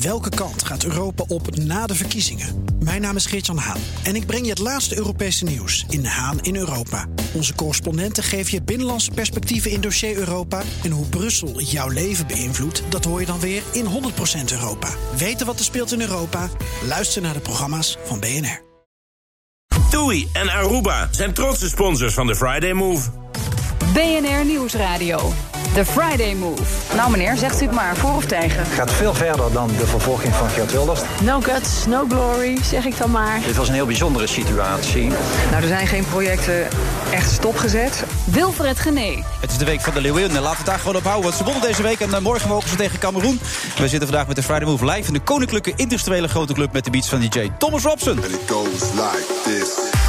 Welke kant gaat Europa op na de verkiezingen? Mijn naam is Geert-Jan Haan en ik breng je het laatste Europese nieuws in Haan in Europa. Onze correspondenten geven je binnenlandse perspectieven in dossier Europa. En hoe Brussel jouw leven beïnvloedt, dat hoor je dan weer in 100% Europa. Weten wat er speelt in Europa? Luister naar de programma's van BNR. TUI en Aruba zijn trotse sponsors van de Friday Move. BNR Nieuwsradio. The Friday Move. Nou meneer, zegt u het maar, voor of tegen? Het gaat veel verder dan de vervolging van Geert Wilders. No guts, no glory, zeg ik dan maar. Dit was een heel bijzondere situatie. Nou, er zijn geen projecten echt stopgezet. Wilfred Gené. Het is de week van de Leeuwen. Laten we het daar gewoon op houden. Want ze wonnen deze week en eh, morgen mogen ze tegen Cameroen. We zitten vandaag met de Friday Move live in de Koninklijke Industriële Grote Club met de beats van DJ Thomas Robson. And it goes like this.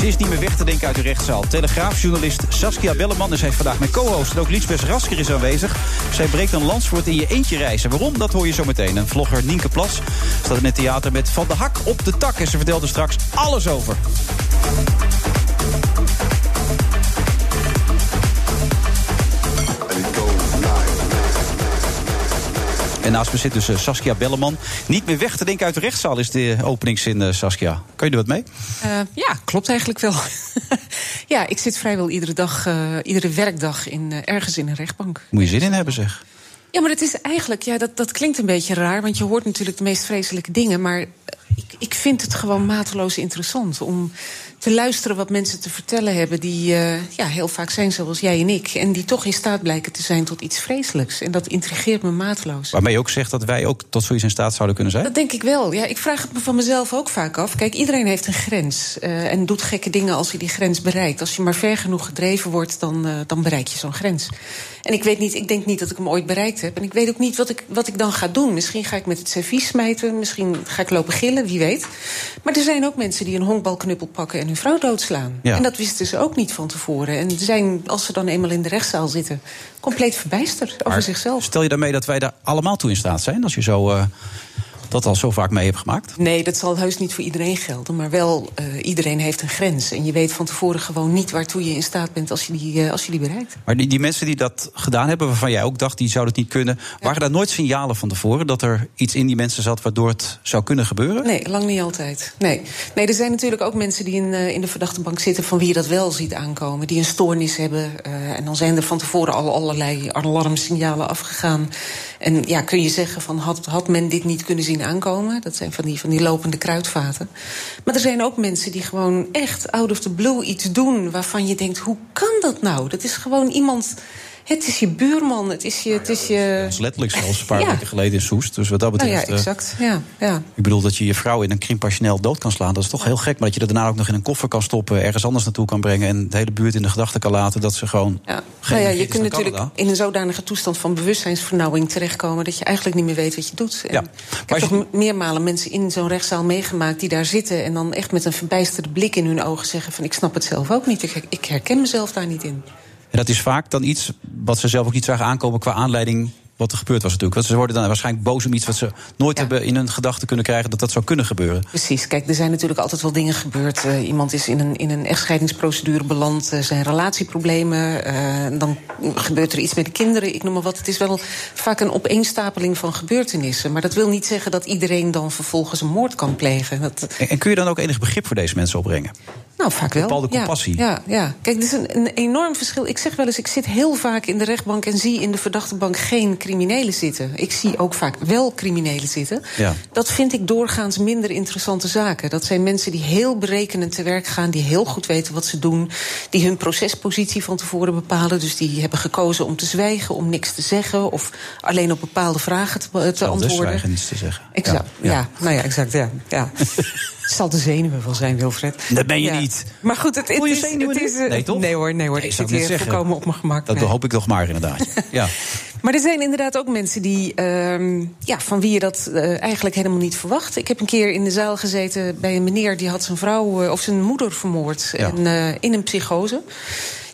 Ze is niet meer weg te denken uit de rechtszaal. Telegraafjournalist Saskia Belleman is vandaag mijn co-host. En ook Liesbeth Rasker is aanwezig. Zij breekt een het in je eentje reizen. Waarom? Dat hoor je zo meteen. En vlogger Nienke Plas staat in het theater met Van de Hak op de tak. En ze vertelt er straks alles over. En naast me zit dus eh, Saskia Belleman. Niet meer weg te denken uit de rechtszaal is de openingszin, eh, Saskia. Kan je er wat mee? Uh, ja, klopt eigenlijk wel. ja, ik zit vrijwel iedere dag, uh, iedere werkdag in, uh, ergens in een rechtbank. Moet je zin in hebben, zeg. Ja, maar het is eigenlijk, ja, dat, dat klinkt een beetje raar, want je hoort natuurlijk de meest vreselijke dingen. Maar ik, ik vind het gewoon mateloos interessant om te luisteren wat mensen te vertellen hebben. die uh, ja, heel vaak zijn zoals jij en ik. En die toch in staat blijken te zijn tot iets vreselijks. En dat intrigeert me mateloos. Waarmee je ook zegt dat wij ook tot zoiets in staat zouden kunnen zijn? Dat denk ik wel. Ja, ik vraag het me van mezelf ook vaak af. Kijk, iedereen heeft een grens. Uh, en doet gekke dingen als hij die grens bereikt. Als je maar ver genoeg gedreven wordt, dan, uh, dan bereik je zo'n grens. En ik weet niet, ik denk niet dat ik hem ooit bereikt heb. En ik weet ook niet wat ik, wat ik dan ga doen. Misschien ga ik met het servies smijten. Misschien ga ik lopen gillen, wie weet. Maar er zijn ook mensen die een honkbalknuppel pakken en hun vrouw doodslaan. Ja. En dat wisten ze ook niet van tevoren. En zijn, als ze dan eenmaal in de rechtszaal zitten, compleet verbijsterd over zichzelf. Stel je daarmee dat wij daar allemaal toe in staat zijn? Als je zo, uh, dat al zo vaak mee hebt gemaakt? Nee, dat zal heus niet voor iedereen gelden. Maar wel, uh, iedereen heeft een grens. En je weet van tevoren gewoon niet waartoe je in staat bent als je die, uh, als je die bereikt. Maar die, die mensen die dat gedaan hebben, waarvan jij ook dacht, die zouden het niet kunnen. Ja. Waren daar nooit signalen van tevoren dat er iets in die mensen zat waardoor het zou kunnen gebeuren? Nee, lang niet altijd. Nee, nee er zijn natuurlijk ook mensen die in, uh, in de verdachte bank zitten van wie je dat wel ziet aankomen. Die een stoornis hebben. En dan zijn er van tevoren al allerlei alarmsignalen afgegaan. En ja, kun je zeggen van had, had men dit niet kunnen zien aankomen? Dat zijn van die, van die lopende kruidvaten. Maar er zijn ook mensen die gewoon echt out of the blue iets doen waarvan je denkt: hoe kan dat nou? Dat is gewoon iemand. Het is je buurman, het is je... Het is je... Dat is letterlijk zelfs een paar ja. weken geleden in Soest. Dus wat dat betreft... Nou ja, exact. Ja, ja. Ik bedoel dat je je vrouw in een krimpassioneel dood kan slaan. Dat is toch heel gek. Maar dat je dat daarna ook nog in een koffer kan stoppen... ergens anders naartoe kan brengen... en de hele buurt in de gedachten kan laten dat ze gewoon... Ja. Nou ja, je kunt natuurlijk Canada. in een zodanige toestand van bewustzijnsvernauwing terechtkomen... dat je eigenlijk niet meer weet wat je doet. En ja. Ik heb toch meermalen mensen in zo'n rechtszaal meegemaakt... die daar zitten en dan echt met een verbijsterde blik in hun ogen zeggen... van ik snap het zelf ook niet, ik herken mezelf daar niet in. En dat is vaak dan iets wat ze zelf ook niet zagen aankomen qua aanleiding wat er gebeurd was natuurlijk. Want ze worden dan waarschijnlijk boos om iets wat ze nooit ja. hebben in hun gedachten kunnen krijgen dat dat zou kunnen gebeuren. Precies. Kijk, er zijn natuurlijk altijd wel dingen gebeurd. Uh, iemand is in een, in een echtscheidingsprocedure beland, uh, zijn relatieproblemen. Uh, dan gebeurt er iets met de kinderen, ik noem maar wat. Het is wel vaak een opeenstapeling van gebeurtenissen. Maar dat wil niet zeggen dat iedereen dan vervolgens een moord kan plegen. Dat... En, en kun je dan ook enig begrip voor deze mensen opbrengen? Nou, vaak wel. Bepaalde compassie. Ja, ja, ja. Kijk, er is een, een, enorm verschil. Ik zeg wel eens, ik zit heel vaak in de rechtbank en zie in de verdachtebank geen criminelen zitten. Ik zie ook vaak wel criminelen zitten. Ja. Dat vind ik doorgaans minder interessante zaken. Dat zijn mensen die heel berekenend te werk gaan, die heel goed weten wat ze doen, die hun procespositie van tevoren bepalen. Dus die hebben gekozen om te zwijgen, om niks te zeggen of alleen op bepaalde vragen te, te antwoorden. Dus zwijgen, niets te zeggen. Exact. Ja, ja. ja. nou ja, exact. Ja. ja. Het zal de zenuwen wel zijn, Wilfred. Dat ben je ja. Niet. Maar goed, het, is... het is uh, nee, toch? Nee hoor, nee hoor. Nee, ik zit hier voorkomen op mijn gemak. Dat nee. hoop ik toch maar inderdaad. ja. Maar er zijn inderdaad ook mensen die, uh, ja, van wie je dat uh, eigenlijk helemaal niet verwacht. Ik heb een keer in de zaal gezeten bij een meneer die had zijn vrouw uh, of zijn moeder vermoord Ja. en, in een psychose.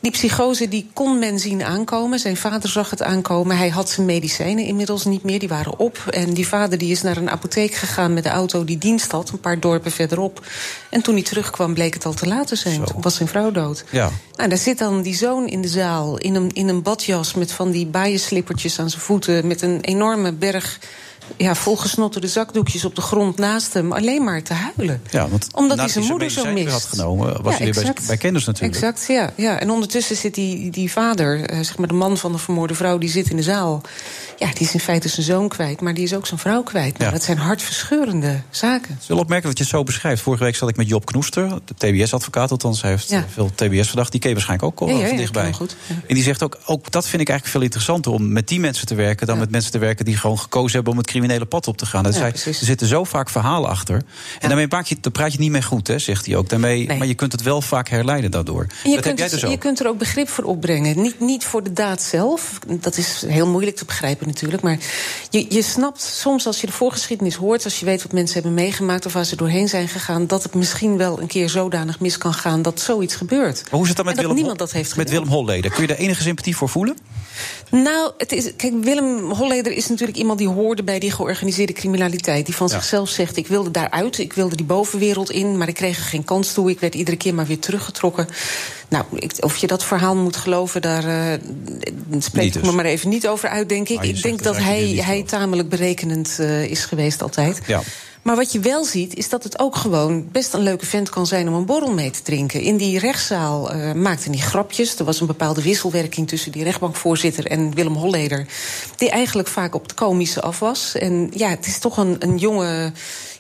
Die psychose die kon men zien aankomen. Zijn vader zag het aankomen. Hij had zijn medicijnen inmiddels niet meer, die waren op. En die vader die is naar een apotheek gegaan met de auto die dienst had, een paar dorpen verderop. En toen hij terugkwam, bleek het al te laat te zijn. Toen was zijn vrouw dood. Ja. Nou, daar zit dan die zoon in de zaal, in een, in een badjas met van die baaienslippertjes aan zijn voeten, met een enorme berg ja, volgesnotterde zakdoekjes op de grond naast hem, alleen maar te huilen. Ja, want Omdat hij zijn moeder zo mist. had genomen, was Ja, hij weer bij, bij kennis natuurlijk. Exact, ja, ja. En ondertussen zit die, die vader, eh, zeg maar de man van de vermoorde vrouw, die zit in de zaal. Ja, die is in feite zijn zoon kwijt, maar die is ook zijn vrouw kwijt. Nou, Ja. Dat zijn hartverscheurende zaken. Het is wel opmerkelijk dat je het zo beschrijft. Vorige week zat ik met Job Knoester, de TBS-advocaat, althans hij heeft Ja. eh, veel TBS-verdacht. Die ken je waarschijnlijk ook al Ja, ik dichtbij. goed. En die zegt ook, ook, dat vind ik eigenlijk veel interessanter om met die mensen te werken dan met mensen te werken die gewoon gekozen hebben om het criminele pad op te gaan. Dat Ja, zei, precies. er zitten zo vaak verhalen achter. En daarmee maak je, daar praat je niet mee goed, hè, zegt hij ook. Daarmee, Nee. Maar je kunt het wel vaak herleiden daardoor. En je, dat heb kunt, dus ook. je kunt er ook begrip voor opbrengen. Niet, niet voor de daad zelf. Dat is heel moeilijk te begrijpen natuurlijk. Maar je, je snapt soms als je de voorgeschiedenis hoort... als je weet wat mensen hebben meegemaakt of waar ze doorheen zijn gegaan... dat het misschien wel een keer zodanig mis kan gaan dat zoiets gebeurt. Maar hoe is het dan met Willem, niemand dat heeft met. Willem Holleder? Kun je daar enige sympathie voor voelen? Nou, het is, kijk, Willem Holleder is natuurlijk iemand die hoorde bij die georganiseerde criminaliteit. Die van Ja. zichzelf zegt: Ik wilde daaruit, ik wilde die bovenwereld in, maar ik kreeg er geen kans toe. Ik werd iedere keer maar weer teruggetrokken. Nou, ik, of je dat verhaal moet geloven, daar eh, spreek ik dus. me maar even niet over uit, denk ik. Ik denk dat hij, hij tamelijk berekenend eh, is geweest altijd. Ja. Maar wat je wel ziet, is dat het ook gewoon best een leuke vent kan zijn om een borrel mee te drinken. In die rechtszaal eh maakte hij grapjes. Er was een bepaalde wisselwerking tussen die rechtbankvoorzitter en Willem Holleder. Die eigenlijk vaak op het komische af was. En ja, het is toch een, een jonge.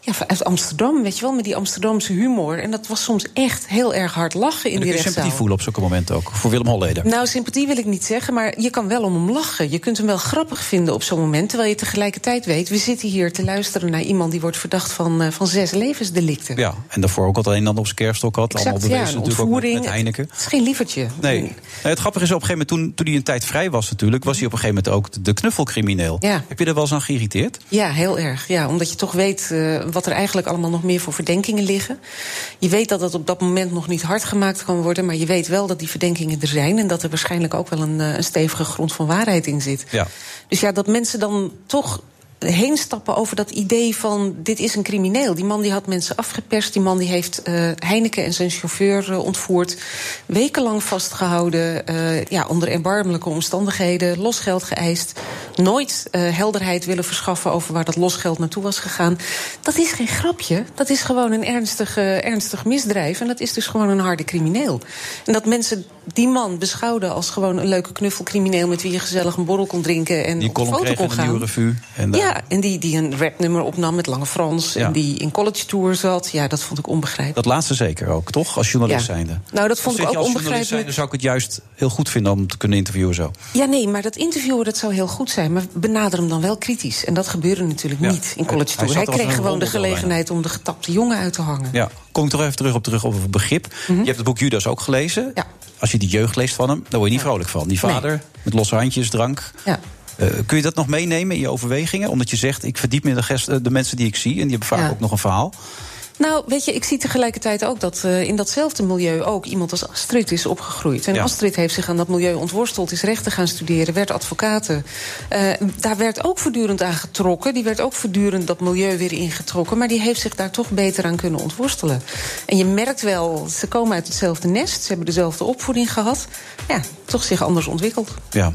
Ja, uit Amsterdam, weet je wel, met die Amsterdamse humor. En dat was soms echt heel erg hard lachen in dan die rechtszaal. sympathie voelen op zulke momenten ook. Voor Willem Holleder. Nou, sympathie wil ik niet zeggen, maar je kan wel om hem lachen. Je kunt hem wel grappig vinden op zo'n moment. Terwijl je tegelijkertijd weet, we zitten hier te luisteren naar iemand die wordt verdacht van, eh, van zes levensdelicten. Ja, en daarvoor ook al een en ander op zijn kerststok had. Exact, allemaal bewezen ja, natuurlijk ook met, ontvoering. met Heineken. Het is geen lievertje. Nee. Nee, het grappige is op een gegeven moment, toen, toen hij een tijd vrij was natuurlijk... was hij op een gegeven moment ook de knuffelcrimineel. Ja. Heb je er wel eens aan geïrriteerd? Ja, heel erg. Ja, omdat je toch weet eh, wat er eigenlijk allemaal nog meer voor verdenkingen liggen. Je weet dat dat op dat moment nog niet hard gemaakt kan worden... maar je weet wel dat die verdenkingen er zijn... en dat er waarschijnlijk ook wel een, eh, een stevige grond van waarheid in zit. Ja. Dus ja, dat mensen dan toch heen stappen over dat idee van dit is een crimineel. Die man die had mensen afgeperst. Die man die heeft eh, Heineken en zijn chauffeur eh, ontvoerd. Wekenlang vastgehouden. eh, ja, onder erbarmelijke omstandigheden. Losgeld geëist. Nooit helderheid willen verschaffen over waar dat losgeld naartoe was gegaan. Dat is geen grapje. Dat is gewoon een ernstig, ernstig misdrijf. En dat is dus gewoon een harde crimineel. En dat mensen die man beschouwden als gewoon een leuke knuffelcrimineel... met wie je gezellig een borrel kon drinken en Die op de foto kon gaan. Nieuwe Revue. En daar- Ja, en die, die een rapnummer opnam met Lange Frans. Ja. En die in college tour zat. Ja, dat vond ik onbegrijpelijk. Dat laatste zeker ook, toch? Als journalist Ja. zijnde. Nou, dat vond ik ook als journalist onbegrijpelijk. zijnde, zou ik het juist heel goed vinden om te kunnen interviewen zo. Ja, nee, maar dat interviewen dat zou heel goed zijn. Maar benader hem dan wel kritisch. En dat gebeurde natuurlijk Ja. niet in college hij tour. Hij, kreeg gewoon de gelegenheid om de getapte jongen uit te hangen. Ja, kom ik toch even terug op, terug op het begrip. Je hebt het boek Judas ook gelezen. Mhm. Ja. Als je die jeugd leest van hem, dan word je niet vrolijk van. Die vader met losse handjes, drank. Ja. Eh, kun je dat nog meenemen in je overwegingen? Omdat je zegt, ik verdiep me in de, gest- eh, de mensen die ik zie... en die hebben vaak Ja. ook nog een verhaal. Nou, weet je, ik zie tegelijkertijd ook dat eh, in datzelfde milieu ook iemand als Astrid is opgegroeid. En Ja. Astrid heeft zich aan dat milieu ontworsteld, is rechten gaan studeren, werd advocaten. Daar werd ook voortdurend aan getrokken. Die werd ook voortdurend dat milieu weer ingetrokken. Maar die heeft zich daar toch beter aan kunnen ontworstelen. En je merkt wel, ze komen uit hetzelfde nest, ze hebben dezelfde opvoeding gehad. Ja, toch zich anders ontwikkeld. Ja.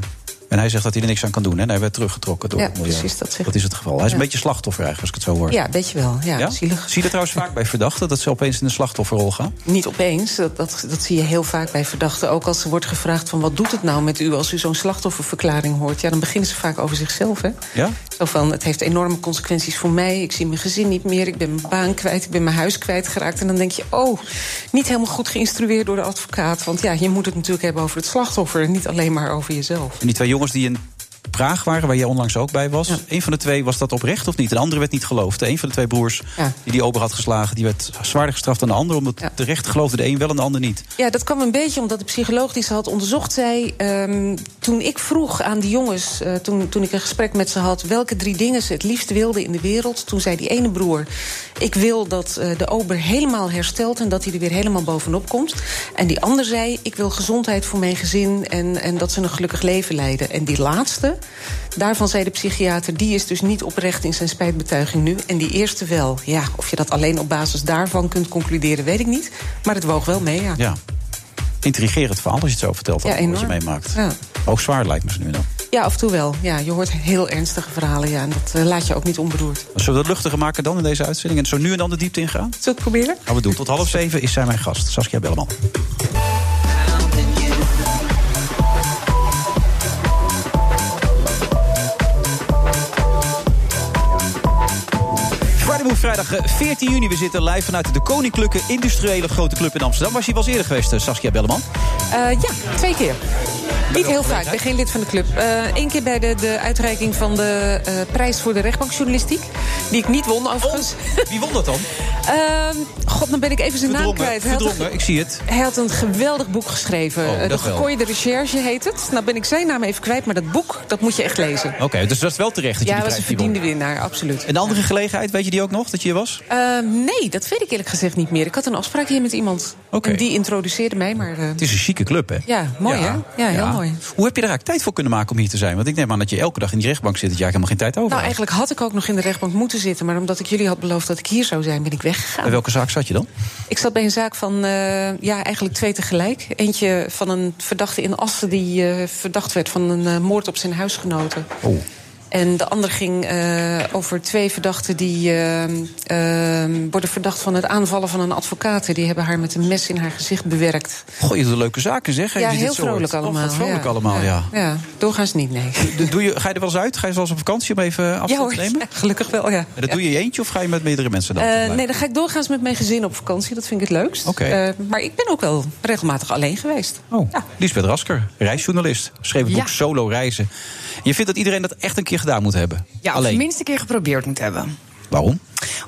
En hij zegt dat hij er niks aan kan doen. Hè? En hij werd teruggetrokken door Ja, het milieu. precies, dat dat is het geval. Hij is een beetje slachtoffer eigenlijk, als ik het zo hoor. Ja, weet je wel. Ja, zielig. Zie je dat trouwens vaak bij verdachten? Dat ze opeens in de slachtofferrol gaan? Niet opeens, dat, dat, dat zie je heel vaak bij verdachten. Ook als er wordt gevraagd van wat doet het nou met u als u zo'n slachtofferverklaring hoort. Ja, dan beginnen ze vaak over zichzelf. Hè? Ja? Zo van, het heeft enorme consequenties voor mij. Ik zie mijn gezin niet meer, ik ben mijn baan kwijt, ik ben mijn huis kwijtgeraakt. En dan denk je, oh, niet helemaal goed geïnstrueerd door de advocaat. Want ja, je moet het natuurlijk hebben over het slachtoffer... en niet alleen maar over jezelf. En die twee jongens die in Praag waren, waar jij onlangs ook bij was. Eén van de twee was dat oprecht of niet? De andere werd niet geloofd. Eén van de twee broers Ja. die die ober had geslagen, die werd zwaarder gestraft dan de ander. Omdat de rechter geloofde de een wel en de ander niet. Ja, dat kwam een beetje omdat de psycholoog die ze had onderzocht zei... ehm, toen ik vroeg aan die jongens, eh, toen, toen ik een gesprek met ze had... welke drie dingen ze het liefst wilden in de wereld... toen zei die ene broer, ik wil dat eh, de ober helemaal herstelt... en dat hij er weer helemaal bovenop komt. En die ander zei, ik wil gezondheid voor mijn gezin... en, en dat ze een gelukkig leven leiden. En die laatste, daarvan zei de psychiater... die is dus niet oprecht in zijn spijtbetuiging nu. En die eerste wel. Ja, of je dat alleen op basis daarvan kunt concluderen, weet ik niet. Maar het woog wel mee, ja. Ja. Intrigerend verhaal als je het zo vertelt. Ja, wat je meemaakt. Ja. Ook zwaar lijkt me ze nu dan. Ja, af en toe wel. Ja, je hoort heel ernstige verhalen, ja. En dat eh, laat je ook niet onberoerd. Zullen we dat luchtiger maken dan in deze uitzending? En zo nu en dan de diepte ingaan? Zullen we het proberen? Gaan we doen. Tot half zeven is zij mijn gast, Saskia Belleman. Vrijdag eh, 14 juni. We zitten live vanuit de Koninklijke Industriële Grote Club in Amsterdam. Was je wel eens eerder geweest, eh, Saskia Belleman? Eh, ja, twee keer. Niet heel vaak, ik ben geen lid van de club. Eén keer bij de, de uitreiking van de eh, prijs voor de rechtbankjournalistiek. Die ik niet won, overigens. Wie won dat dan? Ehm, God, dan ben ik even zijn naam kwijt. Een, verdrongen, ik zie het. hij had een geweldig boek geschreven. Oh, Eh, de gekooide recherche heet het. Nou ben ik zijn naam even kwijt, maar dat boek, dat moet je echt lezen. Oké, dus dat is wel terecht dat je Ja, die hij was een won. verdiende winnaar, absoluut. Een andere gelegenheid, weet je die ook nog, dat je hier was? Eh, nee, dat weet ik eerlijk gezegd niet meer. Ik had een afspraak hier met iemand. En die introduceerde mij, maar... eh, Het is een chique club, hè? ja, mooi hè? Ja, heel mooi. Hoe heb je er eigenlijk tijd voor kunnen maken om hier te zijn? Want ik neem aan dat je elke dag in die rechtbank zit... dat je eigenlijk helemaal geen tijd over Nou, eigenlijk had ik ook nog in de rechtbank moeten zitten. Maar omdat ik jullie had beloofd dat ik hier zou zijn, ben ik weggegaan. Bij welke zaak zat je dan? Ik zat bij een zaak van, eh, ja, eigenlijk twee tegelijk. Eentje van een verdachte in Assen die eh, verdacht werd van een eh, moord op zijn huisgenoten. Oh. En de andere ging eh, over twee verdachten die eh, eh, worden verdacht van het aanvallen van een advocaat. Die hebben haar met een mes in haar gezicht bewerkt. Goh, je doet leuke zaken, zeg. ja, heel vrolijk Oh, allemaal. vrolijk ja. allemaal, ja. ja. doorgaans niet, nee. Doe- Doe je, ga je er wel eens uit? Ga je wel eens op vakantie om even afstand Ja te nemen? ja, gelukkig wel, ja. En dat doe je je eentje of ga je met meerdere mensen dan? Nee, dan ga ik doorgaans met mijn gezin op vakantie. Dat vind ik het leukst. Eh, maar ik ben ook wel regelmatig alleen geweest. Oh, Lisbeth Rasker, reisjournalist. Schreef het Ja. boek Solo Reizen. Je vindt dat iedereen dat echt een keer gedaan moet hebben? Ja, Alleen. minst een keer geprobeerd moet hebben. Waarom?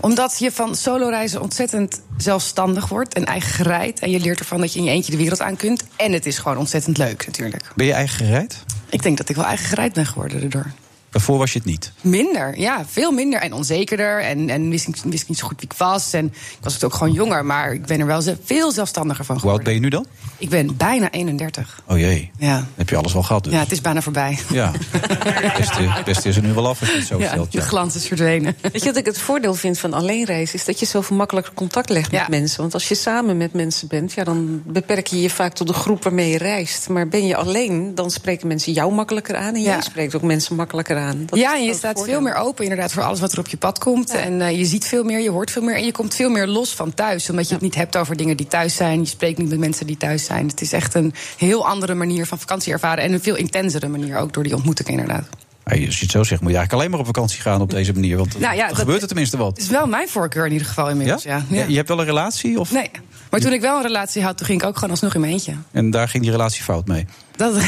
Omdat je van soloreizen ontzettend zelfstandig wordt en eigen gereid. En je leert ervan dat je in je eentje de wereld aan kunt. En het is gewoon ontzettend leuk natuurlijk. Ben je eigen gereid? Ik denk dat ik wel eigen gereid ben geworden daardoor. Daarvoor was je het niet. Minder, ja, veel minder. En onzekerder. En, en wist, niet, wist niet zo goed wie ik was. En ik was ook gewoon jonger, maar ik ben er wel veel zelfstandiger van Hoe oud geworden. ben je nu dan? Ik ben bijna 31. Oh jee, Ja. Dan heb je alles wel gehad dus. Ja, het is bijna voorbij. Ja, het beste, het beste is er nu wel af als je het zo Ja, stelt. de glans is verdwenen. Weet je wat ik het voordeel vind van alleen reizen? Is dat je zoveel makkelijker contact legt Ja. met mensen. Want als je samen met mensen bent, ja, dan beperk je je vaak tot de groep waarmee je reist. Maar ben je alleen, dan spreken mensen jou makkelijker aan. En Ja. jij spreekt ook mensen makkelijker aan. Dat ja, en je staat veel meer open inderdaad voor alles wat er op je pad komt. En eh, je ziet veel meer, je hoort veel meer. En je komt veel meer los van thuis. Omdat je het niet hebt over dingen die thuis zijn. Je spreekt niet met mensen die thuis zijn. Het is echt een heel andere manier van vakantie ervaren. En een veel intensere manier ook door die ontmoeting inderdaad. Als je het zo zegt, moet je eigenlijk alleen maar op vakantie gaan op deze manier. Want Nou ja, dan gebeurt er tenminste wat. Het is wel mijn voorkeur in ieder geval inmiddels, ja. Ja? Je hebt wel een relatie? Of? Nee, maar toen ik wel een relatie had, toen ging ik ook gewoon alsnog in mijn eentje. En daar ging die relatie fout mee. Dat...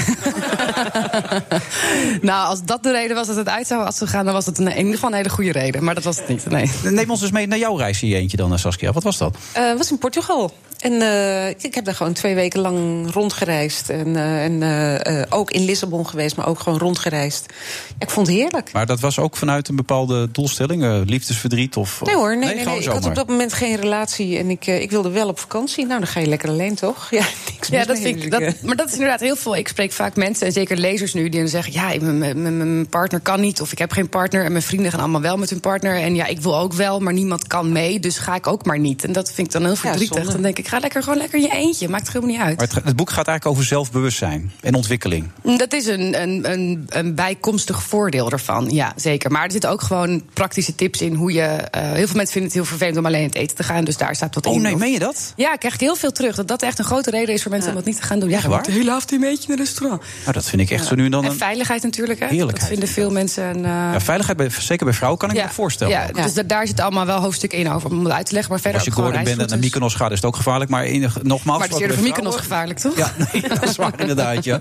nou, als dat de reden was dat het uit zou was gegaan, dan was het een, in ieder geval een hele goede reden. Maar dat was het niet. Nee. Neem ons dus mee naar jouw reis in je eentje dan, eh, Saskia. Wat was dat? Eh, was in Portugal. En eh, ik heb daar gewoon twee weken lang rondgereisd. En, eh, en eh, ook in Lissabon geweest, maar ook gewoon rondgereisd. Ja, ik vond het heerlijk. Maar dat was ook vanuit een bepaalde doelstelling? eh, liefdesverdriet? Of, Nee hoor, nee, nee, gewoon nee. ik had op dat moment geen relatie en ik, ik wilde wel op vakantie. Nou, dan ga je lekker alleen, toch? Ja, niks Ja, dat vind ik, dat, maar dat is inderdaad heel veel. Ik spreek vaak mensen, en zeker lezers nu, die dan zeggen: Ja, mijn- partner kan niet, of ik heb geen partner. En mijn vrienden gaan allemaal wel met hun partner. En ja, ik wil ook wel, maar niemand kan mee, dus ga ik ook maar niet. En dat vind ik dan heel verdrietig. dan denk ik: Ga lekker gewoon lekker in je eentje. Maakt er helemaal niet uit. Maar het, het boek gaat eigenlijk over zelfbewustzijn en ontwikkeling. Dat is een, een, een, een bijkomstig voordeel ervan, ja, zeker. Maar er zitten ook gewoon praktische tips in hoe je... eh, heel veel mensen vinden het heel vervelend om alleen het eten te gaan, dus daar staat wat in. Oh nee, meen je dat? Ja, ik krijg heel veel terug. Dat dat echt een grote reden is voor mensen om het niet te gaan doen. Ja, je waar? de hele avond een beetje in een restaurant. Nou, dat vind ik echt zo nu en dan En veiligheid natuurlijk, hè. Heerlijkheid, Dat vinden veel mensen... Een, eh, Ja, veiligheid, bij, zeker bij vrouwen, kan ik me voorstellen. Ja, dus da- daar zit allemaal wel hoofdstukken in over om het uit te leggen. Maar verder Als je Gordon bent en naar. Mykonos gaat, is het ook gevaarlijk gevaarlijk. Maar in, nogmaals... Maar het is eerder voor Mykonos gevaarlijk, toch? Ja, nee, dat is waar inderdaad, ja.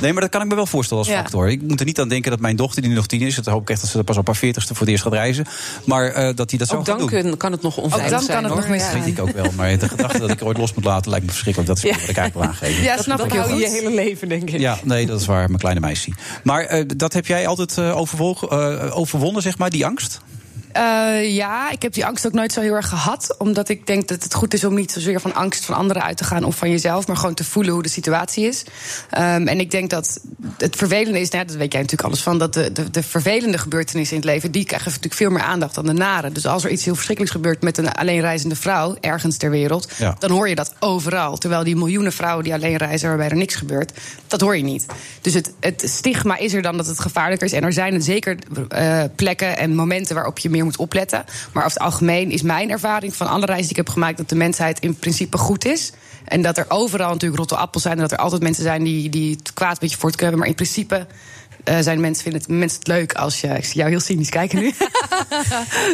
Nee, maar dat kan ik me wel voorstellen als Ja. factor. Ik moet er niet aan denken dat mijn dochter, die nu nog tien is... dat hoop ik echt dat ze pas op haar veertigste voor het eerst gaat reizen... maar eh, dat hij dat zo gaat dan doen. kun- kan het nog onveilig dan zijn. kan het nog Ja. Dat weet ik ook wel. Maar de gedachte dat ik er ooit los moet laten lijkt me verschrikkelijk. Dat is wat ik eigenlijk wil aangeven. Ja, snap Dat ik heel hou je hele leven, denk ik. Ja, nee, dat is waar, mijn kleine meisje. Maar eh, dat heb jij altijd eh, overwogen- eh, overwonnen, zeg maar, die angst? Eh, ja, ik heb die angst ook nooit zo heel erg gehad. Omdat ik denk dat het goed is om niet zozeer van angst van anderen uit te gaan of van jezelf, maar gewoon te voelen hoe de situatie is. Ehm, en ik denk dat het vervelende is, nou, dat weet jij natuurlijk alles van, dat de, de, de vervelende gebeurtenissen in het leven, die krijgen natuurlijk veel meer aandacht dan de nare. Dus als er iets heel verschrikkelijks gebeurt met een alleenreizende vrouw ergens ter wereld, Ja. dan hoor je dat overal. Terwijl die miljoenen vrouwen die alleen reizen waarbij er niks gebeurt, dat hoor je niet. Dus het, het stigma is er dan dat het gevaarlijker is. En er zijn zeker eh, plekken en momenten waarop je meer moet opletten. Maar over het algemeen is mijn ervaring van alle reizen die ik heb gemaakt dat de mensheid in principe goed is. En dat er overal natuurlijk rotte appels zijn. En dat er altijd mensen zijn die, die het kwaad met je voort kunnen hebben. Maar in principe eh, zijn mensen, vinden het, mensen het leuk als je. Ik zie jou heel cynisch kijken nu.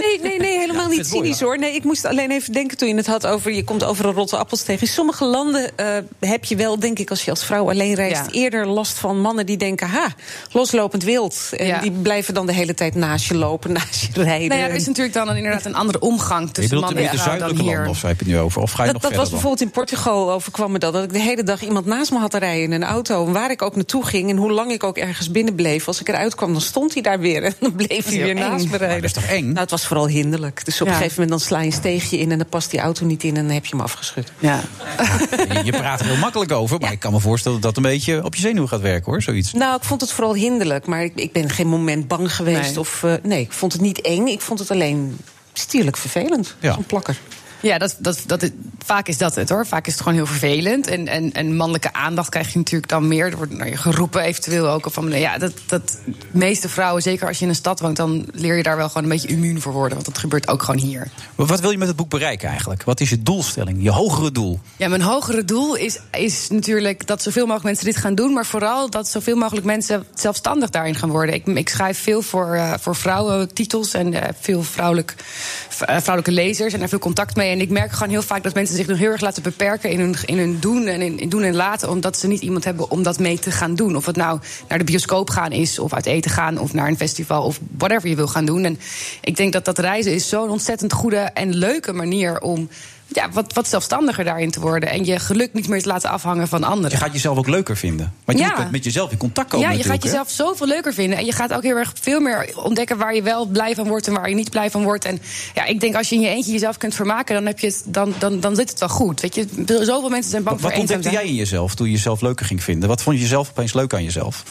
Nee, nee, nee, helemaal niet cynisch hoor. Nee, ik moest alleen even denken toen je het had over... je komt overal rotte appels tegen. In sommige landen eh, heb je wel, denk ik, als je als vrouw alleen reist... Ja. eerder last van mannen die denken... ha, loslopend wild. En Ja. die blijven dan de hele tijd naast je lopen, naast je rijden. nou ja, er is natuurlijk dan een, inderdaad een andere omgang tussen bedoelt man en meer de zuidelijke landen, of heb je het nu over? Of ga je Dat, nog dat was dan? bijvoorbeeld in Portugal overkwam me dat. Dat ik de hele dag iemand naast me had te rijden in een auto. En waar ik ook naartoe ging en hoe lang ik ook ergens binnen bleef. Als ik eruit kwam, dan stond hij daar weer. En dan bleef hij weer naast me rijden. Dat is toch eng? Nou, het was vooral hinderlijk. Dus op Ja. een gegeven moment dan sla je een steegje in... en dan past die auto niet in en dan heb je hem afgeschud. Ja. Je- Je praat er heel makkelijk over, maar ik kan me voorstellen dat dat een beetje op je zenuw gaat werken hoor, zoiets. Nou, ik vond het vooral hinderlijk. Maar ik, ik ben geen moment bang geweest. Nee. Of, eh, nee, ik vond het niet eng. Ik vond het alleen stierlijk vervelend. Ja. Zo'n plakker. Ja, dat, dat, dat, vaak is dat het hoor. Vaak is het gewoon heel vervelend. En, en, en mannelijke aandacht krijg je natuurlijk dan meer. Er wordt naar je geroepen eventueel ook. Of van, ja, dat, dat meeste vrouwen, zeker als je in een stad woont... dan leer je daar wel gewoon een beetje immuun voor worden. Want dat gebeurt ook gewoon hier. Maar wat wil je met het boek bereiken eigenlijk? Wat is je doelstelling, je hogere doel? Ja, mijn hogere doel is, is natuurlijk dat zoveel mogelijk mensen dit gaan doen. Maar vooral dat zoveel mogelijk mensen zelfstandig daarin gaan worden. Ik, ik schrijf veel voor, eh, voor vrouwentitels en eh, veel vrouwelijk, eh, vrouwelijke lezers. En daar veel contact mee. En ik merk gewoon heel vaak dat mensen zich nog heel erg laten beperken in hun, in hun doen en in, doen en laten. Omdat ze niet iemand hebben om dat mee te gaan doen. Of het nou naar de bioscoop gaan is, of uit eten gaan, of naar een festival, of whatever je wil gaan doen. En ik denk dat dat reizen is zo'n ontzettend goede en leuke manier om ja, wat, wat zelfstandiger daarin te worden. En je geluk niet meer te laten afhangen van anderen. Je gaat jezelf ook leuker vinden. Want je Ja. moet met jezelf in contact komen Ja, je gaat jezelf zoveel leuker vinden. En je gaat ook heel erg veel meer ontdekken waar je wel blij van wordt en waar je niet blij van wordt. En ja, ik denk als je in je eentje jezelf kunt vermaken, dan, heb je het, dan, dan, dan zit het wel goed. Weet je, zoveel mensen zijn bang Wat voor eenzaam ontdekte jij in jezelf toen je jezelf leuker ging vinden? Wat vond je zelf opeens leuk aan jezelf?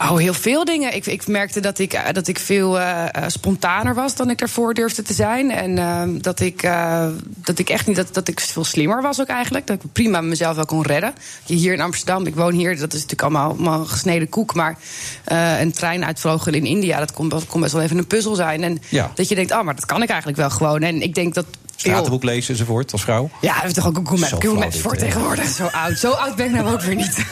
Oh, heel veel dingen. Ik, ik merkte dat ik, eh, dat ik veel eh, eh, spontaner was dan ik daarvoor durfde te zijn. En ehm, dat, ik, dat ik echt niet, dat, dat ik veel slimmer was ook eigenlijk. Dat ik prima mezelf wel kon redden. Hier in Amsterdam, ik woon hier, dat is natuurlijk allemaal, allemaal gesneden koek. Maar een trein uitvlogen in India, dat kon, dat kon best wel even een puzzel zijn. En Ja. dat je denkt, oh, maar dat kan ik eigenlijk wel gewoon. En ik denk dat. Stratenboek lezen enzovoort als vrouw? Ja, dat is toch ook een Google Google Maps dit, voor tegenwoordig. Zo oud. Zo oud ben ik nou ook weer niet.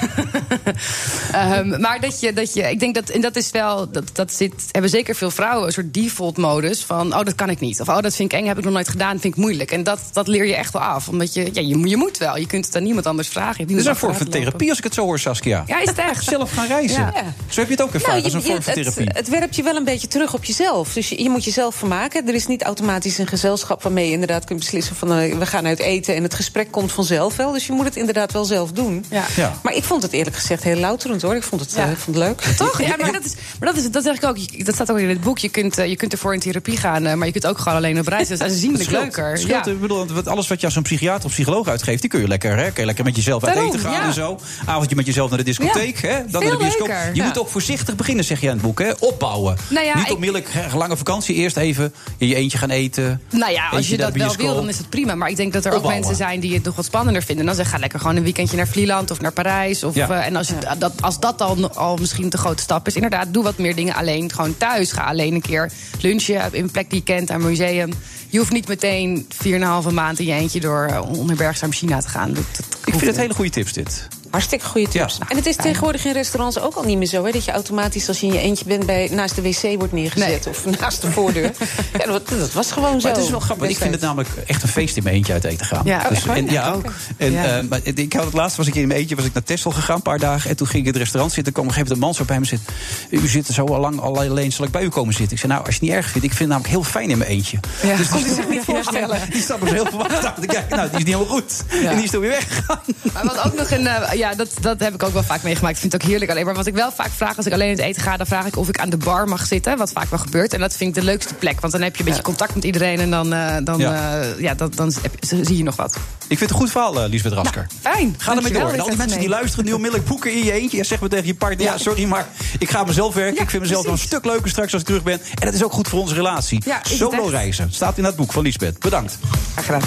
Ehm, maar dat je, dat je, ik denk dat, en dat is wel, dat, dat zit, hebben zeker veel vrouwen een soort default modus van, oh, dat kan ik niet. Of, oh, dat vind ik eng, heb ik nog nooit gedaan, vind ik moeilijk. En dat, dat leer je echt wel af. Omdat je, ja, je, je moet wel. Je kunt het aan niemand anders vragen. Dat is een vorm van therapie als ik het zo hoor, Saskia. Ja, is het echt? Zelf gaan reizen. Ja. Zo heb je het ook ervaren als een vorm van Nou, het, therapie. het werpt je wel een beetje terug op jezelf. Dus je, je moet jezelf vermaken. Er is niet automatisch een gezelschap waarmee je inderdaad kunt beslissen van eh, we gaan uit eten en het gesprek komt vanzelf wel. Dus je moet het inderdaad wel zelf doen. Ja. Ja. Maar ik vond het eerlijk gezegd heel louterend hoor. Ik vond het, Ja. eh, ik vond het leuk. Toch? Ja, maar dat, is, maar dat, is, dat zeg ik ook. Je- Dat staat ook in het boek. Je kunt, eh, je kunt ervoor in therapie gaan, maar je kunt ook gewoon alleen op reis. Dat is aanzienlijk scheelt. leuker. Het scheelt. Ja. Ik bedoel, want alles wat je als een psychiater of psycholoog uitgeeft, die kun je lekker, hè, kun je lekker met jezelf uit Daarom, eten gaan ja. en zo. Avondje met jezelf naar de discotheek, Ja. hè, dan Veel naar de bioscoop. leuker. Je Ja. moet ook voorzichtig beginnen, zeg je in het boek, hè? Opbouwen. Nou ja, Niet onmiddellijk lange vakantie, eerst even in je eentje gaan eten. Nou ja, als je naar dat wel wil, dan is het prima. Maar ik denk dat er ook mensen zijn die het nog wat spannender vinden. Dan zeg ga lekker gewoon een weekendje naar Vlieland of naar Parijs. Of, Ja. eh, en als, je, dat, als dat al, al misschien te grote stap is, inderdaad, doe wat meer dingen alleen. Gewoon thuis. Ga alleen een keer lunchen in een plek die je kent, aan een museum. Je hoeft niet meteen 4,5 maand in je eentje door uh, onherbergzaam China te gaan. Dat, dat Ik vind het hele goede tips, dit. Hartstikke goede tips. En het is tegenwoordig in restaurants ook al niet meer zo... Hè, dat je automatisch als je in je eentje bent bij, naast de wc wordt neergezet... of naast de voordeur. ja, dat, dat was gewoon zo. Maar het is wel grappig, want ik vind het namelijk echt een feest in mijn eentje uit eten gaan. Ja, waar? en, ja, Oké. en, Ja. eh, maar ik had het laatst was ik in mijn eentje was ik naar Texel gegaan, een paar dagen. En toen ging ik in het restaurant zitten. kwam op een gegeven moment een man zo bij me zitten. U zit er zo al lang al alleen, zal ik bij u komen zitten? Ik zei, nou, als je het niet erg vindt, ik vind het namelijk heel fijn in mijn eentje. Ja. Dus Kon hij zich niet voorstellen. Die stap is heel verwacht aan te kijken. Nou, die is niet helemaal goed. Ja. En die is toen weer weggegaan. Maar wat ook nog een. eh, ja, dat, dat heb ik ook wel vaak meegemaakt. Ik vind het ook heerlijk alleen. Maar wat ik wel vaak vraag als ik alleen in het eten ga, dan vraag ik of ik aan de bar mag zitten. Wat vaak wel gebeurt. En dat vind ik de leukste plek. Want dan heb je een beetje contact met iedereen. En dan, eh, dan, Ja. ja. ja, dan, dan je- zie je nog wat. Ik vind het een goed verhaal, eh, Lisbeth Rasker. Fijn. Ga ermee door. En al die mensen die luisteren nu onmiddellijk boeken in je eentje. Ja, zeg maar tegen je partner, ja, sorry, maar ik ga mezelf werken. ik vind mezelf wel een stuk leuker straks als ik terug ben. En dat is ook goed voor onze relatie. Solo reizen. Staat in dat boek van Lisbeth. Bedankt. Graag gedaan.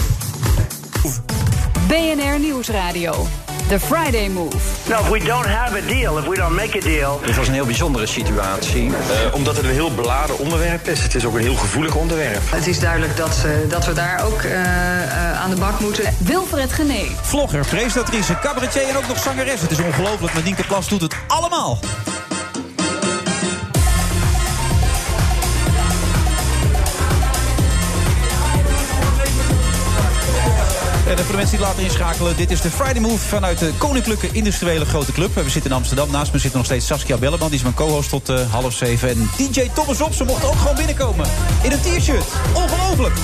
BNR Nieuwsradio. The Friday Move. Nou, if we don't have a deal, if we don't make a deal. Dit was een heel bijzondere situatie. Eh, omdat het een heel beladen onderwerp is. Het is ook een heel gevoelig onderwerp. Het is duidelijk dat, eh, dat we daar ook eh, eh, aan de bak moeten. Wilfred Genee. Vlogger, presentatrice, cabaretier en ook nog zangeres. Het is ongelooflijk, maar Nienke Plas doet het allemaal. En voor de mensen die later inschakelen, dit is de Friday Move vanuit de Koninklijke Industriële Grote Club. We zitten in Amsterdam. Naast me zit nog steeds Saskia Belleman. Die is mijn co-host tot eh, half zeven. En DJ Thomas Op, ze mocht ook gewoon binnenkomen. In een t-shirt. Ongelooflijk.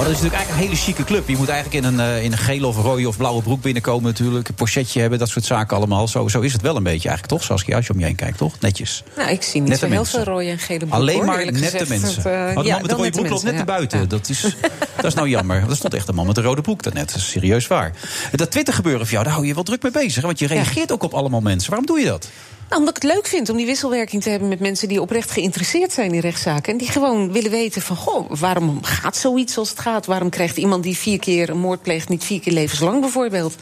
Maar dat is natuurlijk eigenlijk een hele chique club. Je moet eigenlijk in een, eh, in een gele of rode of blauwe broek binnenkomen natuurlijk. Een pochetje hebben, dat soort zaken allemaal. Zo, zo is het wel een beetje eigenlijk, toch Saskia? Als je om je heen kijkt, toch? Netjes. Nou, ik zie niet Nette zo heel mensen. veel rode en gele broeken. Alleen hoor, maar nette gezegd. mensen. Dat, eh, oh, de ja, man met de rode broek loopt net ja. buiten. Dat, is, dat is nou jammer. Er stond echt een man met een rode broek daarnet. Dat is serieus waar. Dat Twitter gebeuren van jou, daar hou je wel druk mee bezig. Want je reageert ook op allemaal mensen. Waarom doe je dat? Nou, omdat ik het leuk vind om die wisselwerking te hebben met mensen die oprecht geïnteresseerd zijn in rechtszaken. En die gewoon willen weten van, goh, waarom gaat zoiets zoals het gaat? Waarom krijgt iemand die vier keer een moord pleegt niet vier keer levenslang bijvoorbeeld?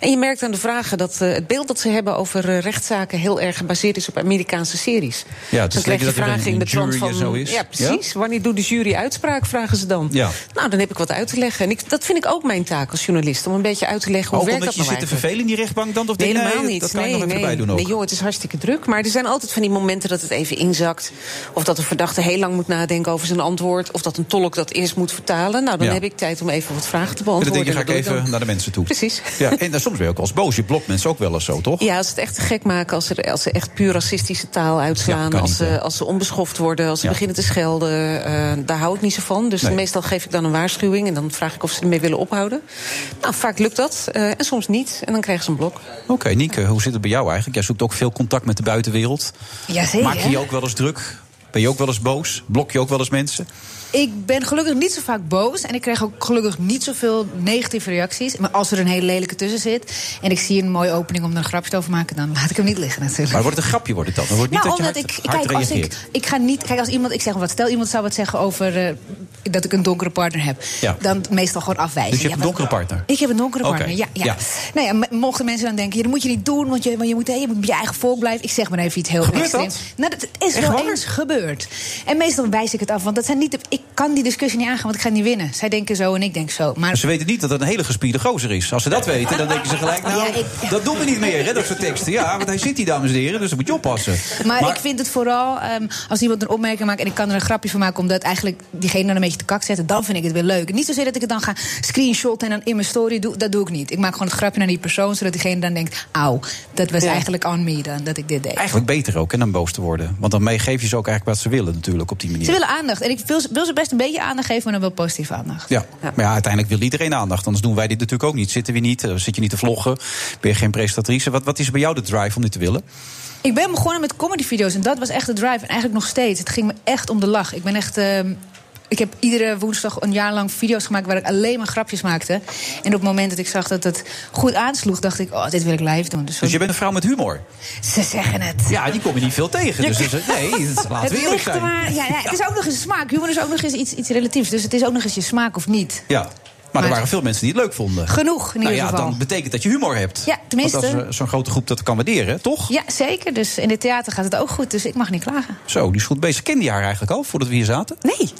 En je merkt aan de vragen dat eh, het beeld dat ze hebben over eh, rechtszaken heel erg gebaseerd is op Amerikaanse series. Ja, het is dan krijg je vragen een- in de trant van. zo is. Ja, precies. Wanneer doet de jury uitspraak, vragen ze dan. Ja. Nou, dan heb ik wat uit te leggen. En ik, dat vind ik ook mijn taak als journalist, om een beetje uit te leggen hoe Ook werkt omdat dat je nou zit te vervelen in die rechtbank dan? Of Nee, je, helemaal nee, niet. Dat kan je nee, nog even nee. doen ook. Nee, joh, het is hartstikke druk. Maar er zijn altijd van die momenten dat het even inzakt. Of dat een verdachte heel lang moet nadenken over zijn antwoord. Of dat een tolk dat eerst moet vertalen. Nou, dan Ja. heb ik tijd om even wat vragen te En dan beantwoorden. denk je, ga ik even dan. naar de mensen toe. Precies. Ja, en dan soms ben je ook als boos. Je blokt mensen ook wel eens zo, toch? Ja, als ze het echt te gek maken, als ze, als ze echt puur racistische taal uitslaan, als, ze, als ze onbeschoft worden, als ze Ja. beginnen te schelden, eh, daar hou ik niet zo van. Dus Nee. meestal geef ik dan een waarschuwing en dan vraag ik of ze ermee willen ophouden. Nou, vaak lukt dat eh, en soms niet. En dan krijgen ze een blok. Oké, Nienke, hoe zit het bij jou eigenlijk? Jij zoekt ook veel contact met de buitenwereld. Jazeker. Maak je je ook wel eens druk? Ben je ook wel eens boos? Blok je ook wel eens mensen? Ik ben gelukkig niet zo vaak boos. En ik krijg ook gelukkig niet zoveel negatieve reacties. Maar als er een hele lelijke tussen zit. en ik zie een mooie opening om er een grapje over te maken. dan laat ik hem niet liggen natuurlijk. Maar wordt het een grapje wordt het dan? Wordt niet nou, dat omdat hard, ik. hard Kijk, als ik, ga niet. Kijk, als iemand. Ik zeg wat. Stel iemand zou wat zeggen over. eh, dat ik een donkere partner heb. Ja. Dan meestal gewoon afwijzen. Dus je Ja, hebt een donkere partner? Ik heb een donkere partner, ja. ja. ja. Nou ja, mochten mensen dan denken, ja, dat moet je niet doen, want je, want je, moet, je moet bij je eigen volk blijven. Ik zeg maar even iets heel Gebeurt dat? Nou, dat is Echt wel waar? eens gebeurd. En meestal wijs ik het af, want dat zijn niet de, ik kan die discussie niet aangaan, want ik ga niet winnen. Zij denken zo en ik denk zo. Maar Ze weten niet dat het een hele gespierde gozer is. Als ze dat weten, dan denken ze gelijk... nou, Ja, ik- dat doen we niet meer, hè, dat soort teksten. Ja, want hij zit hier, dames en heren, dus dan moet je oppassen. Maar, ik vind het vooral, ehm, als iemand een opmerking maakt... en ik kan er een grapje van maken omdat eigenlijk diegene dan een beetje te kak zetten... dan vind ik het weer leuk. En niet zozeer dat ik het dan ga screenshotten en dan in mijn story doe. Dat doe ik niet. Ik maak gewoon het grapje naar die persoon... zodat diegene dan denkt, auw, dat was Ja. eigenlijk on me dan, dat ik dit deed. Eigenlijk beter ook, hè, dan boos te worden. Want dan geef je ze ook eigenlijk wat ze willen natuurlijk op die manier. Ze willen aandacht. En ik wil, wil ze best een beetje aandacht geven, maar dan wel positieve aandacht. Ja. maar ja, uiteindelijk wil iedereen aandacht. Anders doen wij dit natuurlijk ook niet. Zitten we niet, eh, zit je niet te vloggen, ben je geen presentatrice. Wat, wat is bij jou de drive om dit te willen? Ik ben begonnen met comedyvideo's en dat was echt de drive. En eigenlijk nog steeds. Het ging me echt om de lach. Ik ben echt. ehm, ik heb iedere woensdag een jaar lang video's gemaakt waar ik alleen maar grapjes maakte. En op het moment dat ik zag dat het goed aansloeg, dacht ik: oh, dit wil ik live doen. Dus, Dus je bent een vrouw met humor. Ze zeggen het. Ja, die kom je niet veel tegen. Dus, dus, nee, laten het we eerlijk ligt er zijn. maar. Ja, ja, het is ook nog eens smaak. Humor is ook nog eens iets, iets relatiefs. Dus het is ook nog eens je smaak of niet. Ja. Maar, er waren veel mensen die het leuk vonden. Genoeg, in nou ieder ja, geval. dan betekent dat je humor hebt. Ja, tenminste. Want als eh, zo'n grote groep dat kan waarderen, toch? Ja, zeker. Dus in het theater gaat het ook goed, dus ik mag niet klagen. Zo, die is goed bezig. Kende je haar eigenlijk al, voordat we hier zaten? Nee.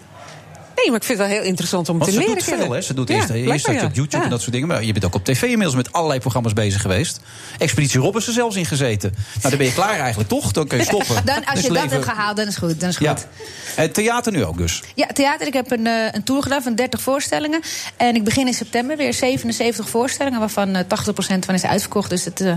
Nee, maar ik vind het wel heel interessant om Want te ze leren doet veel, kennen. hè? Ze doet Ja, eerst, op. YouTube Ja. en dat soort dingen. Maar je bent ook op tv inmiddels met allerlei programma's bezig geweest. Expeditie Rob is er zelfs in gezeten. Nou, dan ben je klaar eigenlijk, toch? Dan kun je stoppen. Dan, als Dus je dat leven- hebt gehaald, dan is het goed. Dan is goed. Het theater nu ook dus. Ja, theater. Ik heb een, eh, een tour gedaan van 30 voorstellingen. En ik begin in september weer 77 voorstellingen, waarvan eh, 80% van is uitverkocht. Dus het, eh,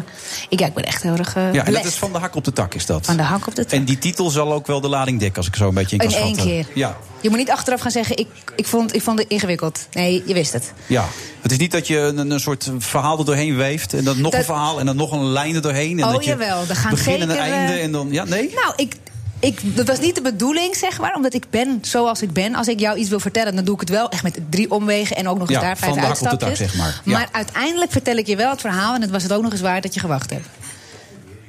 ik, ja, ik ben echt heel erg eh Ja, en dat is van de hak op de tak, is dat. Van de hak op de tak. En die titel zal ook wel de lading dekken, als ik zo een beetje in kan In één schatten. keer. Ja. Je moet niet achteraf gaan zeggen, ik, ik, vond, ik vond het ingewikkeld. Nee, je wist het. Ja, het is niet dat je een, een soort verhaal er doorheen weeft... en dan nog Dat- een verhaal en dan nog een lijn er doorheen. En Oh, dat je jawel, er gaan begin en zeker, einde eh, en dan... Ja, nee? Nou, ik, ik, dat was niet de bedoeling, zeg maar. Omdat ik ben zoals ik ben. Als ik jou iets wil vertellen, dan doe ik het wel echt met drie omwegen... en ook nog eens Ja, daar vijf hak op de tak, uitstapjes. zeg maar. Ja. Maar uiteindelijk vertel ik je wel het verhaal... en het was het ook nog eens waard dat je gewacht hebt.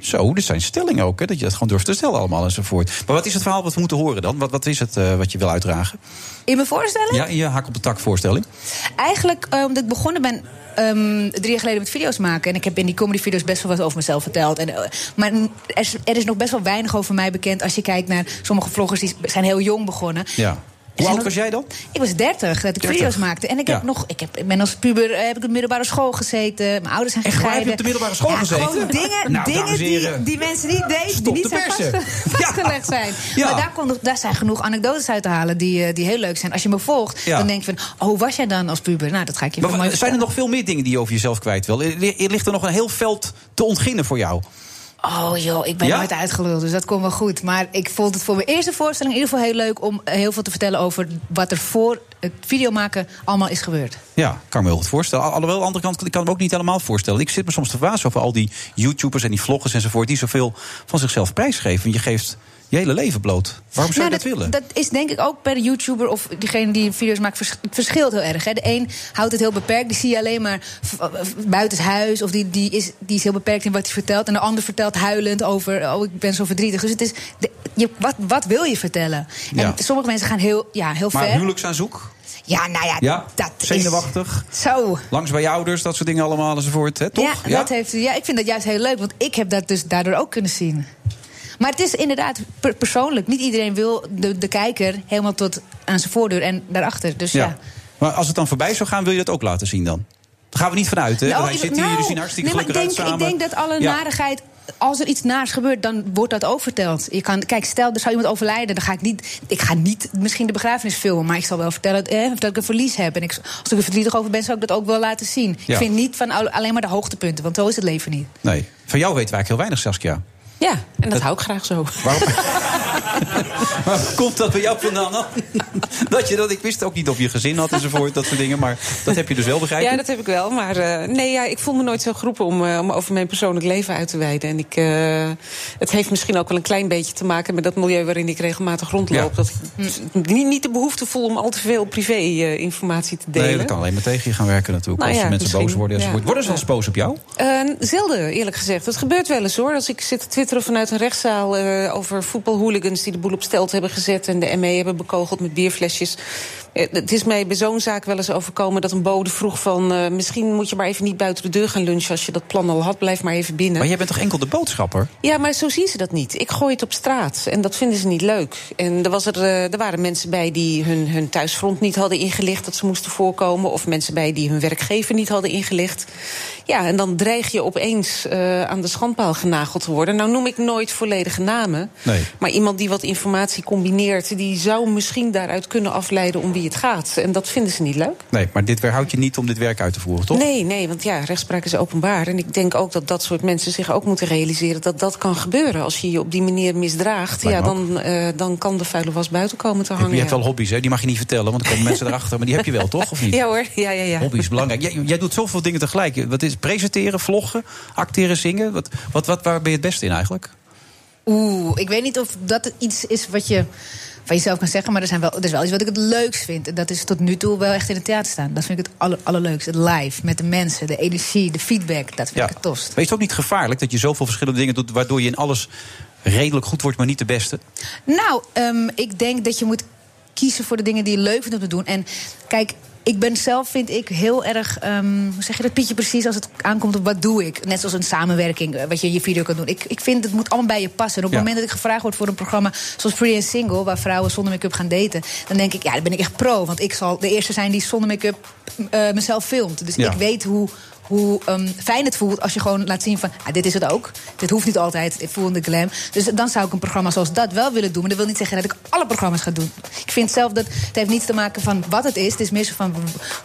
Zo, dit zijn stellingen ook, hè, dat je dat gewoon durft te stellen allemaal enzovoort. Maar wat is het verhaal wat we moeten horen dan? Wat, wat is het eh, wat je wil uitdragen? In mijn voorstelling? Ja, in je hak op de tak voorstelling. Eigenlijk eh, omdat ik begonnen ben ehm, drie jaar geleden met video's maken. En ik heb in die comedyvideo's best wel wat over mezelf verteld. En, eh, maar er is, er is nog best wel weinig over mij bekend... als je kijkt naar sommige vloggers die zijn heel jong begonnen. Ja. Hoe oud was jij dan? Ik was 30 dat ik 30. video's maakte. En ik, heb Ja. nog, ik, heb, ik ben als puber eh, heb ik op de middelbare school gezeten. Mijn ouders zijn Echt. Heb je op de middelbare school ja, gezeten? Gewoon dingen, Nou, dingen die, die mensen niet deden. Die niet de zijn persen. vastge- vastgelegd zijn. Maar daar, kon, daar zijn genoeg anekdotes uit te halen die, eh, die heel leuk zijn. Als je me volgt, dan denk je van... Oh, hoe was jij dan als puber? Nou, dat ga ik je Maar mooi zijn er nog veel meer dingen die je over jezelf kwijt wil? Er ligt er nog een heel veld te ontginnen voor jou. Oh joh, ik ben Ja? nooit uitgeluld, dus dat komt wel goed. Maar ik vond het voor mijn eerste voorstelling in ieder geval heel leuk... om heel veel te vertellen over wat er voor het videomaken allemaal is gebeurd. Ja, kan ik me heel goed voorstellen. Al- Alhoewel, aan de andere kant, ik kan me ook niet helemaal voorstellen. Ik zit me soms te verbazen over al die YouTubers en die vloggers enzovoort... die zoveel van zichzelf prijsgeven. Je geeft je hele leven bloot. Waarom zou je Nou, dat, willen? Dat is denk ik ook per YouTuber of diegene die video's maakt vers- het verschilt heel erg. Hè. De een houdt het heel beperkt, die zie je alleen maar v- v- buitenshuis of die, die, is, die is heel beperkt in wat hij vertelt. En de ander vertelt huilend over, oh ik ben zo verdrietig. Dus het is, de, je, wat, wat wil je vertellen? Ja. En sommige mensen gaan heel, ja, heel maar ver. huwelijksaanzoek? Ja, nou ja, Ja, dat zenuwachtig. is zo. Langs bij je ouders, dat soort dingen allemaal enzovoort. Hè? Toch? Ja, Dat heeft, ja, ik vind dat juist heel leuk, want ik heb dat dus daardoor ook kunnen zien. Maar het is inderdaad per- persoonlijk. Niet iedereen wil de, de kijker helemaal tot aan zijn voordeur en daarachter. Dus ja. Ja. Maar als het dan voorbij zou gaan, wil je dat ook laten zien dan? Daar gaan we niet vanuit, hè? Nou, zit hier, zien hartstikke nee, maar ik denk. Ik denk dat alle Ja. narigheid... Als er iets naars gebeurt, dan wordt dat ook verteld. Je kan, kijk, stel er zou iemand overlijden, dan ga ik niet... Ik ga niet misschien de begrafenis filmen, maar ik zal wel vertellen eh, dat ik een verlies heb. En ik, als ik er verdrietig over ben, zou ik dat ook wel laten zien. Ja. Ik vind niet van al- alleen maar de hoogtepunten, want zo is het leven niet. Nee, van jou weten we eigenlijk heel weinig, Saskia. Ja, en dat, hou ik graag zo. Waarom? maar komt dat bij jou vandaan dan? dat je dat, ik wist ook niet of je gezin had enzovoort, dat soort dingen. Maar dat heb je dus wel begrepen. Ja, dat heb ik wel. Maar eh, nee, ja, ik voel me nooit zo geroepen om, eh, om over mijn persoonlijk leven uit te wijden. En ik, eh, het heeft misschien ook wel een klein beetje te maken met dat milieu waarin ik regelmatig rondloop. Ja. Dat ik niet, niet de behoefte voel om al te veel privé-informatie te delen. Nee, dat kan alleen maar tegen je gaan werken natuurlijk. Nou als ja, mensen boos worden enzovoort. ja. Worden ze wel eens boos op jou? Zelden, eerlijk gezegd. Dat gebeurt wel eens hoor. Als ik zit te twitteren vanuit een rechtszaal eh, over voetbalhooligans die de boel op stelt hebben gezet en de ME hebben bekogeld met bierflesjes. Eh, Het is mij bij zo'n zaak wel eens overkomen dat een bode vroeg van... eh, misschien moet je maar even niet buiten de deur gaan lunchen... als je dat plan al had, blijf maar even binnen. Maar jij bent toch enkel de boodschapper? Ja, maar zo zien ze dat niet. Ik gooi het op straat en dat vinden ze niet leuk. En er, was er, er waren mensen bij die hun, hun thuisfront niet hadden ingelicht... dat ze moesten voorkomen. Of mensen bij die hun werkgever niet hadden ingelicht. Ja, en dan dreig je opeens eh, aan de schandpaal genageld te worden. Nou noem ik nooit volledige namen. Nee. Maar iemand die wat informatie combineert... die zou misschien daaruit kunnen afleiden om wie het gaat. En dat vinden ze niet leuk. Nee, maar dit weerhoudt je niet om dit werk uit te voeren, toch? Nee, nee, want ja, rechtspraak is openbaar. En ik denk ook dat dat soort mensen zich ook moeten realiseren... dat dat kan gebeuren. Als je je op die manier misdraagt... Ja, dan, eh, dan kan de vuile was buiten komen te Je hangen. hebt ja. wel hobby's, hè? Die mag je niet vertellen, want dan komen mensen erachter. Maar die heb je wel, toch? Of niet? Ja hoor, ja, ja, ja. Hobby is belangrijk. Jij, jij doet zoveel dingen tegelijk. Wat is presenteren, vloggen, acteren, zingen? Wat, wat, wat, waar ben je het beste in eigenlijk? Oeh, ik weet niet of dat iets is wat je van jezelf kan zeggen, maar er, zijn wel, er is wel iets wat ik het leukst vind. En dat is tot nu toe wel echt in het theater staan. Dat vind ik het aller, allerleukst. Het live, met de mensen, de energie, de feedback. Dat vind ik het tofst. Maar is het ook niet gevaarlijk dat je zoveel verschillende dingen doet... waardoor je in alles redelijk goed wordt, maar niet de beste? Nou, ehm, ik denk dat je moet kiezen voor de dingen die je leuk vindt om te doen. En kijk, ik ben zelf, vind ik, heel erg. ehm, hoe zeg je dat, Pietje, precies als het aankomt op wat doe ik? Net zoals een samenwerking, eh, wat je in je video kan doen. Ik, ik vind het moet allemaal bij je passen. En op het Ja. moment dat ik gevraagd word voor een programma zoals Pretty and Single, waar vrouwen zonder make-up gaan daten, dan denk ik, ja, dan ben ik echt pro. Want ik zal de eerste zijn die zonder make-up eh, mezelf filmt. Dus Ja. ik weet hoe. Hoe ehm, fijn het voelt als je gewoon laat zien van... Ah, dit is het ook. Dit hoeft niet altijd. Ik voel de glam. Dus dan zou ik een programma zoals dat wel willen doen. Maar dat wil niet zeggen dat ik alle programma's ga doen. Ik vind zelf dat het heeft niets te maken van wat het is. Het is meer van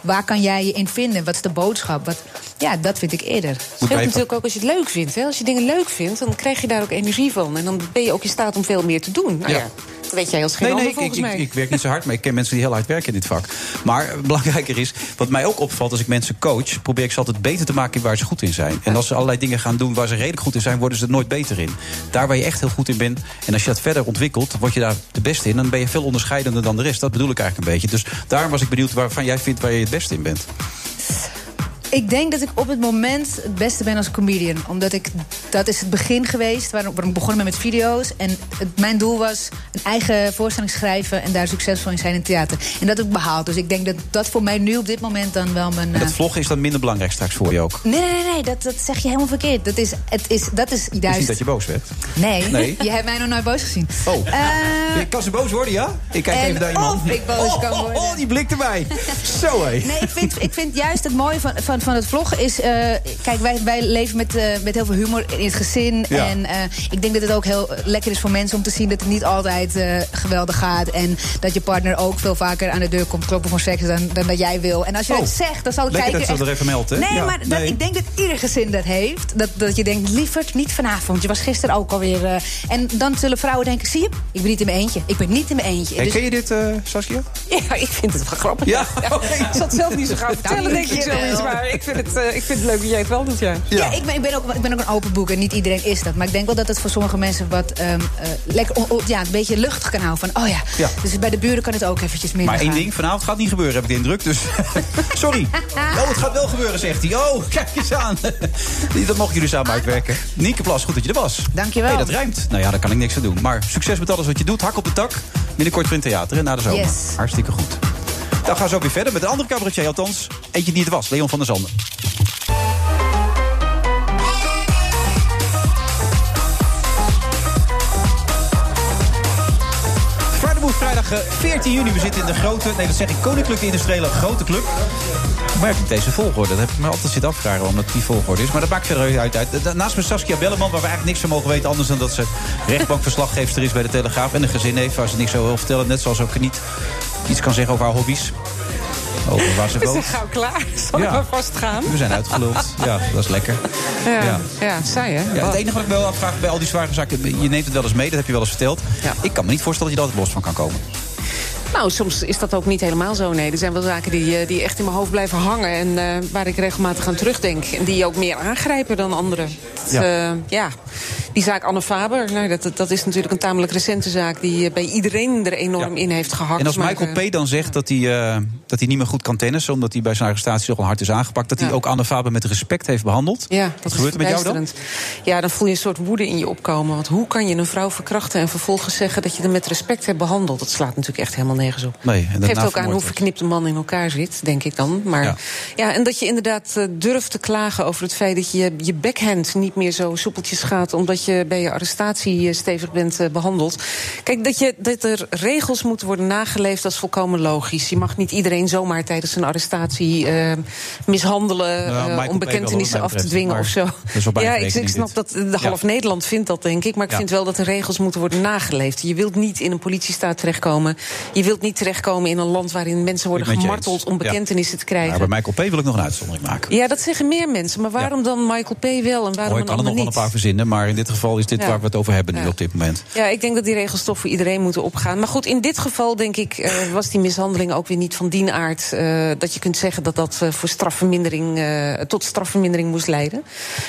waar kan jij je in vinden? Wat is de boodschap? Wat, ja, dat vind ik eerder. Het scheelt natuurlijk ook als je het leuk vindt. Hè? Als je dingen leuk vindt, dan krijg je daar ook energie van. En dan ben je ook in staat om veel meer te doen. Nou Ja. ja, dat weet jij als geen Nee, nee, ander ik, ik, ik werk niet zo hard, maar ik ken mensen die heel hard werken in dit vak. Maar eh, belangrijker is, wat mij ook opvalt als ik mensen coach, probeer ik ze altijd beter te maken in waar ze goed in zijn. En als ze allerlei dingen gaan doen waar ze redelijk goed in zijn, worden ze er nooit beter in. Daar waar je echt heel goed in bent, en als je dat verder ontwikkelt, word je daar de beste in. Dan ben je veel onderscheidender dan de rest. Dat bedoel ik eigenlijk een beetje. Dus daarom was ik benieuwd waarvan jij vindt waar je het beste in bent. Ik denk dat ik op het moment het beste ben als comedian. Omdat ik, dat is het begin geweest waarom waarom ik begonnen ben met video's. En het, mijn doel was een eigen voorstelling schrijven en daar succesvol in zijn in theater. En dat heb ik behaald. Dus ik denk dat dat voor mij nu op dit moment dan wel mijn... En eh, dat vloggen is dan minder belangrijk straks voor je ook. Nee, nee, nee, nee dat, dat zeg je helemaal verkeerd. Dat is, het is, dat is Het is juist... niet dat je boos werd. Nee, Nee. je hebt mij nog nooit boos gezien. Oh. Eh, Je kan ze boos worden, ja? Ik kijk en even naar iemand. of ik boos kan oh, worden. Oh, die blik erbij. Zo, hé. Nee, ik vind, ik vind juist het mooie van, van, van het vloggen is... eh, kijk, wij, wij leven met, eh, met heel veel humor in het gezin. Ja. En eh, ik denk dat het ook heel lekker is voor mensen om te zien... dat het niet altijd geweldig gaat. En dat je partner ook veel vaker aan de deur komt kloppen voor seks... dan, dan dat jij wil. En als je Oh, dat zegt, dan zal ik lekker kijken... dat ze dat er even meldt, hè? Nee, Ja, maar dat, ik denk dat ieder gezin dat heeft. Dat, dat je denkt, lieverd, niet vanavond. Je was gisteren ook alweer... en dan zullen vrouwen denken, zie je, ik ben niet in mijn eentje. Ik ben niet in mijn eentje. Hey, Dus- ken je dit, Saskia? Ja, ik vind het wel grappig. Ja, Ik zal het zelf niet zo graag vertellen, Dank denk ik zoiets. Maar ik vind, het, eh, ik vind het leuk dat jij het wel doet, ja. Ja, ik, ben, ik, ben ook, ik ben ook een open boek en niet iedereen is dat. Maar ik denk wel dat het voor sommige mensen wat ehm, eh, lekker on- on- ja, een beetje luchtig kan houden. Van, oh ja. Ja. Dus bij de buren kan het ook eventjes minder Maar één gaan. ding, vanavond gaat niet gebeuren, heb ik de indruk. Dus sorry. Oh, het gaat wel gebeuren, zegt hij. Oh, kijk eens aan. dat mogen jullie samen uitwerken. Nienke Plas, goed dat je er was. Dankjewel. Hey, dat rijmt. Nou ja, daar kan ik niks aan doen. Maar succes met alles wat je doet. Hak op de tak. Binnenkort weer in het theater, hè, na de zomer. Yes. Hartstikke goed. Dan gaan we zo weer verder met een andere cabaretier, althans. Eentje die het was, Leon van der Zanden. Vrijdag eh, 14 juni. We zitten in de grote, nee dat zeg ik, Koninklijke Industriële Grote Club. Hoe werkt deze volgorde? Dat heb ik me altijd zitten afvragen waarom dat die volgorde is. Maar dat maakt verder uit. uit. Da- Naast me Saskia Belleman, waar we eigenlijk niks van mogen weten... anders dan dat ze rechtbankverslaggeefster is bij de Telegraaf... en een gezin heeft waar ze niks over wil vertellen. Net zoals ook niet iets kan zeggen over haar hobby's. Over waar ze We zijn gauw klaar. Zal Ja. ik maar vast gaan? We zijn uitgeluld. Ja, dat is lekker. Ja, Ja. ja. saai hè? Ja, het enige wat ik me wel afvraag bij al die zware zaken... je neemt het wel eens mee, dat heb je wel eens verteld. Ik kan me niet voorstellen dat je er altijd los van kan komen. Nou, soms is dat ook niet helemaal zo. Nee, er zijn wel zaken die, eh, die echt in mijn hoofd blijven hangen... en eh, waar ik regelmatig aan terugdenk. En die ook meer aangrijpen dan anderen. Dat, Ja. ja, die zaak Anne Faber, nou, dat, dat is natuurlijk een tamelijk recente zaak... die eh, bij iedereen er enorm in heeft gehakt. En als Michael eh, P. dan zegt dat hij, eh, dat hij niet meer goed kan tennissen... omdat hij bij zijn arrestatie nogal hard is aangepakt... dat hij ook Anne Faber met respect heeft behandeld. Ja, Wat dat gebeurt er met jou dan? Ja, dan voel je een soort woede in je opkomen. Want hoe kan je een vrouw verkrachten en vervolgens zeggen... dat je er met respect hebt behandeld? Dat slaat natuurlijk echt helemaal nergens op. Nee, en geeft ook aan hoe verknipt een man in elkaar zit, denk ik dan. Maar Ja. ja, en dat je inderdaad durft te klagen over het feit dat je je backhand niet meer zo soepeltjes gaat, omdat je bij je arrestatie eh, stevig bent eh, behandeld. Kijk, dat, je, dat er regels moeten worden nageleefd, dat is volkomen logisch. Je mag niet iedereen zomaar tijdens een arrestatie eh, mishandelen Nou, om bekentenissen af te dwingen of zo. dat Ja, ik, snap dat de Ja. half Nederland vindt dat, denk ik. Maar ik Ja. vind wel dat de regels moeten worden nageleefd. Je wilt niet in een politiestaat terechtkomen. Je wilt niet terechtkomen in een land waarin mensen worden gemarteld om Ja. bekentenissen te krijgen. Maar bij Michael P. wil ik nog een uitzondering maken. Ja, dat zeggen meer mensen. Maar waarom dan Michael P. wel en waarom Oh, ik kan er nog wel een paar verzinnen... maar in dit geval is dit Ja. waar we het over hebben nu Ja. op dit moment. Ja, ik denk dat die regels toch voor iedereen moeten opgaan. Maar goed, in dit geval denk ik eh, was die mishandeling ook weer niet van die aard... eh, dat je kunt zeggen dat dat eh, voor strafvermindering, tot strafvermindering moest leiden.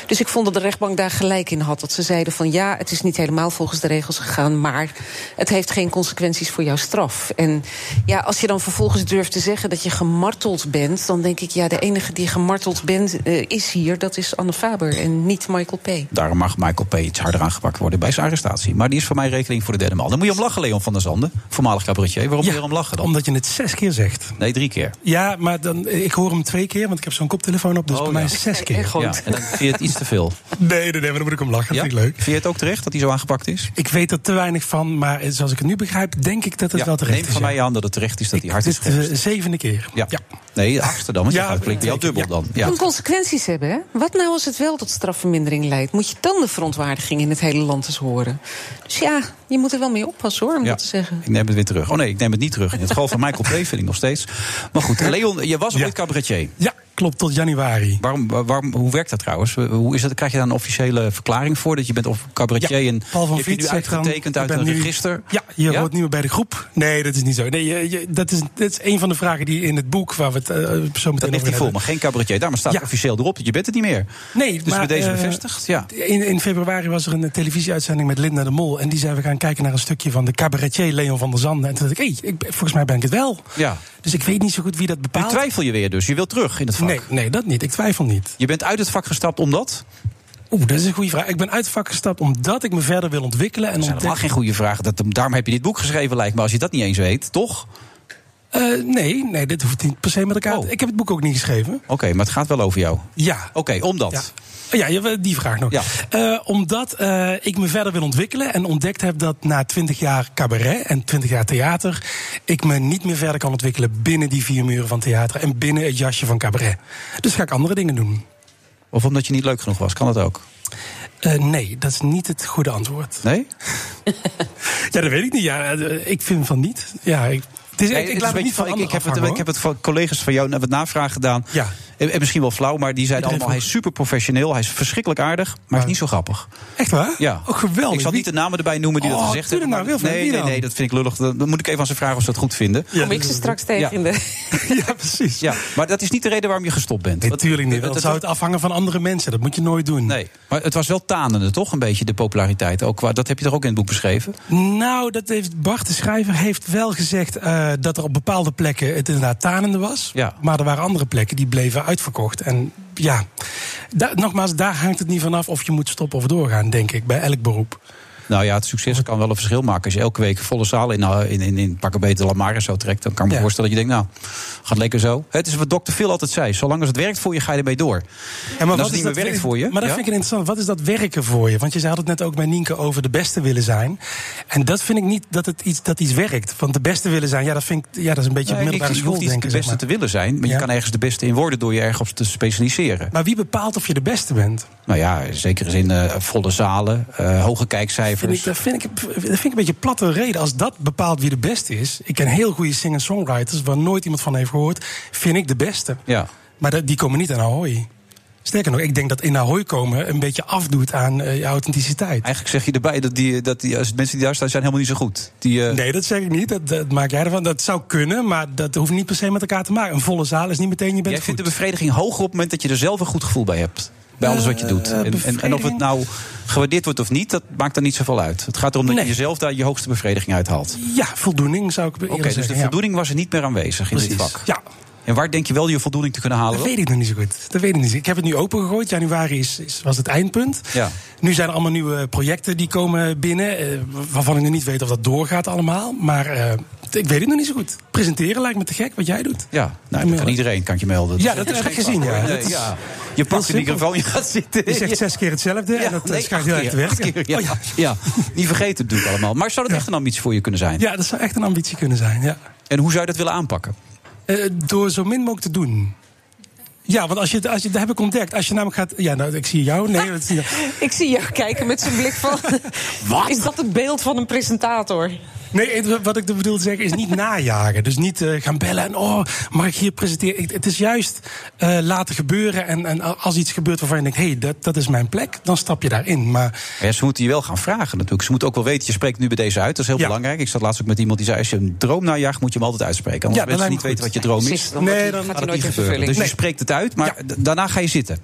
Dus ik vond dat de rechtbank daar gelijk in had. Dat ze zeiden van ja, het is niet helemaal volgens de regels gegaan... maar het heeft geen consequenties voor jouw straf. En ja, als je dan vervolgens durft te zeggen dat je gemarteld bent... dan denk ik, ja, de enige die gemarteld bent, is hier, dat is Anne Faber en niet Michael P. Daarom mag Michael P. iets harder aangepakt worden bij zijn arrestatie. Maar die is voor mij rekening voor de derde maal. Dan moet je om lachen, Leon van der Zanden, voormalig cabaretier. Waarom moet je erom lachen dan? Omdat je het zes keer zegt. Nee, drie keer. Ja, maar dan, ik hoor hem twee keer, want ik heb zo'n koptelefoon op. Dus Oh, bij mij ja. is het zes keer. Ja, en dan vind je het iets te veel. Nee, nee, nee, maar dan moet ik om lachen. Dat Ja? vind ik leuk. Vind je het ook terecht dat hij zo aangepakt is? Ik weet er te weinig van, maar zoals ik het nu begrijp, denk ik dat het Ja, wel terecht neem is. van ja. mij aan dat het terecht is dat hij hard is Dit is geweest. de zevende keer. Ja. Nee, dan, want Ja, je klinkt dubbel dan. Ja. kan consequenties hebben, hè? Wat nou als het wel tot strafvermindering leidt? Moet je dan de verontwaardiging in het hele land eens horen? Dus ja, je moet er wel mee oppassen, hoor, om Ja, dat te zeggen. ik neem het weer terug. Oh nee, ik neem het niet terug. In het geval van Michael P. vind ik nog steeds. Maar goed, Leon, je was ooit cabaretier. Ja, klopt, tot januari. Waarom, waarom, hoe werkt dat trouwens? Hoe is dat, krijg je daar een officiële verklaring voor? Dat je bent of cabaretier en Paul van je nu dan, uitgetekend uit een nu- register? Ja, je Ja? hoort niet meer bij de groep. Nee, dat is niet zo. Nee, je, je- dat, is, dat is een van de vragen die in het boek waar we het eh, zo meteen Dat over ligt niet vol, maar geen cabaretier. Daarom staat Ja. officieel erop dat je bent het niet meer. Nee, Dus maar, bij deze eh, bevestigd, ja. In, in februari was er een televisieuitzending met Linda de Mol. En die zei, we gaan kijken naar een stukje van de cabaretier Leon van der Zanden. En toen dacht ik, hé, ik, ben- volgens mij ben ik het wel. ja. Dus ik weet niet zo goed wie dat Nu bepaalt. twijfel je weer dus. Je wilt terug in het vak. Nee, nee, dat niet. Ik twijfel niet. Je bent uit het vak gestapt omdat? Oeh, dat is een goede vraag. Ik ben uit het vak gestapt omdat ik me verder wil ontwikkelen. En Dat helemaal geen goede vragen. Dat, daarom heb je dit boek geschreven, lijkt me. Als je dat niet eens weet, toch? Eh, nee, nee, dit hoeft niet per se met elkaar. Oh. Ik heb het boek ook niet geschreven. Oké, maar het gaat wel over jou. Ja. Oké, omdat. Ja. Ja, die vraag nog. Ja. Eh, omdat eh, ik me verder wil ontwikkelen en ontdekt heb dat na 20 jaar cabaret en 20 jaar theater, ik me niet meer verder kan ontwikkelen binnen die vier muren van theater en binnen het jasje van cabaret. Dus ga ik andere dingen doen. Of omdat je niet leuk genoeg was, kan dat ook? Eh, nee, dat is niet het goede antwoord. Nee? Ja, dat weet ik niet. Ja, ik vind van niet. Ja, ik, het is, ik, ik het laat het niet van ik, ik, heb het, ik heb het van collega's van jou wat navraag gedaan. Ja. En, en misschien wel flauw, maar die zeiden Iedereen allemaal... hij is super professioneel, hij is verschrikkelijk aardig... maar hij is niet zo grappig. Echt waar? Ja. Oh, geweldig. Ik zal niet de namen erbij noemen die dat Oh, gezegd hebben. nou, maar- nee, nee, nee, dat vind ik lullig. Dan moet ik even aan ze vragen of ze dat goed vinden. Ja, Kom ik ze straks tegen Ja. in de... Ja, precies. Ja, maar dat is niet de reden waarom je gestopt bent. Natuurlijk niet. Dat zou het afhangen van andere mensen. Dat moet je nooit doen. Nee, maar het was wel tanende, toch? Een beetje de populariteit. Ook, qua- dat heb je toch ook in het boek beschreven? Nou, dat heeft Bart de schrijver heeft wel gezegd eh, dat er op bepaalde plekken het inderdaad tanende was. Ja. Maar er waren andere plekken die bleven uitverkocht. En ja, da- nogmaals, daar hangt het niet vanaf of je moet stoppen of doorgaan, denk ik, bij elk beroep. Nou ja, het succes kan wel een verschil maken. Als je elke week volle zaal in, eh, in, in, in pakken beter Lamar zo trekt... dan kan ik me voorstellen dat je denkt, nou, gaat lekker zo. Het is wat dokter Phil altijd zei. Zolang als het werkt voor je, ga je ermee door. En als wat het niet meer werkt voor je... Maar dat vind ik interessant. Wat is dat werken voor je? Want je had het net ook bij Nienke over de beste willen zijn. En dat vind ik niet dat het iets, dat iets werkt. Want de beste willen zijn, ja, dat, vind ik, ja, dat is een beetje Nee, middelbare school hoeft niet de beste maar. te willen zijn... maar je kan ergens de beste in worden door je ergens te specialiseren. Maar wie bepaalt of je de beste bent? Nou ja, zeker in eh, volle zalen, eh, hoge kijkcijfers. Vind ik, dat, vind ik, dat vind ik een beetje platte reden. Als dat bepaalt wie de beste is. Ik ken heel goede singer-songwriters waar nooit iemand van heeft gehoord. Vind ik de beste. Ja. Maar die komen niet aan Ahoy. Sterker nog, ik denk dat in Ahoy komen een beetje afdoet aan eh, je authenticiteit. Eigenlijk zeg je erbij dat, die, dat die, als mensen die daar staan zijn helemaal niet zo goed. Die, eh, Nee, dat zeg ik niet. Dat, dat maak jij ervan. Dat zou kunnen, maar dat hoeft niet per se met elkaar te maken. Een volle zaal is niet meteen je bent Jij goed. vindt de bevrediging hoger op het moment dat je er zelf een goed gevoel bij hebt. Bij alles wat je doet. Eh, En, en, en of het nou gewaardeerd wordt of niet, dat maakt er niet zoveel uit. Het gaat erom dat Nee. je jezelf daar je hoogste bevrediging uithaalt. Ja, voldoening zou ik Oké, dus de ja. voldoening was er niet meer aanwezig in dit vak. Ja, En waar denk je wel je voldoening te kunnen halen? dat weet ik nog niet zo goed. Dat weet ik niet. Ik heb het nu opengegooid. Januari is, is, was het eindpunt. Ja. Nu zijn er allemaal nieuwe projecten die komen binnen. eh, waarvan ik nog niet weet of dat doorgaat allemaal. Maar eh, ik weet het nog niet zo goed. Presenteren lijkt me te gek wat jij doet. Ja, nou, dat kan iedereen, kan ik je melden. Ja, dat is heb ik gezien, ja. Nee, ja. Je pakt de microfoon, je gaat zitten. Je zegt zes keer hetzelfde en dat nee, schijnt heel erg te werken. keer, ja. Oh, ja. niet vergeten natuurlijk allemaal. Maar zou dat echt een ambitie voor je kunnen zijn? Ja, dat zou echt een ambitie kunnen zijn. Ja. En hoe zou je dat willen aanpakken? Eh, door zo min mogelijk te doen. Ja, want als je, als je, dat heb ik ontdekt. Als je namelijk gaat. Ja, nou, ik zie jou. Nee, dat zie je. Ik zie jou kijken met zijn blik van... Wat? Is dat het beeld van een presentator? Nee, wat ik bedoel te zeggen is niet najagen. Dus niet eh, gaan bellen en oh, mag ik hier presenteren? Ik- het is juist eh, laten gebeuren. En, en als iets gebeurt waarvan je denkt, hé, hey, dat, dat is mijn plek, dan stap je daarin. Maar Ja, ze moeten je wel gaan vragen natuurlijk. Ze moeten ook wel weten, je spreekt nu bij deze uit. Dat is heel Ja. belangrijk. Ik zat laatst ook met iemand die zei... als je een droom najaagt, moet je hem altijd uitspreken. Anders Ja, mensen niet weten wat je droom is. Precies, dan Nee, hij- dan gaat het nooit niet in gebeuren. vervulling. Dus je spreekt het uit, maar daarna ga je zitten.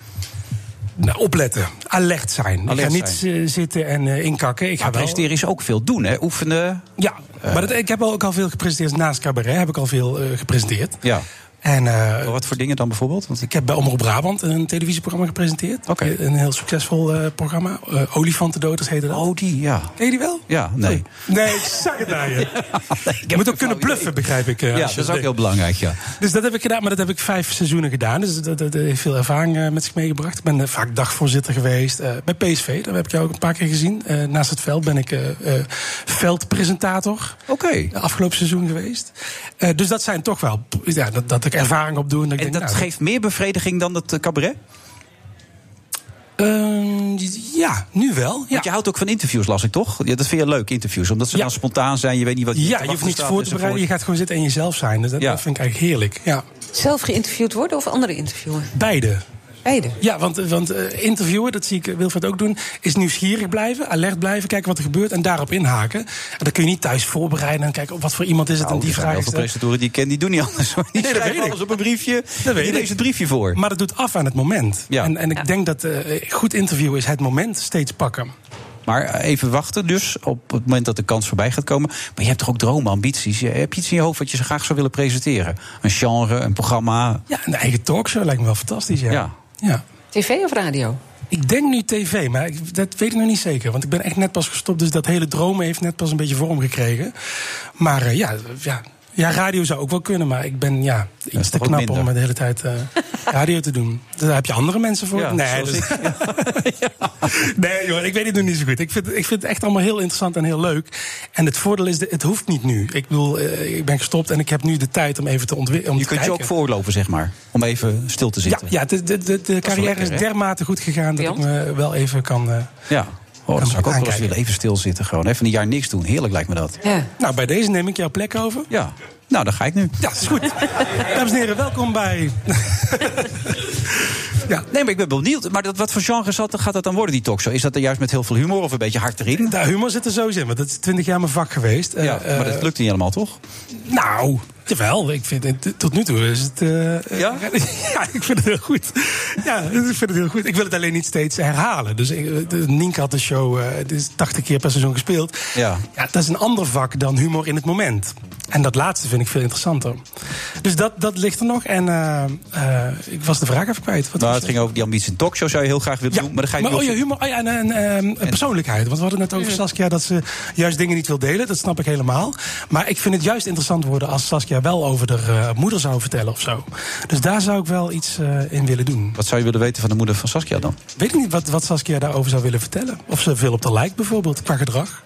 Nou, opletten, alert zijn. ik Alert ga niet zijn. eh, zitten en eh, inkakken. Ik ga Maar wel. presenteren is ook veel doen, hè? Oefenen. Ja, maar dat, ik heb ook al veel gepresenteerd naast cabaret. Heb ik al veel eh, gepresenteerd. Ja. En, eh, Wat voor dingen dan bijvoorbeeld? Want ik heb bij Omroep Brabant een televisieprogramma gepresenteerd. Een heel succesvol eh, programma. Uh, Olifantendoders heette dat. Oh, die, ja. Ken je die wel? Ja, nee. Nee, ik zag het naar je. je moet ook kunnen bluffen, begrijp ik. ja, dat is ook heel belangrijk, ja. Dus dat heb ik gedaan, maar dat heb ik vijf seizoenen gedaan. Dus dat, dat heeft veel ervaring met zich meegebracht. Ik ben vaak dagvoorzitter geweest bij PSV. Daar heb ik jou ook een paar keer gezien. naast het veld ben ik veldpresentator. Oké. Afgelopen seizoen geweest. dus dat zijn toch wel... Ja, dat, dat ik ervaring op doe. En, en denk, dat nou, geeft meer bevrediging dan het cabaret? Uh, ja, nu wel. Ja. Want je houdt ook van interviews, las ik toch? Ja, dat vind je leuk, interviews. Omdat ze ja. dan spontaan zijn, je weet niet wat je Ja, je hoeft niets voor te bereiden, je gaat gewoon zitten en jezelf zijn. Dat, ja. dat vind ik eigenlijk heerlijk. Ja. Zelf geïnterviewd worden of andere interviewen? Beide. Beide. Ja, want, want uh, interviewen, dat zie ik Wilfred ook doen, is nieuwsgierig blijven, alert blijven, kijken wat er gebeurt en daarop inhaken. En dan kun je niet thuis voorbereiden en kijken wat voor iemand is het nou, en die vraag. Heel veel presentatoren die ik ken, die doen niet anders. Die nee, schrijven alles op een briefje, dat die lezen het briefje voor. Maar dat doet af aan het moment. Ja. En, en ik ja. denk dat uh, goed interviewen is het moment steeds pakken. Maar even wachten dus op het moment dat de kans voorbij gaat komen. Maar je hebt toch ook dromen, ambities? Heb je iets in je hoofd wat je zo graag zou willen presenteren? Een genre, een programma? Ja, een eigen talkshow lijkt me wel fantastisch, ja. ja. Ja. TV of radio? Ik denk nu tv, maar ik, dat weet ik nog niet zeker. Want ik ben echt net pas gestopt, dus dat hele dromen heeft net pas een beetje vorm gekregen. Maar uh, ja, ja, ja, radio zou ook wel kunnen, maar ik ben ja, iets te knap om de hele tijd uh, radio te doen. Daar heb je andere mensen voor. Ja, nee, dus, ja. nee joh, ik weet het nog niet zo goed. Ik vind, ik vind het echt allemaal heel interessant en heel leuk. En het voordeel is, het hoeft niet nu. Ik bedoel, uh, ik ben gestopt en ik heb nu de tijd om even te ontwikkelen. Je kunt je ook voorlopen, zeg maar, om even stil te zitten. Ja, ja de, de, de, de carrière lekker, is dermate goed gegaan dat ik me wel even kan... Uh, ja. Oh, dat zou ik ook wel eens willen. Even stilzitten gewoon. Even een jaar niks doen. Heerlijk lijkt me dat. Ja. Nou, bij deze neem ik jouw plek over. Ja. Nou, dan ga ik nu. Ja, dat is goed. Dames en heren, welkom bij... ja. Nee, maar ik ben benieuwd. Maar dat, wat voor genre zat, gaat dat dan worden, die talkshow? Is dat er juist met heel veel humor of een beetje hard erin? Nou, humor zit er sowieso in, want dat is twintig jaar mijn vak geweest. Ja, uh, maar dat lukt niet helemaal, toch? Nou, Jawel, ik vind het, tot nu toe is het. Uh, ja? ja, ik vind het heel goed. Ja, ik vind het heel goed. Ik wil het alleen niet steeds herhalen. Dus Nienke had de show, uh, het is 80 keer per seizoen gespeeld. Ja. ja, dat is een ander vak dan humor in het moment. En dat laatste vind ik veel interessanter. Dus dat, dat ligt er nog. En uh, uh, ik was de vraag even kwijt. Wat nou, het ging over die ambitie. Een talkshow zou je heel graag willen ja, doen. Maar dan ga je maar, oh ja, humor oh ja, en, en, en, en, persoonlijkheid. Want we hadden het net over Saskia dat ze juist dingen niet wil delen. Dat snap ik helemaal. Maar ik vind het juist interessant worden als Saskia wel over de uh, moeder zou vertellen of zo. Dus daar zou ik wel iets in willen doen. Wat zou je willen weten van de moeder van Saskia dan? Weet ik niet wat, wat Saskia daarover zou willen vertellen. Of ze veel op de lijkt bijvoorbeeld, qua gedrag.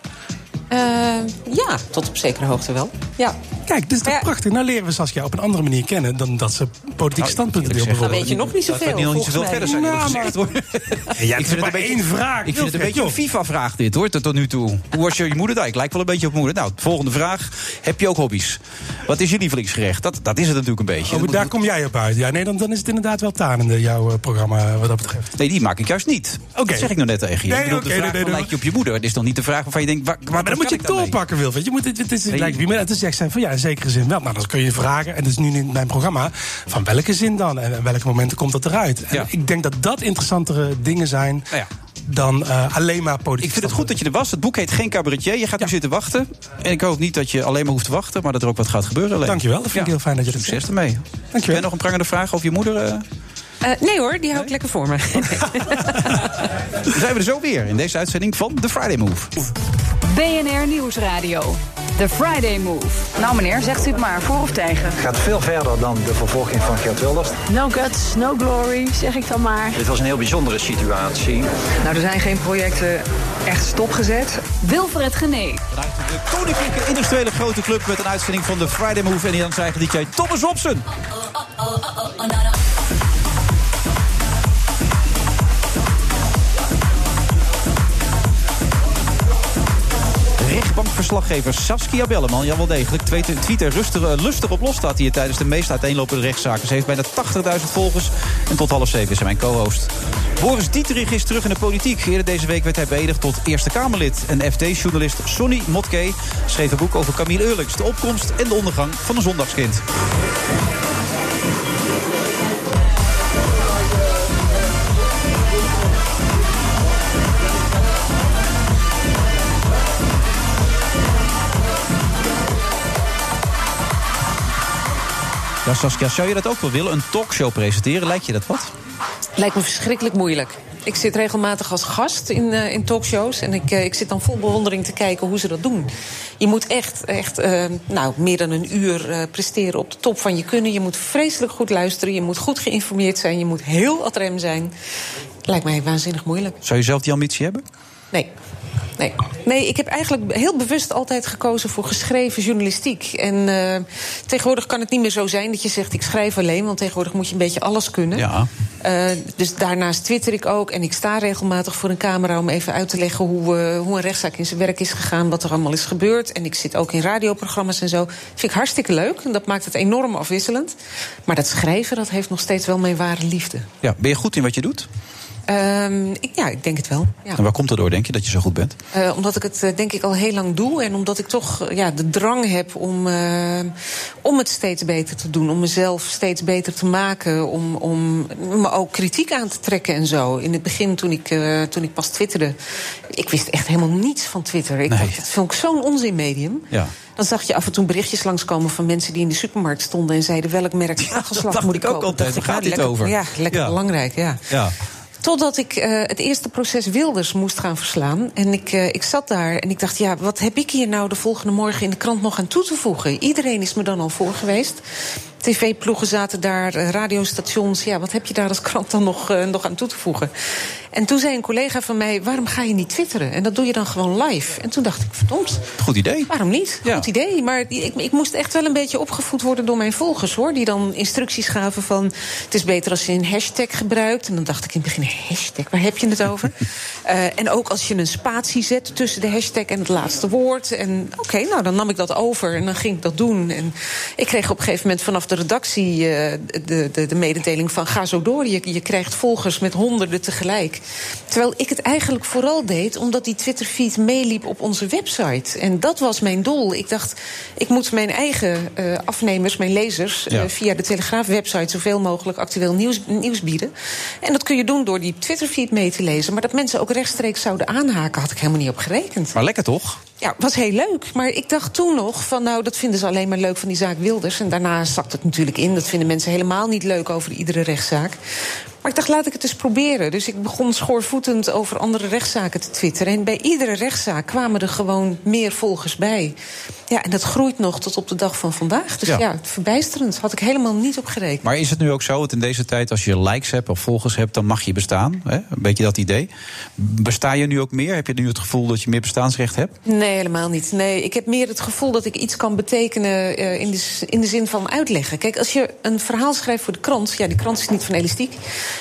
Uh, ja, tot op zekere hoogte wel. Ja. Kijk, dit is toch ja. prachtig. Nou leren we Saskia op een andere manier kennen dan dat ze politieke nou, standpunten wil bijvoorbeeld. Dan weet je nog niet zoveel. Dat niet, niet zoveel verder zijn nou, gezegd, hoor. Ja, ik vind het een beetje één vraag. Ik vind het een beetje een FIFA-vraag dit, hoor, tot nu toe. Hoe was je moeder daar? Ik lijk wel een beetje op moeder. Nou, volgende vraag. Heb je ook hobby's? Wat is je lievelingsgerecht? Dat, dat is het natuurlijk een beetje. Oh, daar kom jij op uit. Ja, nee, dan, dan is het inderdaad wel tanende, jouw uh, programma, wat dat betreft. Nee, die maak ik juist niet. Okay. Dat zeg ik nou net tegen je. Nee, ik bedoel, okay, de vraag nee, nee, lijk je op je moeder. Het is nog niet de vraag waarvan je denkt, waar, waar moet je doorpakken, Wilfred. Je moet, het, het is, het lijkt wie het is echt zijn van ja, in zekere zin wel. Nou, dan kun je vragen, en dat is nu in mijn programma, van welke zin dan? En welke momenten komt dat eruit? En ja. ik denk dat dat interessantere dingen zijn. Nou ja dan uh, alleen maar politiek. Ik vind het goed dat je er was. Het boek heet Geen Cabaretier. Je gaat ja. nu zitten wachten. En ik hoop niet dat je alleen maar hoeft te wachten, maar dat er ook wat gaat gebeuren. Alleen. Dankjewel, dat vind ja. ik heel fijn dat je Succes ermee. Dankjewel. Ben nog een prangende vraag over je moeder? Uh... Uh, nee hoor, die hou ik lekker voor me. Dan zijn we er zo weer in deze uitzending van The Friday Move. BNR Nieuwsradio. The Friday Move. Nou meneer, zegt u het maar, voor of tegen? Het gaat veel verder dan de vervolging van Geert Wilders. No guts, no glory, zeg ik dan maar. Dit was een heel bijzondere situatie. Nou, er zijn geen projecten echt stopgezet. Wilfred Genee. De Koninklijke Industriële Grote Club met een uitzending van de Friday Move. En hier aan zijn DJ Thomas Robson. Rechtbankverslaggever Saskia Belleman, ja wel degelijk, tweet er rustig, lustig op los staat hier tijdens de meest uiteenlopende rechtszaken. Ze heeft bijna 80.000 volgers en tot half zeven is hij mijn co-host. Boris Dieterich is terug in de politiek. Eerder deze week werd hij beëdigd tot Eerste Kamerlid. En FD-journalist Sonny Motke schreef een boek over Camille Eurlings, de opkomst en de ondergang van een zondagskind. Ja, Saskia, zou je dat ook wel willen? Een talkshow presenteren? Lijkt je dat wat? Lijkt me verschrikkelijk moeilijk. Ik zit regelmatig als gast in, uh, in talkshows. En ik, uh, ik zit dan vol bewondering te kijken hoe ze dat doen. Je moet echt, echt uh, nou, meer dan een uur presteren op de top van je kunnen. Je moet vreselijk goed luisteren. Je moet goed geïnformeerd zijn. Je moet heel adrem zijn. Lijkt mij waanzinnig moeilijk. Zou je zelf die ambitie hebben? Nee. Nee. nee, ik heb eigenlijk heel bewust altijd gekozen voor geschreven journalistiek. En uh, tegenwoordig kan het niet meer zo zijn dat je zegt ik schrijf alleen, want tegenwoordig moet je een beetje alles kunnen. Ja. Uh, dus daarnaast twitter ik ook en ik sta regelmatig voor een camera om even uit te leggen hoe, uh, hoe een rechtszaak in zijn werk is gegaan, wat er allemaal is gebeurd. En ik zit ook in radioprogramma's en zo. Vind ik hartstikke leuk en dat maakt het enorm afwisselend. Maar dat schrijven, dat heeft nog steeds wel mijn ware liefde. Ja, ben je goed in wat je doet? Um, ik, ja, ik denk het wel. Ja. En waar komt het door, denk je, dat je zo goed bent? Uh, omdat ik het uh, denk ik al heel lang doe. En omdat ik toch uh, ja, de drang heb om, uh, om het steeds beter te doen. Om mezelf steeds beter te maken. Om, om me ook kritiek aan te trekken en zo. In het begin, toen ik, uh, toen ik pas twitterde... ik wist echt helemaal niets van Twitter. Ik Nee. dacht, dat vond ik zo'n onzinmedium. Ja. Dan zag je af en toe berichtjes langskomen van mensen die in de supermarkt stonden... en zeiden welk merk hagelslag dacht moet ik ik ook kopen. altijd. Ik, gaat dit over? Ja, lekker Ja. belangrijk, ja. Ja. Totdat ik uh, het eerste proces Wilders moest gaan verslaan. En ik, uh, ik zat daar en ik dacht, ja, wat heb ik hier nou de volgende morgen in de krant nog aan toe te voegen? Iedereen is me dan al voor geweest. TV-ploegen zaten daar, uh, radiostations. Ja, wat heb je daar als krant dan nog, uh, nog aan toe te voegen? En toen zei een collega van mij, waarom ga je niet twitteren? En dat doe je dan gewoon live. En toen dacht ik, verdomd, Goed idee. waarom niet? Ja. Goed idee. Maar ik, ik moest echt wel een beetje opgevoed worden door mijn volgers, hoor. Die dan instructies gaven van, het is beter als je een hashtag gebruikt. En dan dacht ik in het begin, hashtag, waar heb je het over? uh, en ook als je een spatie zet tussen de hashtag en het laatste woord. En oké, okay, nou, dan nam ik dat over en dan ging ik dat doen. En ik kreeg op een gegeven moment vanaf de redactie uh, de, de, de mededeling van, ga zo door. Je, je krijgt volgers met honderden tegelijk. Terwijl ik het eigenlijk vooral deed omdat die Twitterfeed meeliep op onze website. En dat was mijn doel. Ik dacht, ik moet mijn eigen uh, afnemers, mijn lezers, Ja. uh, via de Telegraaf-website zoveel mogelijk actueel nieuws, nieuws bieden. En dat kun je doen door die Twitterfeed mee te lezen. Maar dat mensen ook rechtstreeks zouden aanhaken, had ik helemaal niet op gerekend. Maar lekker toch? Ja, was heel leuk. Maar ik dacht toen nog van nou, dat vinden ze alleen maar leuk van die zaak Wilders. En daarna zakt het natuurlijk in. Dat vinden mensen helemaal niet leuk over iedere rechtszaak. Maar ik dacht, laat ik het eens proberen. Dus ik begon schoorvoetend over andere rechtszaken te twitteren. En bij iedere rechtszaak kwamen er gewoon meer volgers bij. Ja, en dat groeit nog tot op de dag van vandaag. Dus Ja. ja, verbijsterend. Had ik helemaal niet op gerekend. Maar is het nu ook zo dat in deze tijd, als je likes hebt of volgers hebt, dan mag je bestaan? Hè? Een beetje dat idee. Besta je nu ook meer? Heb je nu het gevoel dat je meer bestaansrecht hebt? Nee, helemaal niet. Nee, ik heb meer het gevoel dat ik iets kan betekenen uh, in, de, in de zin van uitleggen. Kijk, als je een verhaal schrijft voor de krant, ja, die krant is niet van elastiek.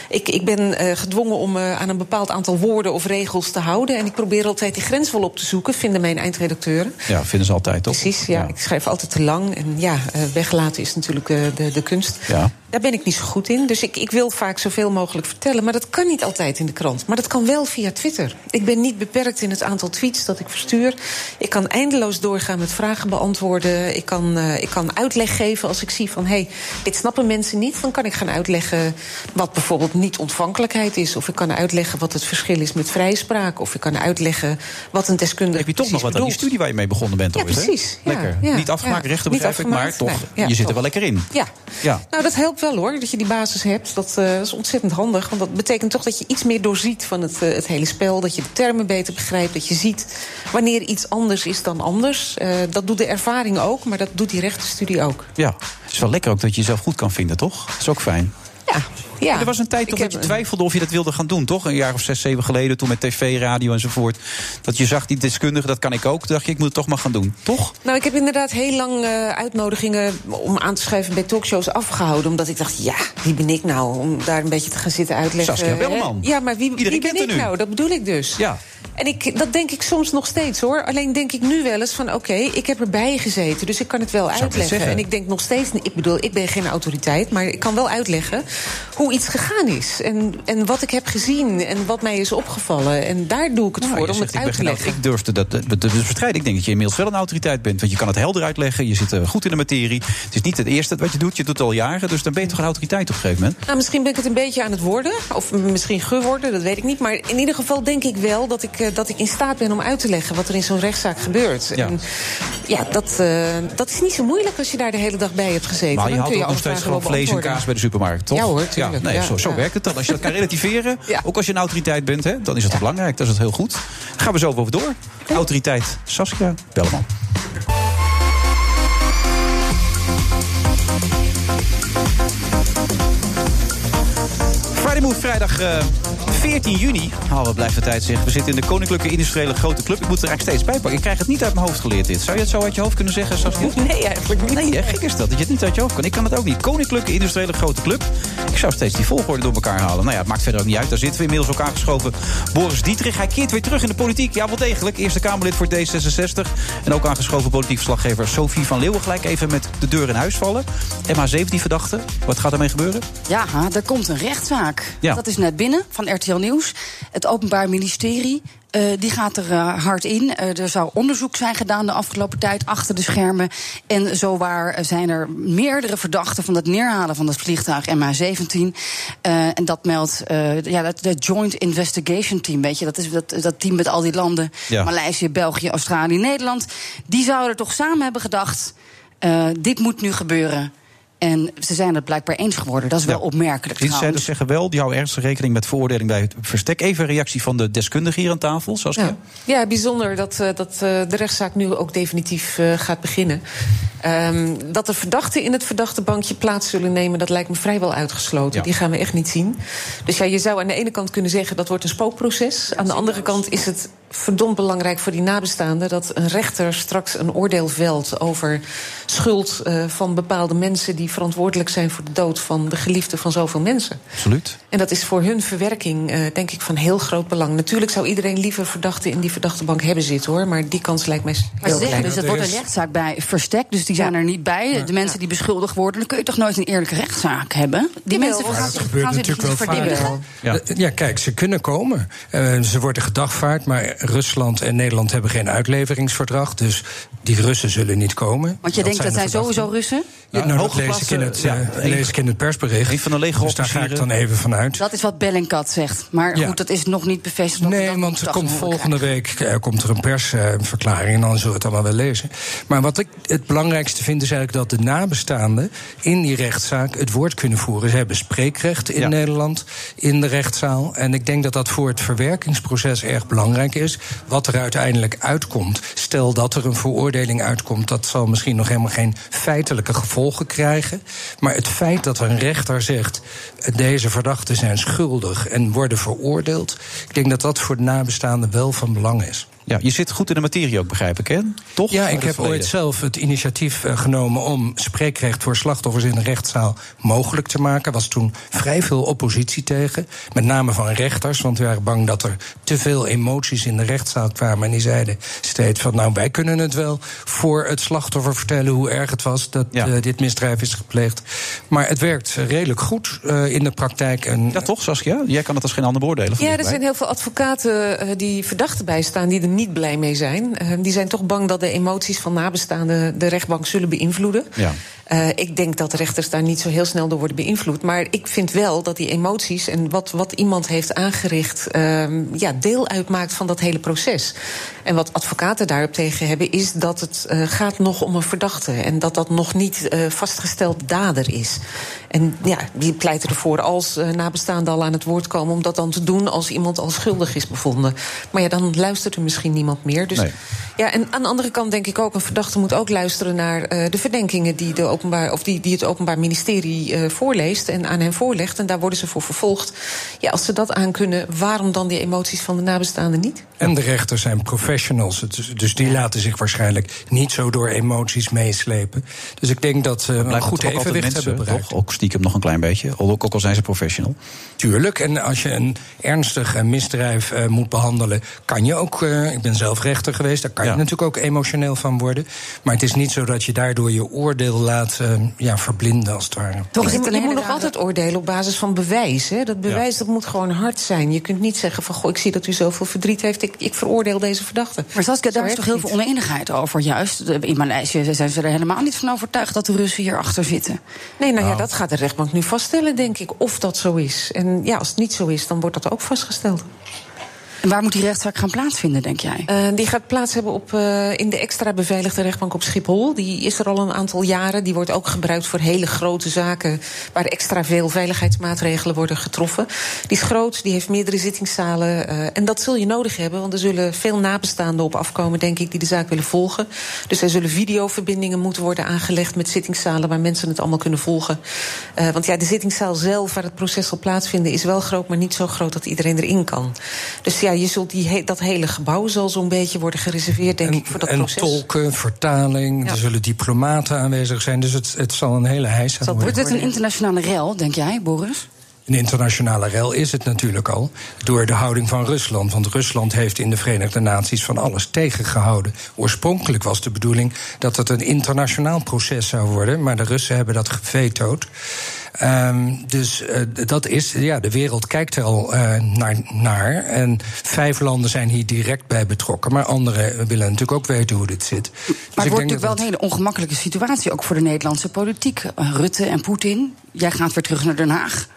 Ik, ik ben uh, gedwongen om uh, aan een bepaald aantal woorden of regels te houden. En ik probeer altijd die grens wel op te zoeken, vinden mijn eindredacteuren. Ja, vinden ze altijd, toch? Precies, ja. Ik schrijf altijd te lang. En ja, uh, weggelaten is natuurlijk de, de kunst. Ja. Daar ben ik niet zo goed in. Dus ik, ik wil vaak zoveel mogelijk vertellen. Maar dat kan niet altijd in de krant. Maar dat kan wel via Twitter. Ik ben niet beperkt in het aantal tweets dat ik verstuur. Ik kan eindeloos doorgaan met vragen beantwoorden. Ik kan, uh, ik kan uitleg geven als ik zie van... hé, hey, dit snappen mensen niet. Dan kan ik gaan uitleggen wat bijvoorbeeld niet-ontvankelijkheid is. Of ik kan uitleggen wat het verschil is met vrijspraak. Of ik kan uitleggen wat een deskundige Heb je toch nog wat aan die studie waar je mee begonnen bent? Ja, ooit, precies. Ja, Lekker. ja, niet afgemaakt rechten begrijp ik, maar toch, nee, je zit er wel lekker in. Ja. Ja. Nou, dat helpt wel hoor, dat je die basis hebt. Dat uh, is ontzettend handig. Want dat betekent toch dat je iets meer doorziet van het, uh, het hele spel. Dat je de termen beter begrijpt. Dat je ziet wanneer iets anders is dan anders. Uh, dat doet de ervaring ook, maar dat doet die rechtenstudie ook. Ja, het is wel lekker ook dat je jezelf goed kan vinden, toch? Dat is ook fijn. Ja, ja. Er was een tijd toch dat je twijfelde of je dat wilde gaan doen, toch? Een jaar of zes, zeven geleden, toen met tv, radio enzovoort. Dat je zag, die deskundige, dat kan ik ook. Toen dacht je, ik moet het toch maar gaan doen, toch? Nou, ik heb inderdaad heel lang uh, uitnodigingen om aan te schrijven bij talkshows afgehouden. Omdat ik dacht, ja, wie ben ik nou om daar een beetje te gaan zitten uitleggen? Saskia Belleman. Ja, maar wie, wie ben ik nu. nou? Dat bedoel ik dus. Ja. En ik, dat denk ik soms nog steeds hoor. Alleen denk ik nu wel eens van oké, okay, ik heb erbij gezeten, dus ik kan het wel Zou uitleggen. En ik denk nog steeds, ik bedoel, ik ben geen autoriteit, maar ik kan wel uitleggen hoe iets gegaan is. En, en wat ik heb gezien en wat mij is opgevallen. En daar doe ik het Nou, voor om zegt, het ik uit te leggen. Ik durfde dat eh, te bestrijden. Ik denk dat je inmiddels wel een autoriteit bent. Want je kan het helder uitleggen. Je zit eh, goed in de materie. Het is niet het eerste wat je doet. Je doet het al jaren. Dus dan ben je toch een autoriteit op een gegeven moment. Nou, misschien ben ik het een beetje aan het worden. Of misschien geworden, dat weet ik niet. Maar in ieder geval denk ik wel dat ik, eh, dat ik in staat ben om uit te leggen wat er in zo'n rechtszaak gebeurt. Ja. En ja, dat, dat is niet zo moeilijk als je daar de hele dag bij hebt gezeten. Maar je Dan je ook nog steeds gewoon vlees en kaas bij de supermarkt, toch? Ja hoor, tuurlijk. Nee, Ja, zo, zo ja. werkt het dan. Als je dat kan relativeren, ook als je een autoriteit bent, hè, dan is het belangrijk. Dat is het heel goed. Gaan we zo over door. Autoriteit Saskia Belleman. Friday Move, vrijdag eh, 14 juni. Oh, wat blijft de tijd zeg. We zitten in de Koninklijke Industriële Grote Club. Ik moet er eigenlijk steeds bij pakken. Ik krijg het niet uit mijn hoofd geleerd dit. Zou je het zo uit je hoofd kunnen zeggen, Saskia? Nee, eigenlijk niet. Nee, hè, gek is dat, dat je het niet uit je hoofd kan. Ik kan het ook niet. Koninklijke Industriële Grote Club. Ik zou steeds die volgorde door elkaar halen. Nou ja, het maakt verder ook niet uit. Daar zitten we inmiddels ook aangeschoven. Boris Dietrich, hij keert weer terug in de politiek. Ja, wel degelijk. Eerste Kamerlid voor D66. En ook aangeschoven politiek verslaggever Sophie van Leeuwen. Gelijk even met de deur in huis vallen. MH17-verdachte. Wat gaat ermee gebeuren? Ja, er komt een rechtszaak. Ja. Dat is net binnen van RTL Nieuws. Het Openbaar Ministerie. eh, die gaat er eh, hard in. Eh, er zou onderzoek zijn gedaan de afgelopen tijd achter de schermen. En zowaar zijn er meerdere verdachten van het neerhalen van het vliegtuig MH17. Eh, en dat meldt ja, dat, dat Joint Investigation Team. Weet je, dat is dat, dat team met al die landen: Ja. Maleisië, België, Australië, Nederland. Die zouden toch samen hebben gedacht: dit moet nu gebeuren. En ze zijn het blijkbaar eens geworden. Dat is wel opmerkelijk Insiders trouwens. zeggen wel, die houden ernstig rekening met veroordeling bij het verstek. Even een reactie van de deskundige hier aan tafel, Saskia. Ja. ja, bijzonder dat, eh, dat eh, de rechtszaak nu ook definitief eh, gaat beginnen. Ehm, dat de verdachten in het verdachte bankje plaats zullen nemen, dat lijkt me vrijwel uitgesloten. Ja. Die gaan we echt niet zien. Dus ja, je zou aan de ene kant kunnen zeggen dat wordt een spookproces. Aan de andere kant is het verdomd belangrijk voor die nabestaanden dat een rechter straks een oordeel velt over schuld eh, van bepaalde mensen die verantwoordelijk zijn voor de dood van de geliefde van zoveel mensen. Absoluut. En dat is voor hun verwerking, eh, denk ik, van heel groot belang. Natuurlijk zou iedereen liever verdachten in die verdachte bank hebben zitten, hoor. Maar die kans lijkt mij Maar heel ze zeggen dus, dat wordt een rechtszaak bij verstek, dus die zijn er niet bij. De mensen die beschuldigd worden, dan kun je toch nooit een eerlijke rechtszaak hebben? Die mensen gaan dat zich, gebeurt gaan zich natuurlijk wel verdedigen. ja, kijk, ze kunnen komen. Eh, ze worden gedagvaard, maar Rusland en Nederland hebben geen uitleveringsverdrag. Dus die Russen zullen niet komen. Want je denkt dat zijn sowieso Russen? Ja, nou, dat lees ik in het, eh, lees ik in het persbericht. Een van de leger dus daar ga ik dan even vanuit. Dat is wat Bellingcat zegt. Maar Ja. goed, dat is nog niet bevestigd. Nee, dat want er komt volgende week eh, komt er een persverklaring en dan zullen we het allemaal wel lezen. Maar wat ik het belangrijkste vind is eigenlijk dat de nabestaanden in die rechtszaak het woord kunnen voeren. Ze hebben spreekrecht in Nederland in de rechtszaal. En ik denk dat dat voor het verwerkingsproces erg belangrijk is. Wat er uiteindelijk uitkomt. Stel dat er een veroordeling uitkomt, dat zal misschien nog helemaal geen feitelijke gevolgen krijgen. Maar het feit dat een rechter zegt: deze verdachten zijn schuldig en worden veroordeeld. Ik denk dat dat voor de nabestaanden wel van belang is. Ja, je zit goed in de materie ook, begrijp ik, hè? Toch? Ja, ik heb verleden. ooit zelf het initiatief eh, genomen om spreekrecht voor slachtoffers in de rechtszaal mogelijk te maken. Er was toen vrij veel oppositie tegen. Met name van rechters, want we waren bang dat er te veel emoties in de rechtszaal kwamen. En die zeiden steeds van nou, wij kunnen het wel voor het slachtoffer vertellen hoe erg het was dat eh, dit misdrijf is gepleegd. Maar het werkt redelijk goed eh, in de praktijk. En, ja, toch, Saskia? Jij kan het als geen ander beoordelen. Ja, er zijn heel veel advocaten eh, die verdachten bijstaan die er niet blij mee zijn. Eh, die zijn toch bang dat de emoties van nabestaanden de rechtbank zullen beïnvloeden. Ja. Eh, ik denk dat rechters daar niet zo heel snel door worden beïnvloed. Maar ik vind wel dat die emoties en wat, wat iemand heeft aangericht... ehm, ja, deel uitmaakt van dat hele proces. En wat advocaten daarop tegen hebben... is dat het eh, gaat nog om een verdachte. En dat dat nog niet eh, vastgesteld dader is. En ja, die pleiten ervoor als eh, nabestaanden al aan het woord komen... om dat dan te doen als iemand al schuldig is bevonden. Maar ja, dan luistert er misschien niemand meer. Dus Nee. ja, en aan de andere kant denk ik ook... een verdachte moet ook luisteren naar eh, de verdenkingen... die, de openbaar, of die, die het Openbaar Ministerie eh, voorleest en aan hen voorlegt. En daar worden ze voor vervolgd. Ja, als ze dat aankunnen, waarom dan die emoties van de nabestaanden niet? En de rechters zijn professionals, dus- dus die laten zich waarschijnlijk niet zo door emoties meeslepen. Dus ik denk dat we een goed toch ook altijd evenwicht mensen, hebben bereikt. Toch? Ook stiekem nog een klein beetje. Ook, ook al zijn ze professional. Tuurlijk, en als je een ernstig eh, misdrijf eh, moet behandelen, kan je ook, eh, ik ben zelf rechter geweest, daar kan je natuurlijk ook emotioneel van worden. Maar het is niet zo dat je daardoor je oordeel laat ja, verblinden, als het ware. Toch, je, je moet nog altijd oordelen op basis van bewijs. Hè? Dat bewijs dat moet gewoon hard zijn. Je kunt niet zeggen van, goh, ik zie dat u zoveel verdriet heeft... ik, ik veroordeel deze verdachte. Maar Saskia, daar is toch heel veel oneenigheid over, juist. In Maleisië zijn ze er helemaal niet van overtuigd dat de Russen hierachter zitten. Nee, nou ja, dat gaat de rechtbank nu vaststellen, denk ik, of dat zo is. En ja, als het niet zo is, dan wordt dat ook vastgesteld. En waar moet die rechtszaak gaan plaatsvinden, denk jij? Uh, die gaat plaats hebben op, uh, in de extra beveiligde rechtbank op Schiphol. Die is er al een aantal jaren. Die wordt ook gebruikt voor hele grote zaken... waar extra veel veiligheidsmaatregelen worden getroffen. Die is groot, die heeft meerdere zittingszalen. Uh, en dat zul je nodig hebben, want er zullen veel nabestaanden op afkomen... denk ik, die de zaak willen volgen. Dus er zullen videoverbindingen moeten worden aangelegd... met zittingszalen waar mensen het allemaal kunnen volgen. want ja, de zittingszaal zelf, waar het proces zal plaatsvinden... is wel groot, maar niet zo groot dat iedereen erin kan. Dus ja, je zult die, dat hele gebouw zal zo'n beetje worden gereserveerd, denk en, ik, voor dat en proces. tolken, vertaling, Ja. er zullen diplomaten aanwezig zijn. Dus het, het zal een hele heisa worden. Wordt het een internationale rel, denk jij, Boris? Een internationale rel is het natuurlijk al. Door de houding van Rusland. Want Rusland heeft in de Verenigde Naties van alles tegengehouden. Oorspronkelijk was de bedoeling dat het een internationaal proces zou worden. Maar de Russen hebben dat gevetood. Ehm, dus eh, dat is, ja, de wereld kijkt er al eh, naar, naar. En vijf landen zijn hier direct bij betrokken. Maar anderen willen natuurlijk ook weten hoe dit zit. Dus Maar ik het wordt natuurlijk wel een hele ongemakkelijke situatie, ook voor de Nederlandse politiek. Rutte en Poetin, jij gaat weer terug naar Den Haag.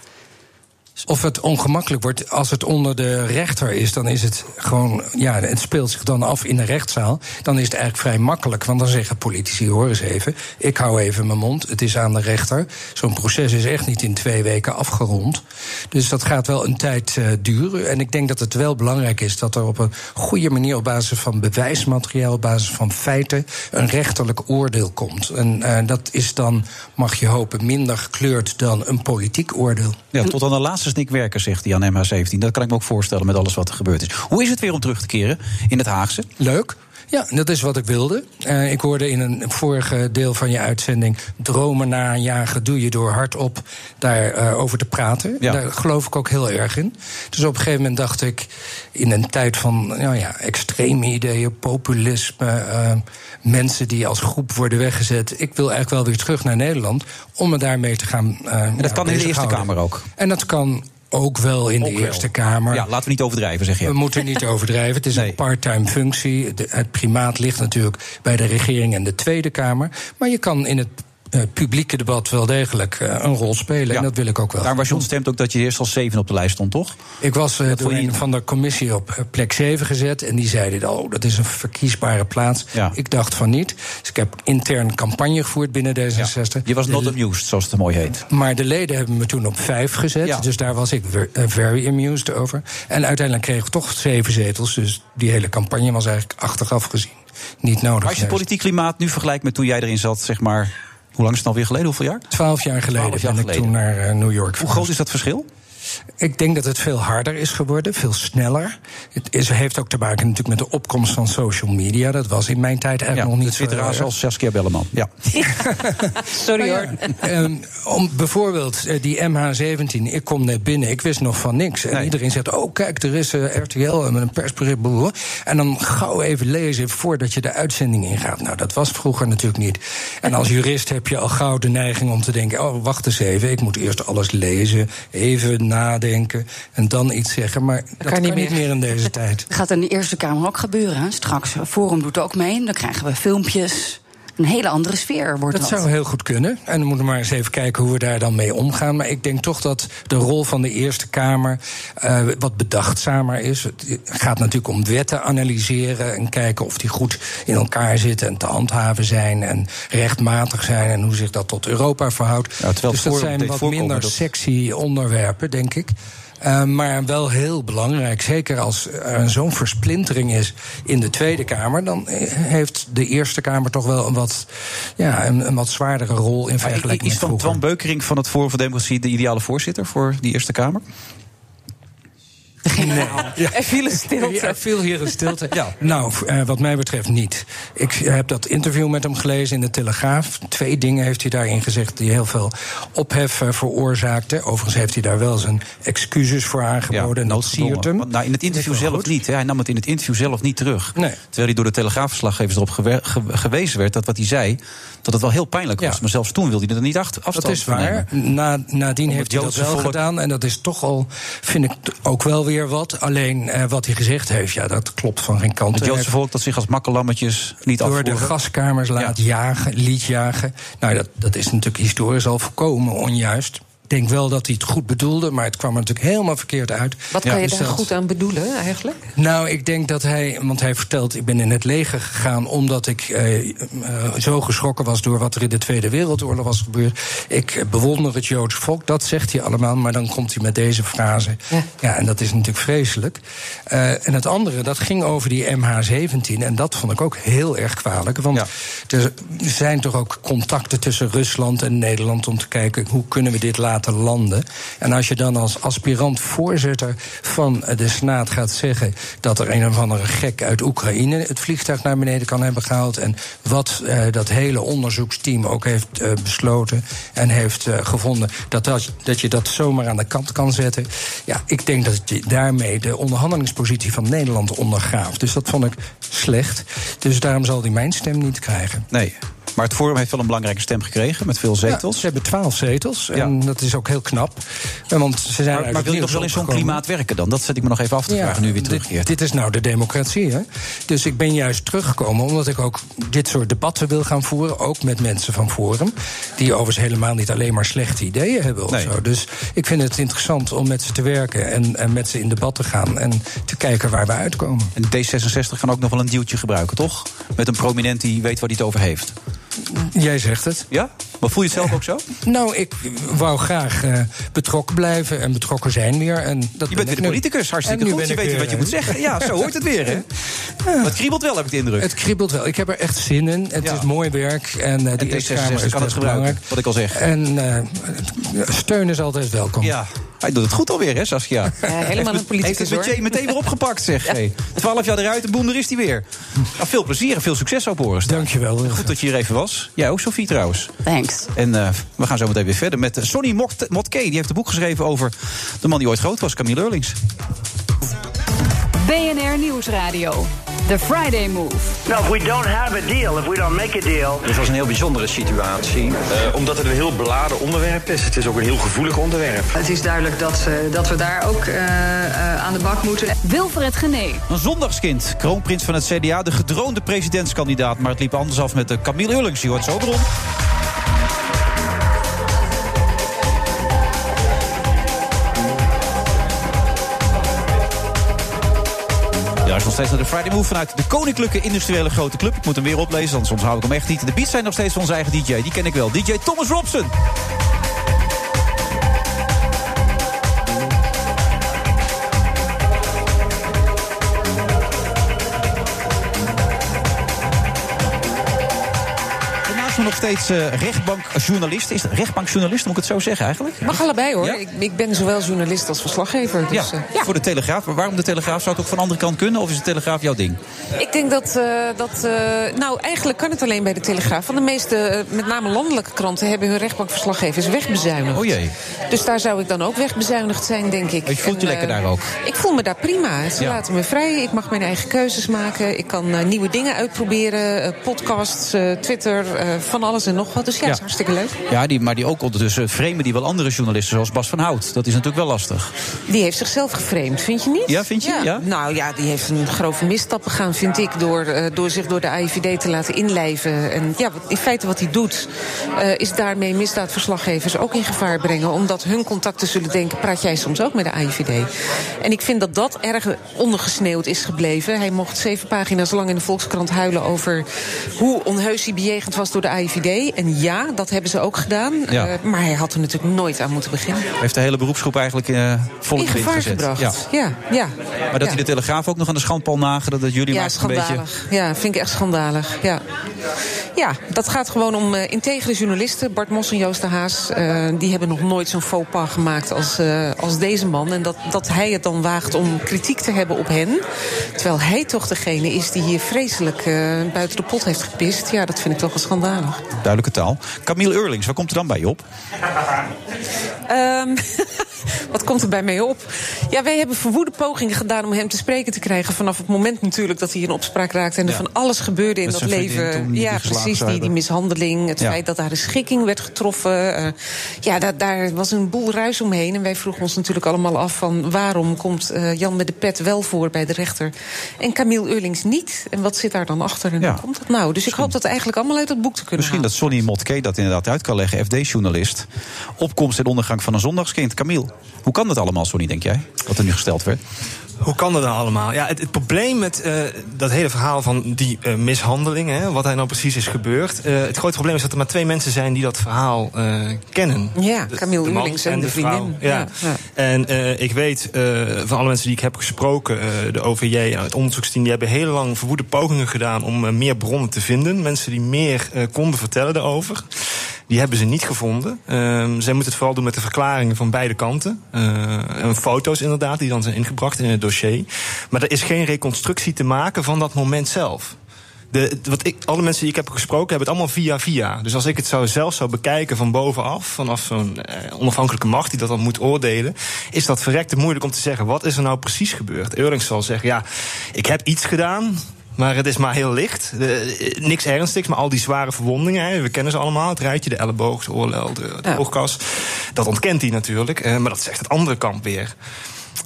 Of het ongemakkelijk wordt als het onder de rechter is, dan is het gewoon, ja, het speelt zich dan af in de rechtszaal. Dan is het eigenlijk vrij makkelijk, want dan zeggen politici: hoor eens even, ik hou even mijn mond, het is aan de rechter. Zo'n proces is echt niet in twee weken afgerond. Dus dat gaat wel een tijd uh, duren. En ik denk dat het wel belangrijk is dat er op een goede manier, op basis van bewijsmateriaal, op basis van feiten, een rechterlijk oordeel komt. En uh, dat is dan, mag je hopen, minder gekleurd dan een politiek oordeel. Ja, tot aan de laatste snikwerker, zegt hij aan MH17. Dat kan ik me ook voorstellen met alles wat er gebeurd is. Hoe is het weer om terug te keren in het Haagse? Leuk. Ja, dat is wat ik wilde. Uh, ik hoorde in een vorige deel van je uitzending... dromen najagen doe je door hardop daarover uh, over te praten. Ja. Daar geloof ik ook heel erg in. Dus op een gegeven moment dacht ik... in een tijd van nou ja, extreme ideeën, populisme... Uh, mensen die als groep worden weggezet... ik wil eigenlijk wel weer terug naar Nederland... om me daarmee te gaan uh, En dat kan in de Eerste Kamer ook? En dat kan ook wel in ook de wel. Eerste Kamer. Ja, laten we niet overdrijven, zeg je. We moeten niet overdrijven. Het is nee. een part-time functie. De, het primaat ligt natuurlijk bij de regering en de Tweede Kamer. Maar je kan in het publieke debat wel degelijk uh, een rol spelen. Ja. En dat wil ik ook wel. Daar was je ontstemd ook dat je eerst als zeven op de lijst stond, toch? Ik was uh, door een van de commissie op eh, plek 7 gezet. En die zeiden, oh, dat is een verkiesbare plaats. Ja. Ik dacht van niet. Dus ik heb intern campagne gevoerd binnen D66. Ja. Je was not amused, zoals het mooi heet. Maar de leden hebben me toen op vijf gezet. Ja. Dus daar was ik very amused over. En uiteindelijk kreeg ik toch zeven zetels. Dus die hele campagne was eigenlijk achteraf gezien niet nodig. Als je het politiek klimaat nu vergelijkt met toen jij erin zat, zeg maar... Hoe lang is het alweer geleden? Hoeveel jaar? Twaalf jaar geleden Twaalf jaar ben ik toen naar uh, New York Hoe groot is dat verschil? Ik denk dat het veel harder is geworden, veel sneller. Het is, heeft ook te maken natuurlijk met de opkomst van social media. Dat was in mijn tijd eigenlijk ja, nog niet zo. Twitteraars als Saskia Belleman. Ja. Sorry hoor. Um, om bijvoorbeeld uh, die MH17. Ik kom net binnen, ik wist nog van niks. En nee. iedereen zegt, oh kijk, er is uh, RTL met een persbericht. En dan gauw even lezen voordat je de uitzending ingaat. Nou, dat was vroeger natuurlijk niet. En als jurist heb je al gauw de neiging om te denken... oh, wacht eens even, ik moet eerst alles lezen, even nadenken... en dan iets zeggen. Maar dat, dat kan, niet, meer. niet meer in deze tijd. Dat gaat in de Eerste Kamer ook gebeuren, hè? straks. Forum doet ook mee, dan krijgen we filmpjes... Een hele andere sfeer wordt dat. Dat zou heel goed kunnen. En dan moeten we maar eens even kijken hoe we daar dan mee omgaan. Maar ik denk toch dat de rol van de Eerste Kamer uh, wat bedachtzamer is. Het gaat natuurlijk om wetten analyseren en kijken of die goed in elkaar zitten en te handhaven zijn en rechtmatig zijn en hoe zich dat tot Europa verhoudt. Ja, dus dat zijn wat minder dat... sexy onderwerpen, denk ik. Uh, maar wel heel belangrijk. Zeker als er zo'n versplintering is in de Tweede Kamer. dan heeft de Eerste Kamer toch wel een wat, ja, een, een wat zwaardere rol in vergelijking Is met Twan Beukering van het Forum voor Democratie de ideale voorzitter voor die Eerste Kamer? Nee. Ja. Er viel een stilte. Er viel hier een stilte. ja. Nou, uh, wat mij betreft niet. Ik heb dat interview met hem gelezen in de Telegraaf. Twee dingen heeft hij daarin gezegd die heel veel ophef uh, veroorzaakten. Overigens heeft hij daar wel zijn excuses voor aangeboden. Ja, en dat siert hem. Nou, in het interview zelf goed. niet. Hè. Hij nam het in het interview zelf niet terug. Nee. Terwijl hij door de Telegraafverslaggevers erop gewe ge gewezen werd dat wat hij zei, dat het wel heel pijnlijk was. Ja. Maar zelfs toen wilde hij er niet afstand Dat is waar. Na, nadien heeft hij dat wel volk... gedaan. En dat is toch al, vind ik ook wel weer wat. Alleen uh, wat hij gezegd heeft, ja, dat klopt van geen kant. Het Joodse volk dat zich als makkelammetjes niet Door afvoeren. de gaskamers laat ja. jagen, liet jagen. Nou, dat, dat is natuurlijk historisch al volkomen onjuist. Denk wel dat hij het goed bedoelde, maar het kwam er natuurlijk helemaal verkeerd uit. Wat kan je daar goed aan bedoelen eigenlijk? nou, ik denk dat hij, want hij vertelt, ik ben in het leger gegaan omdat ik eh, eh, zo geschrokken was door wat er in de Tweede Wereldoorlog was gebeurd. Ik bewonder het Joods volk, dat zegt hij allemaal, maar dan komt hij met deze frase. Ja, en dat is natuurlijk vreselijk. Eh, en het andere, dat ging over die MH17 en dat vond ik ook heel erg kwalijk, want er zijn toch ook contacten tussen Rusland en Nederland om te kijken hoe kunnen we dit laten landen. En als je dan als aspirant voorzitter van de Senaat gaat zeggen dat er een of andere gek uit Oekraïne het vliegtuig naar beneden kan hebben gehaald. En wat eh, dat hele onderzoeksteam ook heeft eh, besloten en heeft eh, gevonden dat, dat, dat je dat zomaar aan de kant kan zetten. Ja, ik denk dat je daarmee de onderhandelingspositie van Nederland ondergraaft. Dus dat vond ik slecht. Dus daarom zal hij mijn stem niet krijgen. Nee. Maar het Forum heeft wel een belangrijke stem gekregen met veel zetels. Ja, ze hebben twaalf zetels en dat is ook heel knap. Want ze zijn Maar, wil je nieuws wel in zo'n klimaat werken dan? Dat zet ik me nog even af te vragen nu weer dit- terugkeert. Dit, is nou de democratie, hè? Dus ik ben juist teruggekomen omdat ik ook dit soort debatten wil gaan voeren. Ook met mensen van Forum. Die overigens helemaal niet alleen maar slechte ideeën hebben of Nee. zo. Dus ik vind het interessant om met ze te werken en, en met ze in debat te gaan. En te kijken waar we uitkomen. En D66 kan ook nog wel een duwtje gebruiken, toch? Met een prominent die weet waar hij het over heeft. Jij zegt het. Ja? Maar voel je het zelf ook zo? Nou, ik wou graag eh, betrokken blijven en betrokken zijn weer. En dat Je ben bent weer de politicus, hartstikke En nu goed. Je weet weer, wat je eh, moet zeggen. Ja, zo hoort het weer, hè? Maar het kriebelt wel, heb ik de indruk. Het kriebelt wel. Ik heb er echt zin in. Het Ja. is mooi werk. En uh, die En Eerste D66 Kamer is kan het gebruiken, belangrijk. wat ik al zeg. En eh, steun is altijd welkom. Ja, hij doet het goed alweer, hè, Saskia? helemaal een politicus, Heeft het budget meteen weer opgepakt, zeg. Hey, Twaalf jaar eruit en boem, daar is hij weer. Nou, veel plezier en veel succes op horen. Dankjewel. Goed dat je hier even was. Jij ook, Sofie, trouwens. Thanks. En eh, we gaan zo meteen weer verder met eh, Sonny Mot- Motke. Die heeft een boek geschreven over de man die ooit groot was, Camille Eurlings. BNR Nieuwsradio. The Friday Move. No, if we don't have a deal, if we don't make a deal. Dit was een heel bijzondere situatie. Eh, omdat het een heel beladen onderwerp is. Het is ook een heel gevoelig onderwerp. Het is duidelijk dat, eh, dat we daar ook eh, eh, aan de bak moeten. Wilfred Genee. Een zondagskind, kroonprins van het CDA, de gedroomde presidentskandidaat. Maar het liep anders af met de Camille Eurlings. Die hoort zo erom. Is nog steeds naar de Friday Move vanuit de Koninklijke Industriële Grote Club. Ik moet hem weer oplezen, anders onthoud ik hem echt niet. De beats zijn nog steeds van onze eigen DJ, die ken ik wel. DJ Thomas Robson. Nog steeds eh, rechtbankjournalist. Is rechtbankjournalist, moet ik het zo zeggen eigenlijk? Mag allebei hoor. Ik, ik ben zowel journalist als verslaggever. Dus, ja, eh, voor de Telegraaf. Maar waarom de Telegraaf? Zou het ook van de andere kant kunnen? Of is de Telegraaf jouw ding? Ik denk dat, eh, dat nou eigenlijk kan het alleen bij de Telegraaf. Van de meeste, met name landelijke kranten, hebben hun rechtbankverslaggevers wegbezuinigd. Oh jee. Dus daar zou ik dan ook wegbezuinigd zijn, denk ik. Je voelt je En, lekker daar ook? Ik voel me daar prima. Ze Ja. laten me vrij. Ik mag mijn eigen keuzes maken. Ik kan nieuwe dingen uitproberen. podcasts, Twitter, van alles en nog wat. Dus ja, is hartstikke leuk. Ja, die, maar die ook ondertussen framen die wel andere journalisten, zoals Bas van Hout. Dat is natuurlijk wel lastig. Die heeft zichzelf geframed, vind je niet? Ja, vind je? Ja. Nou ja, die heeft een grove misstap begaan, vind ik... door, eh, door zich door de AIVD te laten inlijven. En ja, in feite wat hij doet... eh, is daarmee misdaadverslaggevers ook in gevaar brengen... omdat hun contacten zullen denken... praat jij soms ook met de AIVD? En ik vind dat dat erg ondergesneeuwd is gebleven. Hij mocht zeven pagina's lang in de Volkskrant huilen... over hoe onheus hij bejegend was door de AIVD. En ja, dat hebben ze ook gedaan. Ja. Eh, maar hij had er natuurlijk nooit aan moeten beginnen. Heeft de hele beroepsgroep eigenlijk uh, vol In gevaar gezet. gebracht. Ja, ja. Maar dat ja. hij de Telegraaf ook nog aan de schandpaal nagerde... dat jullie Ja, een beetje... Ja, vind ik echt schandalig. Ja, ja dat gaat gewoon om uh, integere journalisten. Bart Mos en Joost de Haas, die hebben nog nooit zo'n faux pas gemaakt als, als deze man. En dat, dat hij het dan waagt om kritiek te hebben op hen. Terwijl hij toch degene is die hier vreselijk buiten de pot heeft gepist. Ja, dat vind ik toch wel schandalig. Duidelijke taal. Camille Eurlings, waar komt er dan bij je op? Wat dat komt er bij mij op. Ja, wij hebben verwoede pogingen gedaan om hem te spreken te krijgen. Vanaf het moment natuurlijk dat hij in opspraak raakte. En er Ja. van alles gebeurde in dat leven. Ja, precies. Die, die mishandeling. Het Ja. feit dat daar een schikking werd getroffen. eh, ja, daar, daar was een boel ruis omheen. En wij vroegen ons natuurlijk allemaal af van waarom komt eh, Jan met de pet wel voor bij de rechter. En Camille Eurlings niet. En wat zit daar dan achter? En Ja. hoe komt dat nou? Dus ik hoop dat eigenlijk allemaal uit het boek te kunnen Misschien dat Sonny Motke dat inderdaad uit kan leggen, FD-journalist. Opkomst en ondergang van een zondagskind. Camille, hoe kan dat allemaal, Sonny, denk jij? Wat er nu gesteld werd? Hoe kan dat nou allemaal? Ja, het, het probleem met eh, dat hele verhaal van die eh, mishandeling, hè, wat daar nou precies is gebeurd. eh, het grote probleem is dat er maar twee mensen zijn die dat verhaal eh, kennen. Ja, Camille de man Eurlings en de vrouw. vriendin. Ja. Ja, ja. En eh, ik weet eh, van alle mensen die ik heb gesproken, eh, de OVJ en het onderzoeksteam, die hebben heel lang verwoede pogingen gedaan om meer bronnen te vinden. Mensen die meer eh, konden vertellen daarover. Die hebben ze niet gevonden. Ehm, zij moeten het vooral doen met de verklaringen van beide kanten. Eh, en foto's inderdaad, die dan zijn ingebracht in het dossier. Maar er is geen reconstructie te maken van dat moment zelf. De, wat ik, alle mensen die ik heb gesproken hebben het allemaal via via. Dus als ik het zou zelf zou bekijken van bovenaf, vanaf zo'n eh, onafhankelijke macht die dat dan moet oordelen, is dat verrekte moeilijk om te zeggen wat is er nou precies gebeurd. Eurlings zal zeggen, ja, ik heb iets gedaan. Maar het is maar heel licht. De- eh, niks ernstigs, maar al die zware verwondingen. Hè, we kennen ze allemaal. Het rijtje, de elleboog, de oorlel, de, de oogkas. Dat ontkent hij natuurlijk. eh, maar dat zegt het andere kamp weer.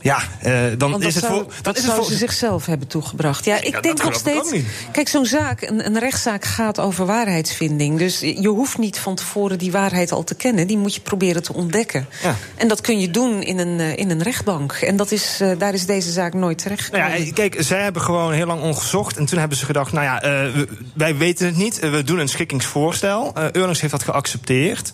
Ja, eh, dan is dat het zou, voor. Dan dat is het voor ze zichzelf hebben toegebracht. Ja, ik denk nog steeds. Kijk, zo'n zaak, een, een rechtszaak gaat over waarheidsvinding. Dus je hoeft niet van tevoren die waarheid al te kennen. Die moet je proberen te ontdekken. Ja. En dat kun je doen in een, eh, in een rechtbank. En dat is, eh, daar is deze zaak nooit terecht. Nou ja, kijk, zij hebben gewoon heel lang ongezocht. En toen hebben ze gedacht, nou ja, eh, wij weten het niet. We doen een schikkingsvoorstel. Eurlings heeft dat geaccepteerd.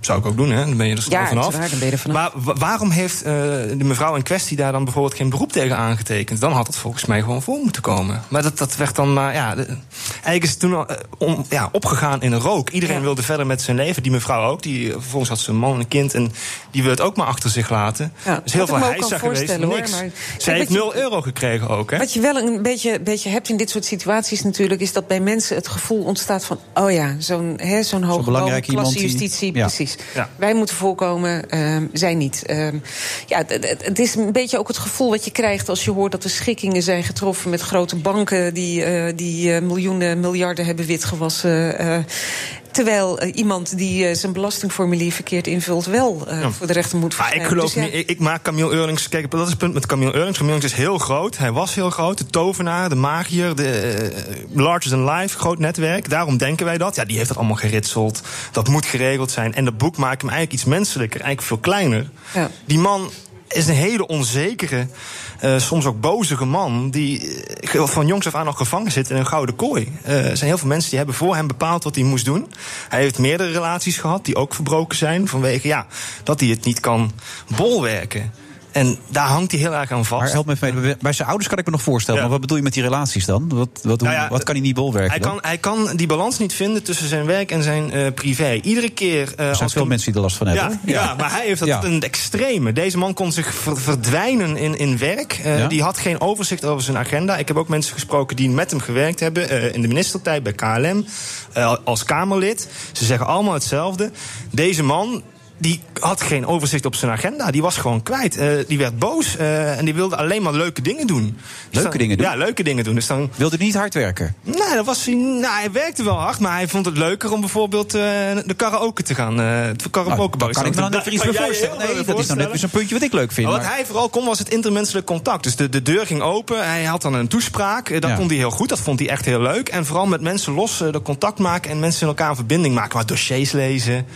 Zou ik ook doen, hè? Dan ben je er snel Ja, vanaf. dan ben je er vanaf. Maar wa- waarom heeft eh, de mevrouw in kwestie daar dan bijvoorbeeld geen beroep tegen aangetekend? Dan had het volgens mij gewoon voor moeten komen. Maar dat, dat werd dan maar, ja... de- eigenlijk is het toen al eh, om, ja, opgegaan in een rook. Iedereen wilde verder met zijn leven. Die mevrouw ook. Die, eh, vervolgens had ze een man en een kind. En die wil het ook maar achter zich laten. Ja, dus heel veel heisa kan geweest. voorstellen, hoor, Niks. maar- Zij heeft wat je- 0 euro gekregen ook, hè? Wat je wel een beetje, beetje hebt in dit soort situaties natuurlijk... is dat bij mensen het gevoel ontstaat van... oh ja, zo'n hè, zo'n hoge belangrijk klasse iemand die- justitie, Ja. Precies. Ja. Wij moeten voorkomen, ehm, zij niet. Ehm, ja, het- is een beetje ook het gevoel wat je krijgt... als je hoort dat er schikkingen zijn getroffen met grote banken... die, eh, die eh, miljoenen, miljarden hebben witgewassen... terwijl eh, iemand die eh, zijn belastingformulier verkeerd invult... wel eh, Ja. voor de rechter moet Maar ik verschijnen. geloof Dus ja, niet. Ik, ik maak Camille Eurlings. Kijk, dat is het punt met Camille Eurlings. Camille Eurlings is heel groot. Hij was heel groot. De tovenaar, de magier, de larger than life, groot netwerk. Daarom denken wij dat. Ja, die heeft dat allemaal geritseld. Dat moet geregeld zijn. En dat boek maakt hem eigenlijk iets menselijker, eigenlijk veel kleiner. Ja. Die man is een hele onzekere, eh, soms ook bozige man. die eh, van jongs af aan nog gevangen zit in een gouden kooi. Eh, er zijn heel veel mensen die hebben voor hem bepaald wat hij moest doen. Hij heeft meerdere relaties gehad die ook verbroken zijn. vanwege ja, dat hij het niet kan bolwerken. En daar hangt hij heel erg aan vast. Maar help me even. Bij zijn ouders kan ik me nog voorstellen. Maar wat bedoel je met die relaties dan? Wat, wat, Nou ja, wat kan hij niet bolwerken? Hij dan? kan, hij kan die balans niet vinden tussen zijn werk en zijn eh, privé. Iedere keer. eh, er zijn als veel mensen die er last van hebben. Ja, ja. maar hij heeft dat een extreme. Deze man kon zich ver- verdwijnen in, in werk. Eh. Die had geen overzicht over zijn agenda. Ik heb ook mensen gesproken die met hem gewerkt hebben. in de ministertijd bij KLM. als Kamerlid. Ze zeggen allemaal hetzelfde. Deze man. Die had geen overzicht op zijn agenda. Die was gewoon kwijt. Eh, die werd boos. eh, en die wilde alleen maar leuke dingen doen. Dus Leuke dan- dingen doen? Ja, leuke dingen doen. Dus dan Wilde hij niet hard werken? Nee, dat was hij, nou, hij werkte wel hard, maar hij vond het leuker om bijvoorbeeld eh, de karaoke te gaan. het karaoke daar kan ik me dan net iets bij voorstellen. Nee, dat is dan net weer zo'n puntje wat ik leuk vind. Maar wat maar- hij vooral kon was het intermenselijk contact. Dus de, de deur ging open, hij had dan een toespraak. Dat Ja. kon hij heel goed, dat vond hij echt heel leuk. En vooral met mensen los de contact maken en mensen in elkaar een verbinding maken. Maar dossiers lezen,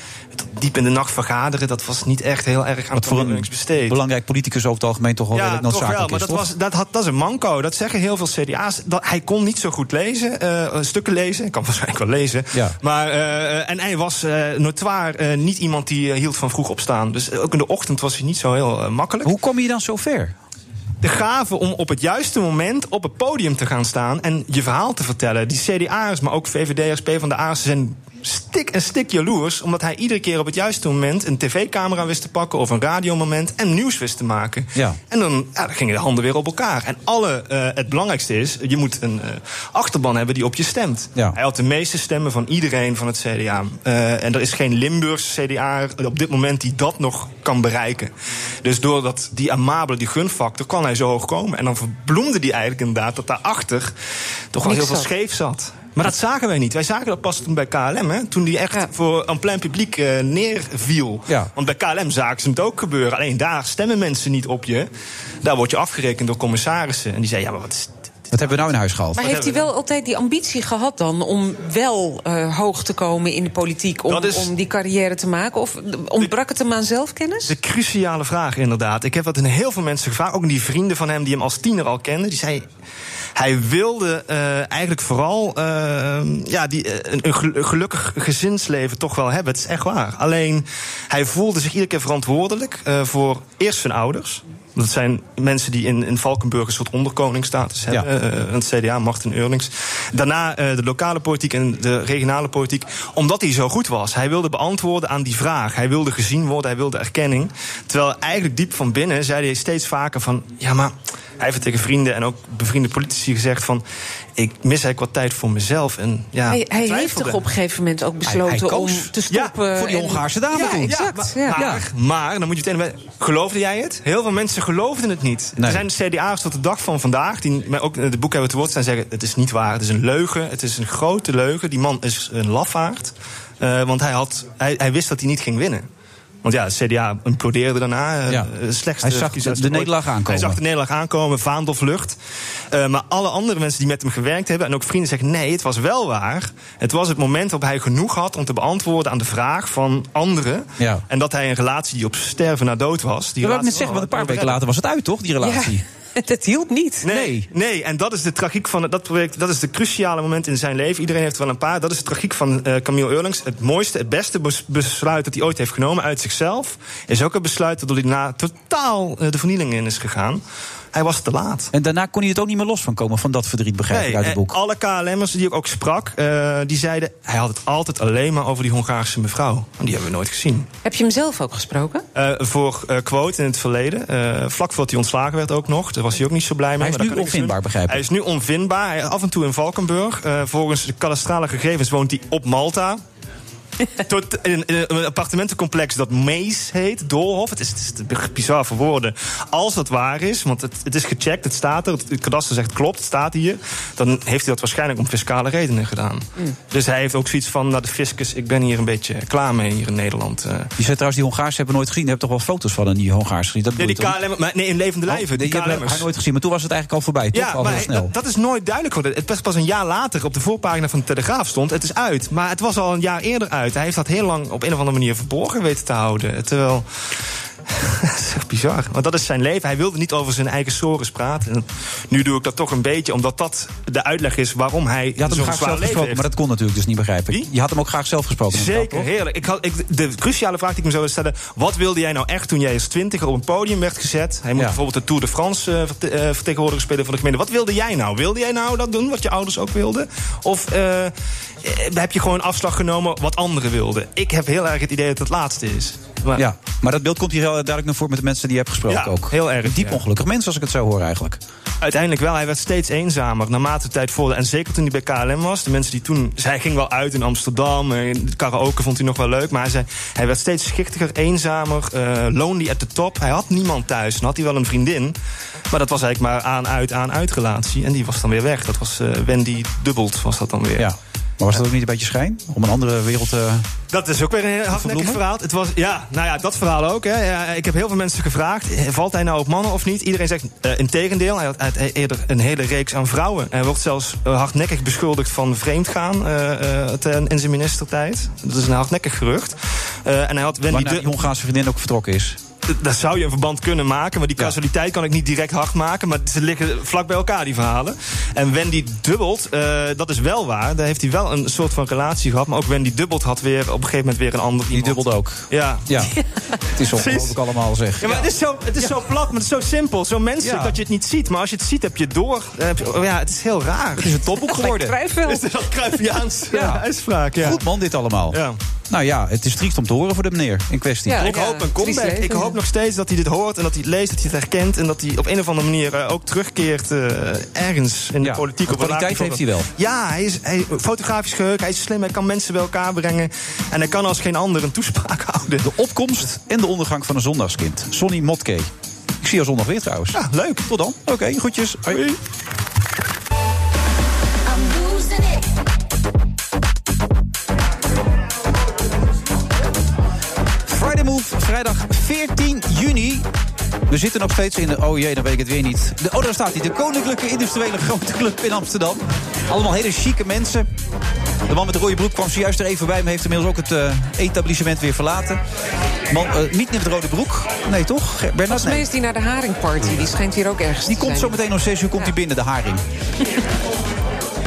diep in de nacht vergaderen, dat was niet echt heel erg aan Wat voor een besteed. belangrijk politicus over het algemeen toch wel redelijk toch wel, maar is, dat, toch? was, dat, had, dat is een manco. Dat zeggen heel veel CDA's. Dat, hij kon niet zo goed lezen, eh, stukken lezen. Ik kan waarschijnlijk wel lezen. Ja. Maar, eh, en hij was eh notoire eh, niet iemand die eh, hield van vroeg opstaan. Dus ook in de ochtend was hij niet zo heel eh, makkelijk. Hoe kom je dan zo ver? De gave om op het juiste moment op het podium te gaan staan en je verhaal te vertellen. Die CDA'ers, maar ook VVD'ers, PvdA'ers, zijn stik en stik jaloers. Omdat hij iedere keer op het juiste moment een tv-camera wist te pakken. of een radiomoment en nieuws wist te maken. Ja. En dan, ja, dan gingen de handen weer op elkaar. En alle, eh, het belangrijkste is, je moet een eh, achterban hebben die op je stemt. Ja. Hij had de meeste stemmen van iedereen van het CDA. Eh, en er is geen Limburgse CDA op dit moment die dat nog kan bereiken. Dus door dat, die amabele, die gunfactor, kan hij zo hoog komen. En dan verbloemde hij eigenlijk inderdaad dat daarachter toch wel heel veel scheef zat. Maar dat zagen wij niet. Wij zagen dat pas toen bij KLM, hè, toen die echt voor een plein publiek eh, neerviel. Ja. Want bij KLM zagen ze het ook gebeuren. Alleen daar stemmen mensen niet op je. Daar word je afgerekend door commissarissen. En die zeiden, ja, maar wat is Wat hebben we nou in huis gehaald? Maar heeft hij wel altijd die ambitie gehad dan om wel eh, hoog te komen in de politiek, om, is- om die carrière te maken? Of ontbrak het hem aan zelfkennis? De cruciale vraag, inderdaad. Ik heb dat in heel veel mensen gevraagd. Ook die vrienden van hem die hem als tiener al kenden. Die zei. Hij wilde eh, eigenlijk vooral eh, ja, die, eh, een, een gel- een gelukkig gezinsleven toch wel hebben. Het is echt waar. Alleen hij voelde zich iedere keer verantwoordelijk eh, voor eerst zijn ouders. Dat zijn mensen die in, in Valkenburg een soort onderkoningsstatus hebben. eh, het CDA, Martin Eurlings. Daarna eh, de lokale politiek en de regionale politiek. Omdat hij zo goed was. Hij wilde beantwoorden aan die vraag. Hij wilde gezien worden, hij wilde erkenning. Terwijl eigenlijk diep van binnen zei hij steeds vaker van... ja, maar hij heeft het tegen vrienden en ook bevriende politici gezegd van... ik mis eigenlijk wat tijd voor mezelf. En, ja, hij hij heeft toch op een gegeven moment ook besloten hij om koos. te stoppen. Ja, voor die Hongaarse dame Ja, exact. Ja, Ja, maar, maar, dan moet je meteen... Geloofde jij het? Heel veel mensen geloofden het niet. Nee. Er zijn CDA's tot de dag van vandaag... die mij ook in de boek hebben te woord staan zeggen... het is niet waar, het is een leugen, het is een grote leugen. Die man is een lafaard. Eh, want hij, had, hij, hij wist dat hij niet ging winnen. Want ja, het CDA implodeerde daarna. eh, Ja. eh, slechtste Hij zag verkiezings- de nederlaag aankomen. Hij zag de nederlaag aankomen, vaandelvlucht. Eh, maar alle andere mensen die met hem gewerkt hebben... en ook vrienden zeggen, nee, het was wel waar. Het was het moment waarop hij genoeg had... om te beantwoorden aan de vraag van anderen. Ja. En dat hij een relatie die op sterven na dood was... Die Dat wil ik net zeggen, want een paar weken later was het uit, toch, die relatie? dat hielp niet. Nee, nee, en dat is de tragiek van het- dat project. Dat is de cruciale moment in zijn leven. Iedereen heeft er wel een paar. Dat is de tragiek van eh Camille Eurlings. Het mooiste, het beste bes- besluit dat hij ooit heeft genomen uit zichzelf. Is ook een besluit waardoor hij na totaal eh, de vernieling in is gegaan. Hij was te laat. En daarna kon hij het ook niet meer los van komen, van dat verdriet, begrijp ik uit het boek. alle KLM'ers die ik ook sprak, eh, die zeiden... hij had het altijd alleen maar over die Hongaarse mevrouw. En die hebben we nooit gezien. Heb je hem zelf ook gesproken? Eh, voor eh, Quote in het verleden. eh, vlak voordat hij ontslagen werd ook nog. Daar was hij ook niet zo blij mee. Hij is maar nu dat kan ik onvindbaar, begrijp ik. Hij is nu onvindbaar. Hij, af en toe in Valkenburg. Eh, volgens de kadastrale gegevens woont hij op Malta. Tot in, in een appartementencomplex dat Mees heet, Doolhof. Het is, het is bizar voor woorden. Als dat waar is, want het, het is gecheckt, het staat er. Het, het kadaster zegt klopt, het staat hier. Dan heeft hij dat waarschijnlijk om fiscale redenen gedaan. Mm. Dus hij heeft ook zoiets van, nou de fiscus, ik ben hier een beetje klaar mee hier in Nederland. eh. Je zei trouwens, die Hongaars hebben we nooit gezien. Je hebt toch wel foto's van een die Hongaars gezien? Dat Nee, die toch KLM, maar nee, in levende niet? lijven. Oh, die die hebben nooit gezien, maar toen was het eigenlijk al voorbij, toch? Ja, al maar heel snel. dat, dat is nooit duidelijk geworden. Het was pas een jaar later op de voorpagina van de Telegraaf stond. Het is uit. Maar het was al een jaar eerder uit. Hij heeft dat heel lang op een of andere manier verborgen weten te houden. Terwijl. dat is echt bizar. Want dat is zijn leven. Hij wilde niet over zijn eigen sores praten. En nu doe ik dat toch een beetje, omdat dat de uitleg is waarom hij Je had hem graag zelf gesproken, heeft. maar dat kon natuurlijk dus niet, begrijp ik. Je had hem ook graag zelf gesproken. Zeker, toch? heerlijk. Ik had, ik, de cruciale vraag die ik me zou stellen... wat wilde jij nou echt toen jij als twintiger op een podium werd gezet? Hij moet Ja. bijvoorbeeld de Tour de France eh, verte- eh, vertegenwoordiger spelen voor de gemeente. Wat wilde jij nou? Wilde jij nou dat doen, wat je ouders ook wilden? Of eh, heb je gewoon afslag genomen wat anderen wilden? Ik heb heel erg het idee dat het laatste is. Maar, Ja, maar dat beeld komt hier heel duidelijk naar voren met de mensen die je hebt gesproken Ja, ook. heel erg, Een diep ja. ongelukkig mens, als ik het zo hoor eigenlijk. Uiteindelijk wel. Hij werd steeds eenzamer naarmate de tijd vorderde. En zeker toen hij bij KLM was. De mensen die toen... Hij ging wel uit in Amsterdam. eh, karaoke vond hij nog wel leuk. Maar hij, zei, hij werd steeds schichtiger, eenzamer. eh lonely at the top. Hij had niemand thuis. Dan had hij wel een vriendin. Maar dat was eigenlijk maar aan, uit, aan, uit relatie. En die was dan weer weg. Dat was eh, Wendy Dubbelt was dat dan weer. Ja. Maar was dat ook niet een beetje schijn? Om een andere wereld te... Dat is ook weer een heel hardnekkig verhaal. Het was, ja, nou ja, dat verhaal ook. Hè. Ja, ik heb heel veel mensen gevraagd. eh, Valt hij nou op mannen of niet? Iedereen zegt uh, in tegendeel. Hij had hij had eerder een hele reeks aan vrouwen. Hij wordt zelfs eh, hardnekkig beschuldigd van vreemdgaan eh, eh, ten- in zijn ministertijd. Dat is een hardnekkig gerucht. Eh, en hij had Wendy Waarna die Hongaarse vriendin ook vertrokken is. Daar zou je een verband kunnen maken. Maar die causaliteit kan ik niet direct hard maken. Maar ze liggen vlak bij elkaar, die verhalen. En Wendy dubbelt, eh, dat is wel waar. Daar heeft hij wel een soort van relatie gehad. Maar ook Wendy dubbelt had weer op een gegeven moment weer een ander Die dubbelde ook. Ja. Ja. Het is ongelooflijk allemaal zeg. Ja, maar het is zo, het is zo plat, maar het is zo simpel. Zo menselijk Ja. dat je het niet ziet. Maar als je het ziet, heb je het door. Heb je- oh ja, het is heel raar. Het is een topboek geworden. Is dat Cruyffiaans ja. uitspraak, ja. Goed man, dit allemaal. Ja. Nou ja, het is triest om te horen voor de meneer in kwestie. ik hoop een comeback. Ik hoop nog steeds dat hij dit hoort en dat hij het leest, dat hij het herkent. En dat hij op een of andere manier eh, ook terugkeert eh, ergens in de politiek. op een kwaliteit heeft hij wel. Ja, hij is hij, fotografisch geheugen, hij is slim, hij kan mensen bij elkaar brengen. En hij kan als geen ander een toespraak houden. De opkomst en de ondergang van een zondagskind. Sonny Motke. Ik zie jou zondag weer trouwens. Ja, leuk. Tot dan. Oké, groetjes. Hoi. Vrijdag 14 juni. We zitten nog steeds in de, oh jee, dan weet ik het weer niet. De, oh, daar staat hij, de Koninklijke Industriële Grote Club in Amsterdam. Allemaal hele chique mensen. De man met de rode broek kwam zojuist er even bij, maar heeft inmiddels ook het eh, etablissement weer verlaten. Man, eh, niet met de rode broek. Nee, toch? Bernard? Volgens mij is die naar de haringparty. Die schijnt hier ook ergens Die te komt zijn. zo meteen om 6 uur komt hij binnen, de haring.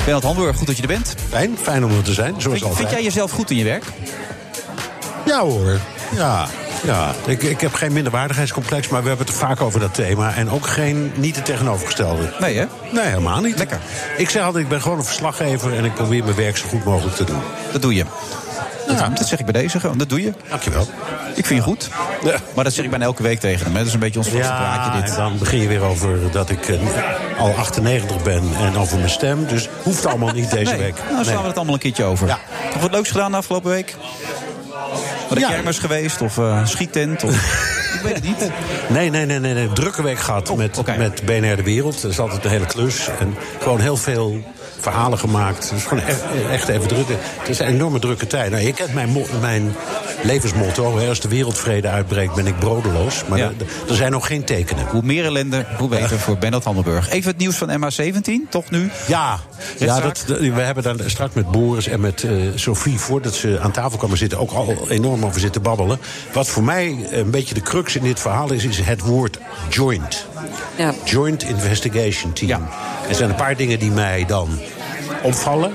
Bernard Hamburg, goed dat je er bent. Fijn, fijn om er te zijn, zoals Vind, altijd. vind jij jezelf goed in je werk? Ja hoor, ja. ja. Ik, ik heb geen minderwaardigheidscomplex, maar we hebben het vaak over dat thema. En ook geen, niet het tegenovergestelde. Nee hè? Nee, helemaal niet. Lekker. Ik zeg altijd, ik ben gewoon een verslaggever... en ik probeer mijn werk zo goed mogelijk te doen. Dat doe je. Dat, dat zeg ik bij deze gewoon, dat doe je. Dankjewel. Ik vind je goed. Maar dat zeg ik bijna elke week tegen hem. hè. Dat is een beetje ons vaste praatje dit. en dan begin je weer over dat ik eh, al 98 ben en over mijn stem. Dus hoeft allemaal niet deze nee. week. Nou, dan slaan we het allemaal een keertje over. Ja. Nog wat leuks gedaan de afgelopen week? Naar de Ja. kermis geweest of eh schiettent? Of... ik weet het niet. Nee, nee, nee, nee, nee. Drukke week gehad met, met BNR De Wereld. Dat is altijd een hele klus. En gewoon heel veel verhalen gemaakt. Het is gewoon echt, echt even druk. Het is een enorme drukke tijd. Nou, je kent mijn, mijn levensmotto. Hè. Als de wereldvrede uitbreekt, ben ik brodeloos. Maar Ja. er, zijn nog geen tekenen. Hoe meer ellende, hoe beter voor Bernard Hammelburg. Even het nieuws van MH17, toch nu? Ja, ja dat- we hebben daar straks met Boris en met eh, Sophie... voordat ze aan tafel kwamen zitten, ook al enorm over zitten babbelen. Wat voor mij een beetje de crux in dit verhaal is... is het woord joint. Ja. Joint Investigation Team. Er zijn een paar dingen die mij dan opvallen.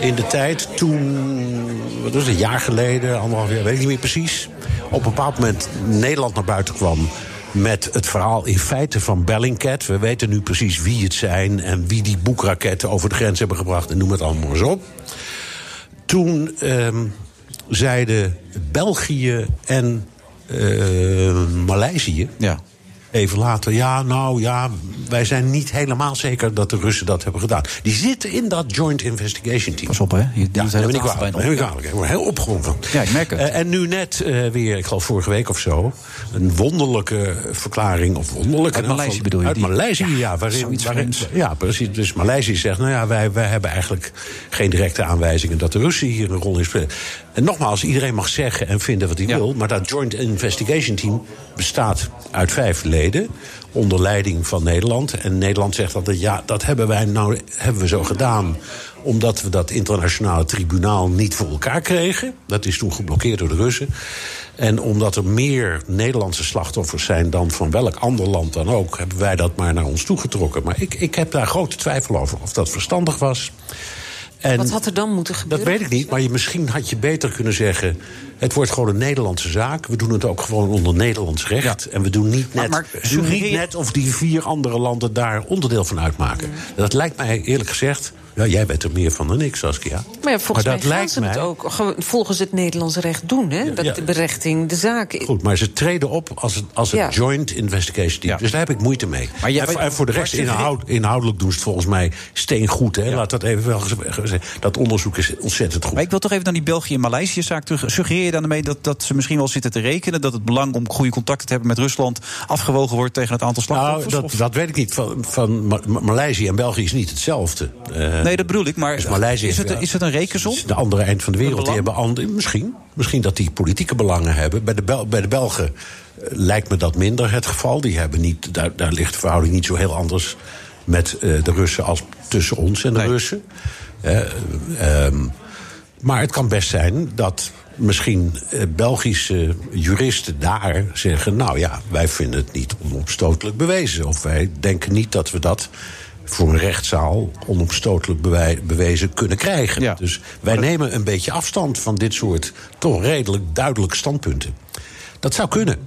In de tijd toen, wat was het, een jaar geleden, anderhalf jaar, weet ik niet meer precies... op een bepaald moment Nederland naar buiten kwam met het verhaal in feite van Bellingcat. We weten nu precies wie het zijn en wie die boekraketten over de grens hebben gebracht... en noem het allemaal maar eens op. Toen ehm, zeiden België en eh, Maleisië... Ja. Even later, ja, nou ja, wij zijn niet helemaal zeker dat de Russen dat hebben gedaan. Die zitten in dat Joint Investigation Team. Pas op, hè? Je Ja, het ben ik kwalijk. Dat ben ik bijna op. kwalijk. Ik word heel opgewonden van. Ja, ik merk het. Eh, en nu net eh, weer, ik geloof vorige week of zo, een wonderlijke verklaring. Of wonderlijke. Uit Maleisië bedoel je? Uit Maleisië, ja. waarin, waarin- ja, precies. Dus Maleisië zegt, nou ja, wij, wij hebben eigenlijk geen directe aanwijzingen dat de Russen hier een rol in spelen. En nogmaals, iedereen mag zeggen en vinden wat hij wil. Maar dat Joint Investigation Team bestaat uit vijf leden. Onder leiding van Nederland. En Nederland zegt altijd, ja, dat hebben wij nou hebben we zo gedaan omdat we dat internationale tribunaal niet voor elkaar kregen. Dat is toen geblokkeerd door de Russen. En omdat er meer Nederlandse slachtoffers zijn dan van welk ander land dan ook, hebben wij dat maar naar ons toegetrokken. Maar ik, ik heb daar grote twijfel over of dat verstandig was. En Wat had er dan moeten dat gebeuren? weet ik niet, maar je, misschien had je beter kunnen zeggen... het wordt gewoon een Nederlandse zaak. We doen het ook gewoon onder Nederlands recht. En we doen niet Maar- net, maar we doen niet net of die vier andere landen daar onderdeel van uitmaken. Dat lijkt mij eerlijk gezegd... Ja, jij weet er meer van dan ik, Saskia. Maar ja, volgens dat mij lijkt ze het ook gewoon volgens het Nederlandse recht doen. Hè? Dat ja. de berechting, de zaak... Goed, maar ze treden op als het, als het Ja. joint investigation team. Dus daar heb ik moeite mee. Maar jij- en, voor- en voor de maar rest, inhoud, inhoudelijk doen ze het volgens mij steengoed. Hè? Laat dat even wel gezegd. Dat onderzoek is ontzettend goed. Maar ik wil toch even naar die België- en Maleisië-zaak terug. Suggereer je daarmee dat, dat ze misschien wel zitten te rekenen... dat het belang om goede contacten te hebben met Rusland... afgewogen wordt tegen het aantal Nou, slachtoffers? dat, dat weet ik niet. Van, van Ma- Ma- Maleisië en België is niet hetzelfde. Eh, Nee, dat bedoel ik. Maar dus Maleisië is, het, is het een rekensom? Het is de andere eind van de wereld. Die hebben misschien, misschien dat die politieke belangen hebben. Bij de, Bel- bij de Belgen eh, lijkt me dat minder het geval. Die hebben niet, daar, daar ligt de verhouding niet zo heel anders met eh, de Russen als tussen ons en de Russen. Eh, ehm, maar het kan best zijn dat misschien eh, Belgische juristen daar zeggen... nou ja, wij vinden het niet onomstotelijk bewezen. Of wij denken niet dat we dat voor een rechtszaal onomstotelijk bewij- bewezen kunnen krijgen. Dus wij nemen een beetje afstand van dit soort toch redelijk duidelijk standpunten. Dat zou kunnen.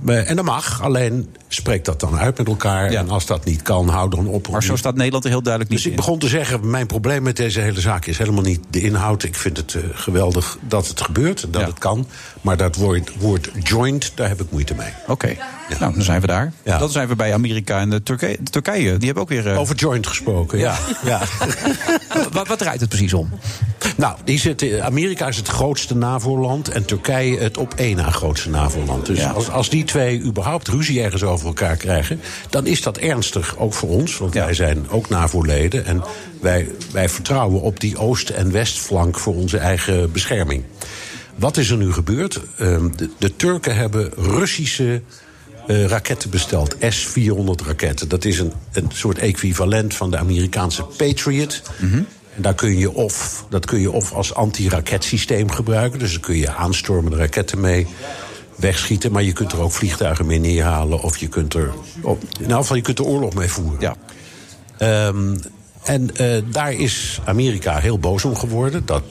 Maar- En dat mag, alleen spreek dat dan uit met elkaar. En als dat niet kan, hou dan op. Maar zo staat Nederland er heel duidelijk niet Dus ik begon te zeggen, mijn probleem met deze hele zaak is helemaal niet de inhoud. Ik vind het eh, geweldig dat het gebeurt, dat het kan. Maar dat woord, woord joint, daar heb ik moeite mee. Oké, nou, dan zijn we daar. Dan zijn we bij Amerika en de Turkije. De Turkije die hebben ook weer... Over joint gesproken, ja. ja. wat, wat draait het precies om? Nou, die zit, Amerika is het grootste NAVO-land en Turkije het op één na grootste NAVO-land. Dus als, als die twee überhaupt ruzie ergens over elkaar krijgen, dan is dat ernstig, ook voor ons. Want wij zijn ook NAVO-leden en wij, wij vertrouwen op die oost- en westflank voor onze eigen bescherming. Wat is er nu gebeurd? Ehm, de, de Turken hebben Russische eh, raketten besteld. S-400 raketten. Dat is een, een soort equivalent van de Amerikaanse Patriot. En daar kun je of, dat kun je of als anti-raketsysteem gebruiken. Dus dan kun je aanstormende raketten mee wegschieten. Maar je kunt er ook vliegtuigen mee neerhalen. Of je kunt er. Op, in elk geval, je kunt er oorlog mee voeren. Ja. Ehm, en eh, daar is Amerika heel boos om geworden. Dat,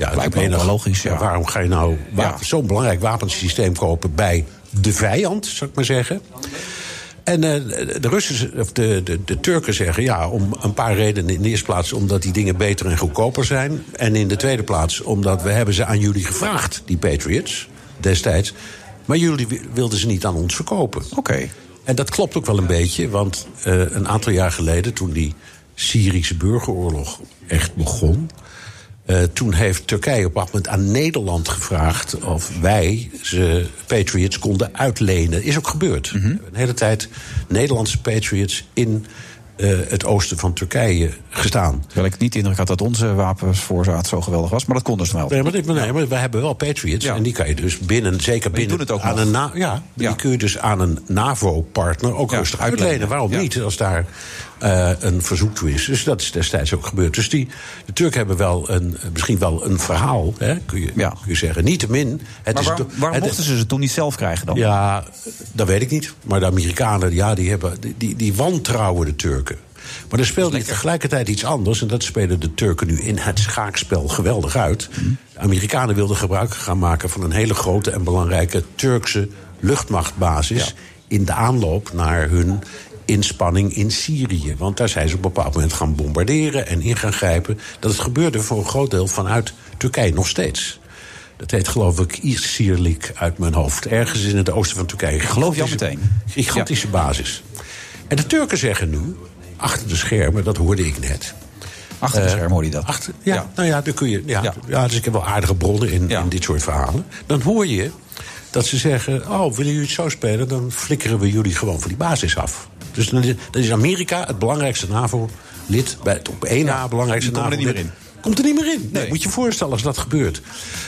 ja, Lijkt me wel logisch, ja. Waarom ga je nou zo'n belangrijk wapensysteem kopen bij de vijand, zou ik maar zeggen? En eh, de Russen, of de, de, de Turken zeggen ja, om een paar redenen. In de eerste plaats omdat die dingen beter en goedkoper zijn. En in de tweede plaats omdat we hebben ze aan jullie gevraagd, die Patriots, destijds. Maar jullie wi- wilden ze niet aan ons verkopen. Oké. En dat klopt ook wel een beetje, want eh, een aantal jaar geleden, toen die Syrische burgeroorlog echt begon. Eh, toen heeft Turkije op dat moment aan Nederland gevraagd of wij ze Patriots konden uitlenen. Is ook gebeurd. We hebben Een hele tijd Nederlandse Patriots in eh, het oosten van Turkije gestaan. Terwijl ik niet de indruk had dat onze wapensvoorraad zo geweldig was. Maar dat kon dus wel. Nee, maar, dit- nee, maar we hebben wel Patriots. En die kan je dus binnen, zeker binnen doen het ook aan nog. een na, ja, die kun je dus aan een NAVO-partner ook rustig uitlenen. Waarom niet? Als daar eh, een verzoek toe is. Dus dat is destijds ook gebeurd. Dus die, de Turken hebben wel een, misschien wel een verhaal, hè, kun, je, kun je zeggen. Niettemin. Het Maar is waarom, waarom het- mochten ze ze toen niet zelf krijgen dan? ja, dat weet ik niet. Maar de Amerikanen, ja, die, hebben, die- die, die wantrouwen de Turken. Maar er speelt hier tegelijkertijd iets anders. En dat spelen de Turken nu in het schaakspel geweldig uit. De Amerikanen wilden gebruik gaan maken van een hele grote en belangrijke Turkse luchtmachtbasis. In de aanloop naar hun inspanning in Syrië. Want daar zijn ze op een bepaald moment gaan bombarderen en in gaan grijpen. Dat het gebeurde voor een groot deel vanuit Turkije nog steeds. Dat heet geloof ik Isirlik uit mijn hoofd. Ergens in het oosten van Turkije. Geloof je al meteen? Gigantische basis. En de Turken zeggen nu, achter de schermen, dat hoorde ik net. Achter de Eh, schermen hoor je dat. Achter, ja, nou ja, dan kun je. Ja, ja. dus ik heb wel aardige bronnen in, in dit soort verhalen. Dan hoor je dat ze zeggen: Oh, willen jullie het zo spelen? Dan flikkeren we jullie gewoon van die basis af. Dus dan is, Amerika het belangrijkste NAVO-lid. Bij het op één na belangrijkste die komen er NAVO-lid. niet meer Komt er niet meer in. Nee, Moet je je voorstellen als dat gebeurt.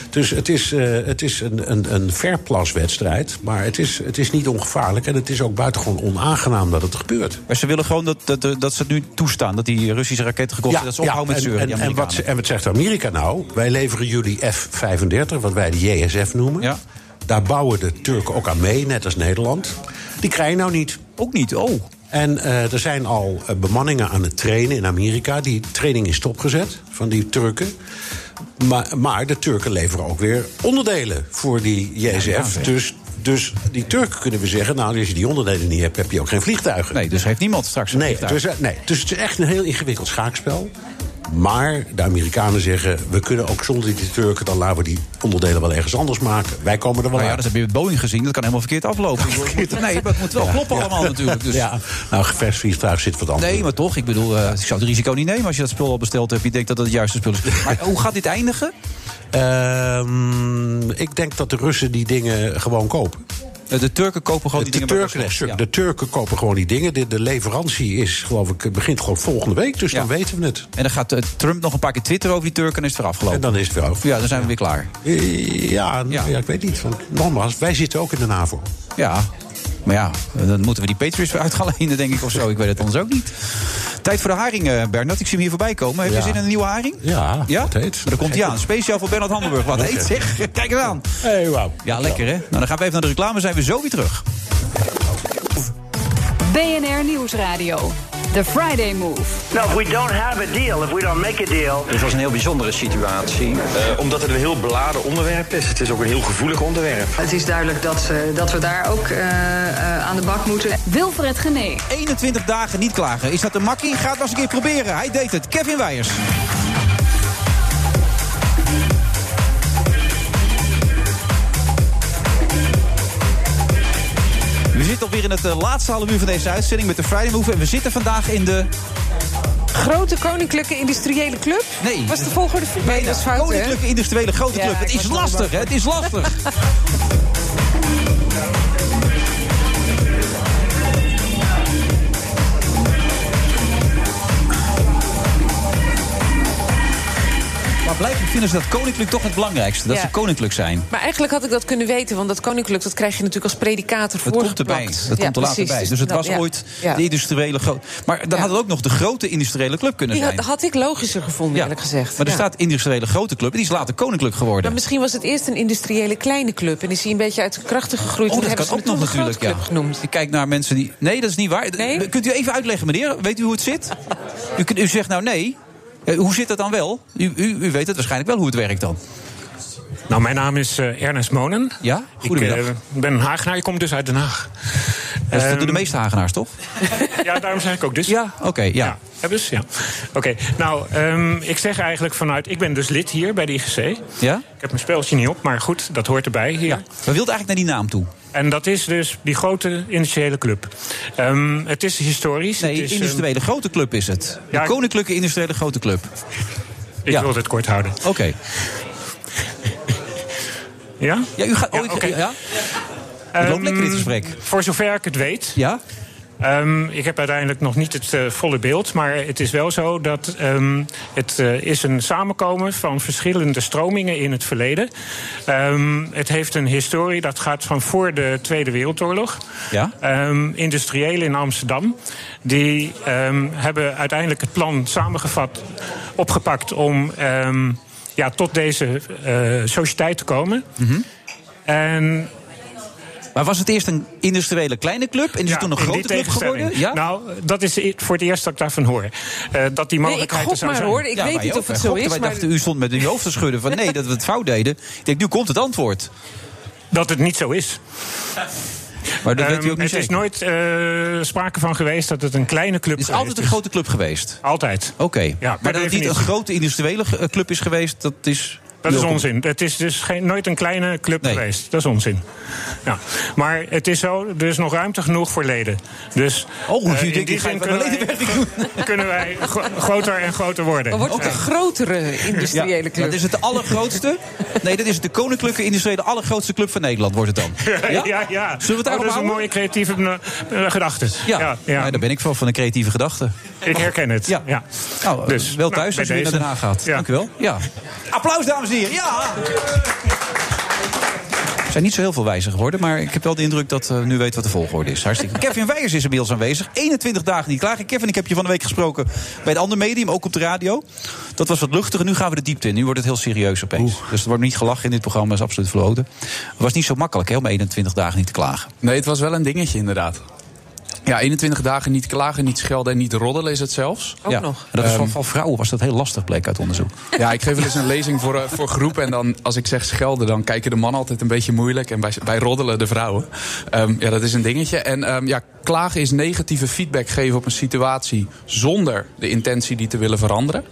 Dus het is, eh, het is een, een, een verplaswedstrijd. Maar het is, het is niet ongevaarlijk. En het is ook buitengewoon onaangenaam dat het gebeurt. Maar ze willen gewoon dat, dat, dat ze het nu toestaan. Dat die Russische raketten gekocht zijn. dat ze ophouden met en, zeuren. en, en, wat, en wat zegt Amerika nou? Wij leveren jullie F-35, wat wij de JSF noemen. Daar bouwen de Turken ook aan mee, net als Nederland. Die krijg je nou niet. Ook niet, oh. En eh, er zijn al eh, bemanningen aan het trainen in Amerika. Die training is stopgezet van die Turken. Maar, maar de Turken leveren ook weer onderdelen voor die JSF. Ja, ja, dus, dus die Turken kunnen we zeggen... nou, als je die onderdelen niet hebt, heb je ook geen vliegtuigen. Nee, dus heeft niemand straks een nee, vliegtuig. Dus, eh, nee, dus het is echt een heel ingewikkeld schaakspel. Maar de Amerikanen zeggen... we kunnen ook zonder die Turken... dan laten we die onderdelen wel ergens anders maken. Wij komen er wel Nou ja, uit. dat heb je met Boeing gezien. Dat kan helemaal verkeerd aflopen. Nee, maar het moet wel Ja, kloppen ja. allemaal natuurlijk. Dus. Ja, nou, gevechtsvliegtuig zit wat anders. Nee, maar toch, ik bedoel, eh, ik zou het risico niet nemen als je dat spul al besteld hebt. Je denkt dat het het juiste spul is. Maar hoe gaat dit eindigen? Ehm, ik denk dat de Russen die dingen gewoon kopen. De Turken kopen gewoon de, die dingen bij Turken, ja. de Turken kopen gewoon die dingen. De, de leverantie is, geloof ik, begint gewoon volgende week. Dus dan weten we het. En dan gaat eh, Trump nog een paar keer twitteren over die Turken en is het weer afgelopen. En dan is het weer. Ja, dan zijn we weer klaar. Ja, nou, ja. ik weet niet. Want nogmaals, wij zitten ook in de NAVO. Ja, maar ja, dan moeten we die Patriots weer uit gaan lenen, denk ik, of zo. Ik weet het anders ook niet. Tijd voor de haring, eh, Bernard. Ik zie hem hier voorbij komen. Heb je Ja. zin in een nieuwe haring? Ja, Ja? wat heet. Maar dan komt hij aan. Speciaal voor Bernard Handenburg. Wat heet zeg. Kijk eens aan. Hey, wauw. Ja, lekker hè? Nou, dan gaan we even naar de reclame. Zijn we zo weer terug. BNR Nieuwsradio. The Friday Move. No, if we don't have a deal, if we don't make a deal. Het was een heel bijzondere situatie. Eh, omdat het een heel beladen onderwerp is. Het is ook een heel gevoelig onderwerp. Het is duidelijk dat, eh, dat we daar ook eh, eh, aan de bak moeten. Wilfred Genee. 21 dagen niet klagen. Is dat een makkie? Ga het maar eens een keer proberen. Hij deed het. Kevin Weijers. We zitten alweer in het eh, laatste half uur van deze uitzending met de Friday Move. En we zitten vandaag in de... Grote Koninklijke Industriële Club? Nee. Was de volgorde? Nee, dat is fout, hè? Koninklijke Industriële Grote Ja, Club. Het is lastig, hè? Het is lastig. Maar blijkbaar vinden ze dat koninklijk toch het belangrijkste. Dat Ja. ze koninklijk zijn. Maar eigenlijk had ik dat kunnen weten, want dat koninklijk dat krijg je natuurlijk als predicator Dat komt erbij. Dat komt er later precies. bij. Dus het Dat- was ooit de industriële grote... Maar dan had het ook nog de grote industriële club kunnen Die zijn. had, had ik logischer gevonden, eerlijk gezegd. Maar er staat industriële grote club en die is later koninklijk geworden. Maar misschien was het eerst een industriële kleine club. En is hij een beetje uit de krachten gegroeid. Oh, dat hebben kan ook nog natuurlijk, ja. genoemd. Ik kijk naar mensen die... Nee, dat is niet waar. Kunt u even uitleggen, meneer? Weet u hoe het zit? u, kunt- u zegt nou nee. Eh, hoe zit het dan wel? U, u, u weet het waarschijnlijk wel hoe het werkt dan. Nou, mijn naam is eh, Ernest Monen. Ja? Goedemiddag. Ik eh, ben een Hagenaar, ik kom dus uit Den Haag. Dat doen Ehm, de meeste Hagenaars, toch? Ja, daarom zeg ik ook dus. Ja, oké, ja. Ja, dus, ja. Oké, nou, ehm, ik zeg eigenlijk vanuit... Ik ben dus lid hier bij de IGC. Ja? Ik heb mijn speltje niet op, maar goed, dat hoort erbij hier. We wilden eigenlijk naar die naam toe. En dat is dus die grote industriële club. Ehm, het is historisch. Nee, het is, industriële grote club is het. De Ja, koninklijke industriële grote club. Ik Ja. wil het kort houden. Oké. Ja? Ja, u gaat... Oh, Ja, oké. ja? Het loopt lekker dit gesprek. Voor zover ik het weet. Ja? Ehm, ik heb uiteindelijk nog niet het eh, volle beeld. Maar het is wel zo dat ehm, het eh, is een samenkomen van verschillende stromingen in het verleden. Ehm, het heeft een historie dat gaat van voor de Tweede Wereldoorlog. Ja? Ehm, industriëlen in Amsterdam. Die ehm, hebben uiteindelijk het plan samengevat, opgepakt om ehm, ja, tot deze eh, sociëteit te komen. Mhm. En Maar was het eerst een industriële kleine club en is het toen een grote club geworden? Ja? Nou, dat is voor het eerst dat ik daarvan hoor. Eh, dat die mogelijkheid er zou zijn. Ja, wij ook. Wij gokten. Wij dachten, u stond met uw hoofd te schudden van nee, dat we het fout deden. Ik denk, nu komt het antwoord. Dat het niet zo is. Maar dat weet u Ehm, ook niet het is nooit eh, sprake van geweest dat het een kleine club Het is altijd een grote club geweest? Altijd. Oké. Ja, maar dat het niet een grote industriële club is geweest, dat is... Dat is onzin. Het is dus geen, nooit een kleine club geweest. Dat is onzin. Ja. Maar het is zo, er is nog ruimte genoeg voor leden. Dus Oh, eh, u in die zin kunnen wij, kunnen wij gro- groter en groter worden. Dan wordt het Ja. een grotere industriële Ja, club. Dat is het de allergrootste. Nee, dat is de koninklijke industriële allergrootste club van Nederland, wordt het dan. Ja, ja. ja. Zullen we het Oh, dat is een mooie creatieve eh, gedachte. Ja, ja, daar ben ik van, van een creatieve gedachte. Ik herken het. Ja. Nou, Dus, wel nou, thuis als bij u weer naar deze. Den Haag gaat. Ja. Dank u wel. Ja. Applaus, dames en heren. Ja! Er zijn niet zo heel veel wijzer geworden, maar ik heb wel de indruk dat uh, nu weet wat de volgorde is. Hartstikke. Kevin Weijers is inmiddels aanwezig. 21 dagen niet klaar. Kevin, ik heb je van de week gesproken bij het andere medium, ook op de radio. Dat was wat luchtiger. Nu gaan we de diepte in. Nu wordt het heel serieus opeens. Dus er wordt niet gelachen in dit programma, dat is absoluut verboden. Het was niet zo makkelijk hè, om 21 dagen niet te klagen. Nee, het was wel een dingetje inderdaad. Ja, 21 dagen niet klagen, niet schelden en niet roddelen is het zelfs. Ook ja. nog. En dat is Ehm, van, van vrouwen was dat heel lastig, bleek uit onderzoek. Ja, ik geef wel eens een lezing voor, eh, voor groepen. En dan, als ik zeg schelden, dan kijken de mannen altijd een beetje moeilijk. En bij, bij roddelen de vrouwen. Ehm, ja, dat is een dingetje. En ehm, ja, klagen is negatieve feedback geven op een situatie zonder de intentie die te willen veranderen.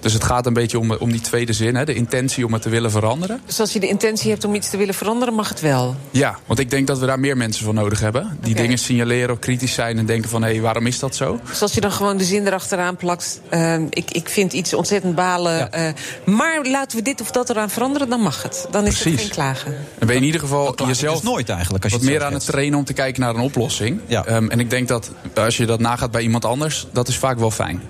Dus het gaat een beetje om, om die tweede zin, hè, de intentie om het te willen veranderen. Dus als je de intentie hebt om iets te willen veranderen, mag het wel. Ja, want ik denk dat we daar meer mensen voor nodig hebben. Die dingen signaleren of kritisch zijn en denken van... hé, hey, waarom is dat zo? Dus als je dan gewoon de zin erachteraan plakt... ehm, ik, ik vind iets ontzettend balen, eh, maar laten we dit of dat eraan veranderen... dan mag het. Dan is het geen klagen. Dan ben je in ieder geval jezelf is nooit eigenlijk, als je wat meer aan het trainen om te kijken naar een oplossing. Ehm, en ik denk dat als je dat nagaat bij iemand anders, dat is vaak wel fijn.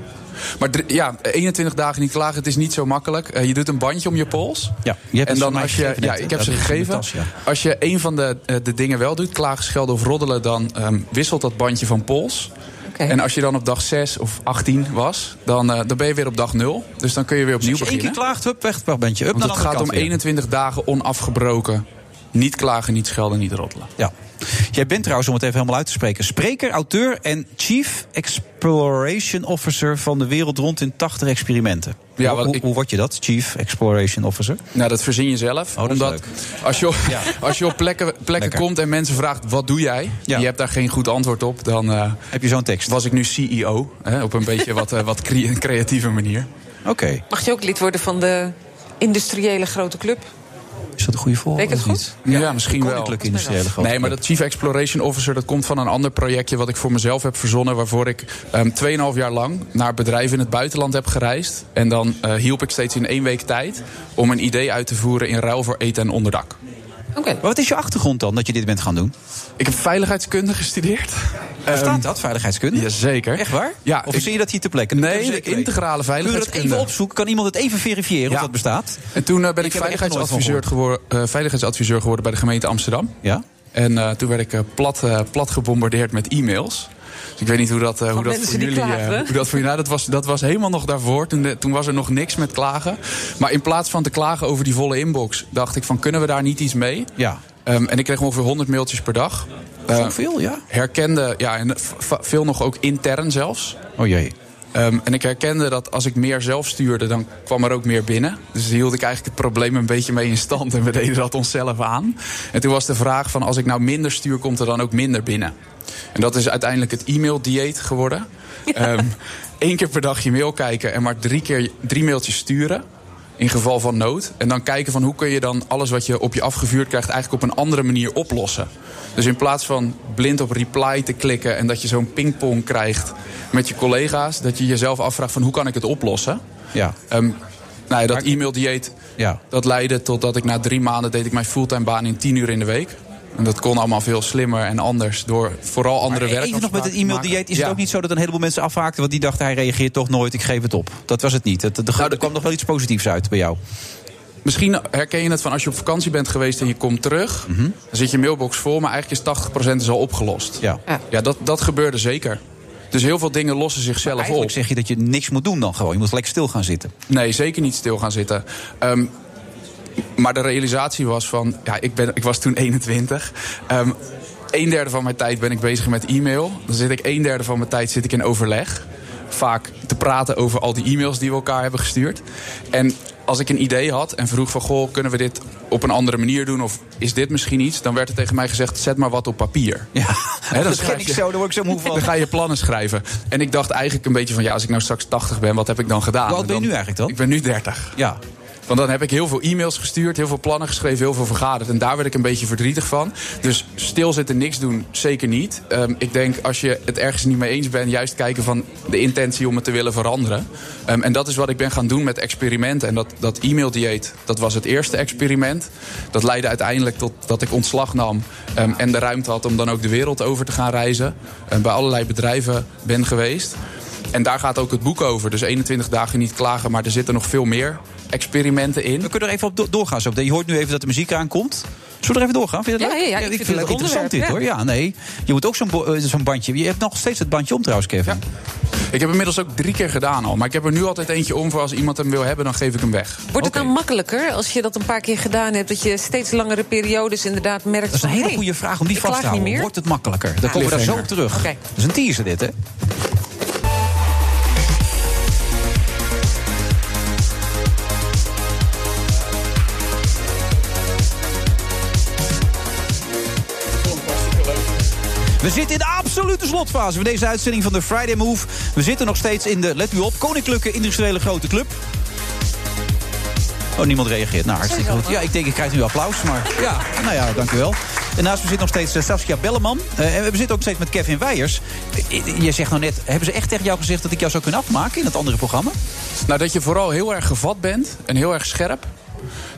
Maar dr- ja, 21 dagen niet klagen, het is niet zo makkelijk. Eh, je doet een bandje om je pols. Ja, je hebt en dan als je, gegeven ja, ik heb ze gegeven. tas, ja. Als je een van de, eh, de dingen wel doet, klagen, schelden of roddelen, dan ehm, wisselt dat bandje van pols. En als je dan op dag 6 of 18 was, dan, eh, dan ben je weer op dag 0. Dus dan kun je weer opnieuw als je één beginnen. keer klaagt, hup, weg, weg bent je. Up Want het gaat om kant weer. 21 dagen onafgebroken. Niet klagen, niet schelden, niet roddelen. Ja. Jij bent trouwens, om het even helemaal uit te spreken... spreker, auteur en chief exploration officer... van de wereld rond in 80 experimenten. Ja, hoe, wat hoe, ik- hoe word je dat, chief exploration officer? Nou, dat verzin je zelf. Oh, dat is omdat leuk. als je op, als je op plekken, plekken komt en mensen vraagt wat doe jij? Je hebt daar geen goed antwoord op. Dan eh, heb je zo'n tekst. Was ik nu CEO. Hè, op een beetje wat, eh, wat crea- creatieve manier. Oké. Mag je ook lid worden van de industriële grote club? Is dat een goede volgorde? Ik het goed? niet? Ja, misschien wel. Koninklijke industriële grote Nee, maar dat Chief Exploration Officer dat komt van een ander projectje wat ik voor mezelf heb verzonnen. Waarvoor ik ehm 2,5 jaar lang naar bedrijven in het buitenland heb gereisd. En dan eh, hielp ik steeds in één week tijd om een idee uit te voeren in ruil voor eten en onderdak. Oké. Maar wat is je achtergrond dan, dat je dit bent gaan doen? Ik heb veiligheidskunde gestudeerd. Waar Ehm, staat dat, veiligheidskunde? Jazeker. Echt waar? Ja, Of ik- zie je dat hier ter plekke? Dat Nee, de integrale Kun je dat veiligheidskunde. even opzoeken? Kan iemand het even verifiëren of dat bestaat? En toen eh, ben ik, veiligheidsadviseur, geworden, eh, veiligheidsadviseur geworden bij de gemeente Amsterdam. Ja. En eh, toen werd ik plat, plat gebombardeerd met e-mails. Dus ik weet niet hoe dat, eh, hoe dat voor jullie... hoe dat voor nou, dat, was, dat was helemaal nog daarvoor. Toen, de- toen was er nog niks met klagen. Maar in plaats van te klagen over die volle inbox... dacht ik van, kunnen we daar niet iets mee? Ja. Ehm, en ik kreeg ongeveer 100 mailtjes per dag. Eh, Zoveel, ja? Herkende, ja, en veel nog ook intern zelfs. Oh jee. Ehm, en ik herkende dat als ik meer zelf stuurde, dan kwam er ook meer binnen. Dus daar hield ik eigenlijk het probleem een beetje mee in stand. En we deden dat onszelf aan. En toen was de vraag van als ik nou minder stuur, komt er dan ook minder binnen. En dat is uiteindelijk het e-mail-dieet geworden. Eén keer per dag je mail kijken en maar drie keer drie mailtjes sturen. In geval van nood. En dan kijken van hoe kun je dan alles wat je op je afgevuurd krijgt... eigenlijk op een andere manier oplossen. Dus in plaats van blind op reply te klikken... en dat je zo'n pingpong krijgt met je collega's... dat je jezelf afvraagt van hoe kan ik het oplossen? Ja. Ehm, nou ja, dat e-mail-dieet, Ja. dat leidde tot dat ik na drie maanden... deed ik mijn fulltime baan in tien uur in de week. En dat kon allemaal veel slimmer en anders... door vooral andere Maar werk even nog met het e-mail-dieet. Is Ja. het ook niet zo dat een heleboel mensen afhaakten... want die dachten, hij reageert toch nooit, ik geef het op. Dat was het niet. Het, er, er kwam nog wel iets positiefs uit bij jou. Misschien herken je het van als je op vakantie bent geweest en je komt terug. Dan zit je mailbox vol, maar eigenlijk is 80% is al opgelost. Ja. Ja, dat, dat gebeurde zeker. Dus heel veel dingen lossen zichzelf op. Eigenlijk zeg je dat je niks moet doen dan gewoon. Je moet lekker stil gaan zitten. Nee, zeker niet stil gaan zitten. Ehm, maar de realisatie was van, ja, ik, ben, ik was toen 21. Ehm een derde van mijn tijd ben ik bezig met e-mail. Dan zit ik een derde van mijn tijd zit ik in overleg. Vaak te praten over al die e-mails die we elkaar hebben gestuurd. En als ik een idee had en vroeg van, goh, kunnen we dit op een andere manier doen? Of is dit misschien iets? Dan werd er tegen mij gezegd, zet maar wat op papier. Ja, Hè, dat schrijf ken ik zo, daar word ik zo moe van. Dan ga je plannen schrijven. En ik dacht eigenlijk een beetje van, ja, als ik nou straks 80 ben, wat heb ik dan gedaan? Oud ben je nu eigenlijk dan? Ik ben nu 30. Ja. Want dan heb ik heel veel e-mails gestuurd, heel veel plannen geschreven, heel veel vergaderd. En daar werd ik een beetje verdrietig van. Dus stilzitten, niks doen, zeker niet. Ehm, ik denk als je het ergens niet mee eens bent, juist kijken van de intentie om het te willen veranderen. Ehm, en dat is wat ik ben gaan doen met experimenten. En dat, dat e-mail-dieet, dat was het eerste experiment. Dat leidde uiteindelijk tot dat ik ontslag nam ehm, en de ruimte had om dan ook de wereld over te gaan reizen. En bij allerlei bedrijven ben geweest. En daar gaat ook het boek over. Dus 21 dagen niet klagen, maar er zitten nog veel meer experimenten in. We kunnen er even op do- doorgaan. Zo. Je hoort nu even dat de muziek aankomt. Zullen we er even doorgaan? Vind je dat Ja, leuk? ja, ja, ik ik vind vind het interessant dit hoor. Ja, nee. Je moet ook zo'n eh, zo'n bandje. Je hebt nog steeds het bandje om trouwens, Kevin. Ik heb inmiddels ook drie keer gedaan al. Maar ik heb er nu altijd eentje om voor als iemand hem wil hebben, dan geef ik hem weg. Wordt het nou makkelijker als je dat een paar keer gedaan hebt... dat je steeds langere periodes inderdaad merkt Dat is een van, hele hey, goede vraag om die vast te houden. Wordt het makkelijker? Dan komen we daar zo op terug. Oké. Dat is een teaser dit, hè? We zitten in de absolute slotfase van deze uitzending van de Friday Move. We zitten nog steeds in de, let u op, Koninklijke Industriële Grote Club. Oh, niemand reageert. Nou, hartstikke goed. Ja, ik denk, ik krijg nu applaus. Maar ja, nou ja, dank u wel. En naast me zit nog steeds eh, Saskia Belleman. Eh, en we zitten ook steeds met Kevin Weijers. Eh, Je zegt nou net, hebben ze echt tegen jou gezegd... dat ik jou zou kunnen afmaken in het andere programma? Nou, dat je vooral heel erg gevat bent en heel erg scherp.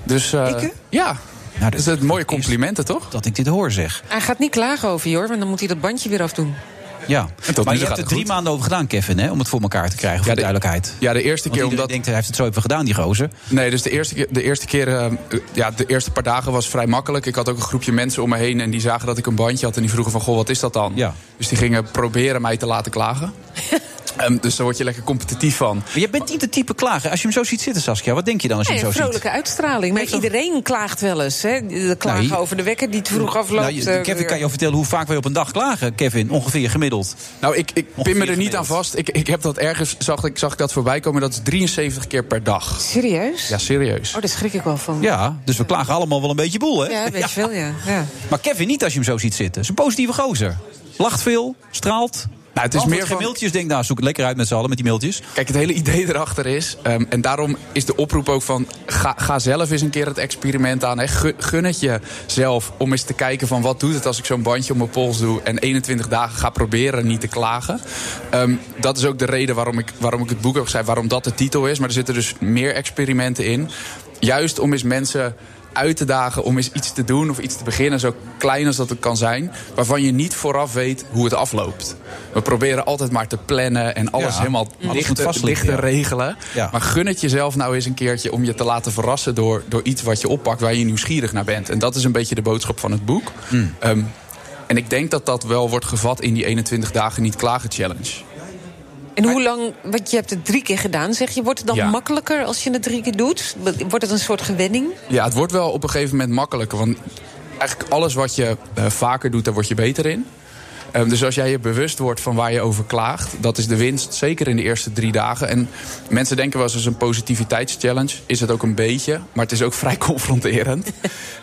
Dus eh, ja, Nou, dat is het mooie complimenten, toch? Dat ik dit hoor, zeg. Hij gaat niet klagen over je hoor, want dan moet hij dat bandje weer afdoen. Ja, maar je hebt er het drie goed. maanden over gedaan, Kevin, hè, om het voor elkaar te krijgen, voor de, duidelijkheid. Ja, de eerste Want keer omdat... denkt, hij heeft het zo even gedaan, die gozer. Nee, dus de eerste keer, de eerste, keer eh, ja, de eerste paar dagen was vrij makkelijk. Ik had ook een groepje mensen om me heen en die zagen dat ik een bandje had en die vroegen van, goh, wat is dat dan? Ja. Dus die gingen proberen mij te laten klagen. Ehm, dus daar word je lekker competitief van. Maar je bent niet de type klager. Als je hem zo ziet zitten, Saskia, wat denk je dan als je Nee, hem een zo ziet? vrolijke uitstraling. Maar iedereen klaagt wel eens. Hè? De klagen Nee. over de wekker die te vroeg afloopt. Nou, je- eh, Kevin, kan je al vertellen hoe vaak wij op een dag klagen, Kevin? Ongeveer gemiddeld. Nou, ik, ik pin me er niet aan vast. Ik, ik heb dat ergens, zag ik, zag ik dat voorbij komen, dat is 73 keer per dag. Serieus? Ja, serieus. Oh, daar schrik ik wel van. Ja, dus we klagen allemaal wel een beetje boel, hè? Ja, weet je veel, ja. ja. Maar Kevin niet als je hem zo ziet zitten. Het is een positieve gozer. Lacht veel, straalt. Nou, het is meer geen van- mailtjes. Denk, nou, zoek het lekker uit met z'n allen met die mailtjes. Kijk, het hele idee erachter is, ehm, en daarom is de oproep ook van... Ga, ga zelf eens een keer het experiment aan. Hè. Gun, het jezelf om eens te kijken van wat doet het als ik zo'n bandje om mijn pols doe... en 21 dagen ga proberen niet te klagen. Ehm, dat is ook de reden waarom ik, waarom ik het boek heb geschreven, waarom dat de titel is. Maar er zitten dus meer experimenten in. Juist om eens mensen uit te dagen om eens iets te doen of iets te beginnen, zo klein als dat het kan zijn, waarvan je niet vooraf weet hoe het afloopt. We proberen altijd maar te plannen en alles Ja, helemaal alles dicht, moet te- dicht regelen. Ja. Maar gun het jezelf nou eens een keertje om je te laten verrassen door, door iets wat je oppakt waar je nieuwsgierig naar bent. En dat is een beetje de boodschap van het boek. Hmm. Ehm, en ik denk dat dat wel wordt gevat in die 21 dagen niet klagen challenge. En hoe lang, want je hebt het drie keer gedaan, zeg je, wordt het dan Ja. makkelijker als je het drie keer doet? Wordt het een soort gewenning? Ja, het wordt wel op een gegeven moment makkelijker. Want eigenlijk alles wat je eh, vaker doet, daar word je beter in. Ehm, dus als jij je bewust wordt van waar je over klaagt, dat is de winst, zeker in de eerste drie dagen. En mensen denken wel eens als een positiviteitschallenge, is het ook een beetje, maar het is ook vrij confronterend.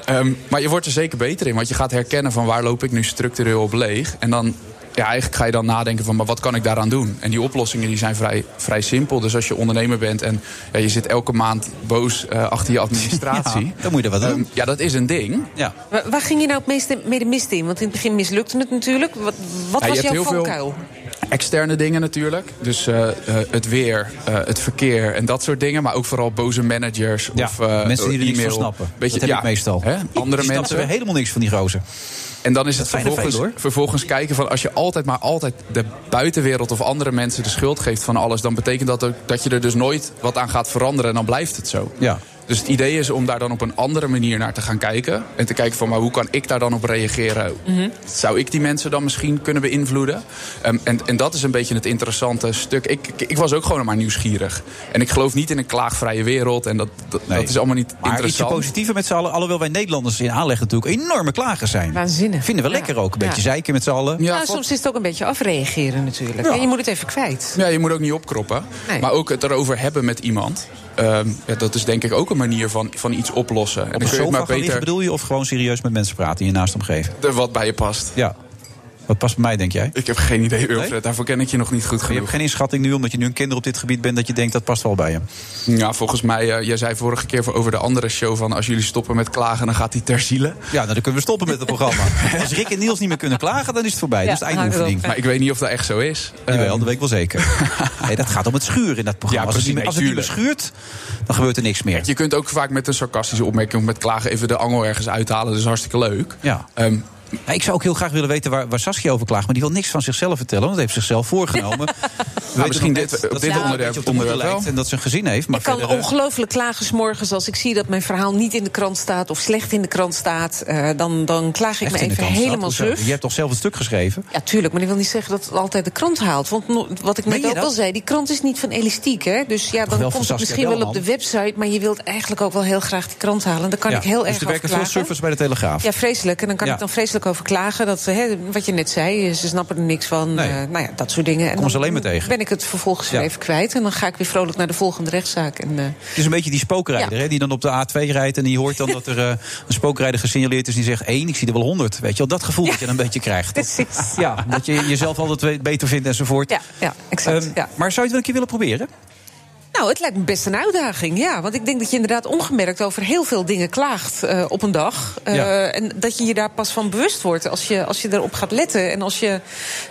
Ehm, maar je wordt er zeker beter in, want je gaat herkennen van waar loop ik nu structureel op leeg. En dan, ja, eigenlijk ga je dan nadenken van, maar wat kan ik daaraan doen? En die oplossingen die zijn vrij, vrij simpel. Dus als je ondernemer bent en ja, je zit elke maand boos eh, achter je administratie. Ja, dan moet je er wat doen. Ehm, ja, dat is een ding. Ja. Waar, waar ging je nou het meeste mee de mist in? Want in het begin mislukte het natuurlijk. Wat, wat Ja, was jouw valkuil? Externe dingen natuurlijk. Dus eh, eh, het weer, eh, het verkeer en dat soort dingen. Maar ook vooral boze managers Ja, of eh, mensen die er niks van e-mail. snappen. Beetje, dat heb ja, ik meestal. Hè? Andere snappen mensen. er helemaal niks van die gozer. En dan is het er vervolgens, veel, vervolgens kijken van als je altijd maar altijd de buitenwereld of andere mensen de schuld geeft van alles, dan betekent dat ook dat je er dus nooit wat aan gaat veranderen en dan blijft het zo. Ja. Dus het idee is om daar dan op een andere manier naar te gaan kijken. En te kijken van maar hoe kan ik daar dan op reageren? Mhm. Zou ik die mensen dan misschien kunnen beïnvloeden? Ehm, en, en dat is een beetje het interessante stuk. Ik, ik, ik was ook gewoon maar nieuwsgierig. En ik geloof niet in een klaagvrije wereld. En dat, dat, dat is allemaal niet Maar interessant. positiever met z'n allen. Alhoewel wij Nederlanders in aanleg natuurlijk enorme klagers zijn. Waanzinnig. Vinden we Ja. lekker ook. Een beetje Ja. zeiken met z'n allen. nou, soms is het ook een beetje afreageren natuurlijk. Ja. En je moet het even kwijt. Ja, je moet ook niet opkroppen. Nee. Maar ook het erover hebben met iemand. Ehm, ja, dat is denk ik ook een manier van, van iets oplossen. En Op dan kun je maar gaan liggen beter bedoel je? Of gewoon serieus met mensen praten in je naaste omgeving? er wat bij je past. Ja. Wat past bij mij, denk jij? Ik heb geen idee, Wilfred. Daarvoor ken ik je nog niet goed Je genoeg. hebt geen inschatting nu, omdat je nu een kinder op dit gebied bent... dat je denkt, dat past wel bij je. Ja, volgens mij, eh, jij zei vorige keer voor over de andere show van... als jullie stoppen met klagen, dan gaat hij ter ziele. Ja, nou, dan kunnen we stoppen met het programma. Als Rick en Niels niet meer kunnen klagen, dan is het voorbij. Ja, dat is de eindoefening. Maar ik weet niet of dat echt zo is. Jawel, Ehm, dat weet ik wel zeker. nee, dat gaat om het schuren in dat programma. Ja, als het, niet, als het niet meer schuurt, dan gebeurt er niks meer. Je kunt ook vaak met een sarcastische opmerking of met klagen even de angel ergens uithalen. Dat is hartstikke leuk. Ja. Ehm, Ja, ik zou ook heel graag willen weten waar, waar Saskia over klaagt. Maar die wil niks van zichzelf vertellen, want dat heeft zichzelf voorgenomen. We misschien dit- dat dit een onderwerp- op onderwerp lijkt. En dat ze een gezin heeft. Maar Ik kan verder, eh, ongelooflijk klagen 's morgens als ik zie dat mijn verhaal niet in de krant staat of slecht in de krant staat. Eh, dan, dan klaag ik echt me even staat. helemaal Hoezo? suf. Je hebt toch zelf het stuk geschreven? Ja, tuurlijk, maar dat wil niet zeggen dat het altijd de krant haalt. Want wat ik net je ook al zei, die krant is niet van elastiek. Hè? Dus ja, dan komt het misschien wel op de website... maar je wilt eigenlijk ook wel heel graag die krant halen. En daar kan Ja, ik heel dus erg er werken veel surfers bij de Telegraaf. Ja, vreselijk. En dan kan Ja. ik dan vreselijk over klagen. Dat, hè, wat je net zei, ze snappen er niks van. Nee. eh, nou ja, dat soort dingen. En dan ze alleen maar tegen. ben ik het vervolgens Ja. weer even kwijt. En dan ga ik weer vrolijk naar de volgende rechtszaak. En, eh, Het is een beetje die spookrijder, Ja. hè, die dan op de A2 rijdt... en die hoort dan dat er eh, een spookrijder gesignaleerd is... die zegt, één, ik zie er wel honderd. Weet je wel, dat gevoel dat je dan een beetje krijgt. precies. Ja, dat je jezelf altijd beter vindt enzovoort. Ja, ja exact. Ehm, ja. Maar zou je het wel een keer willen proberen? Nou, het lijkt me best een uitdaging, ja. Want ik denk dat je inderdaad ongemerkt over heel veel dingen klaagt eh, op een dag. Eh, Ja. En dat je je daar pas van bewust wordt als je, als je erop gaat letten. En als je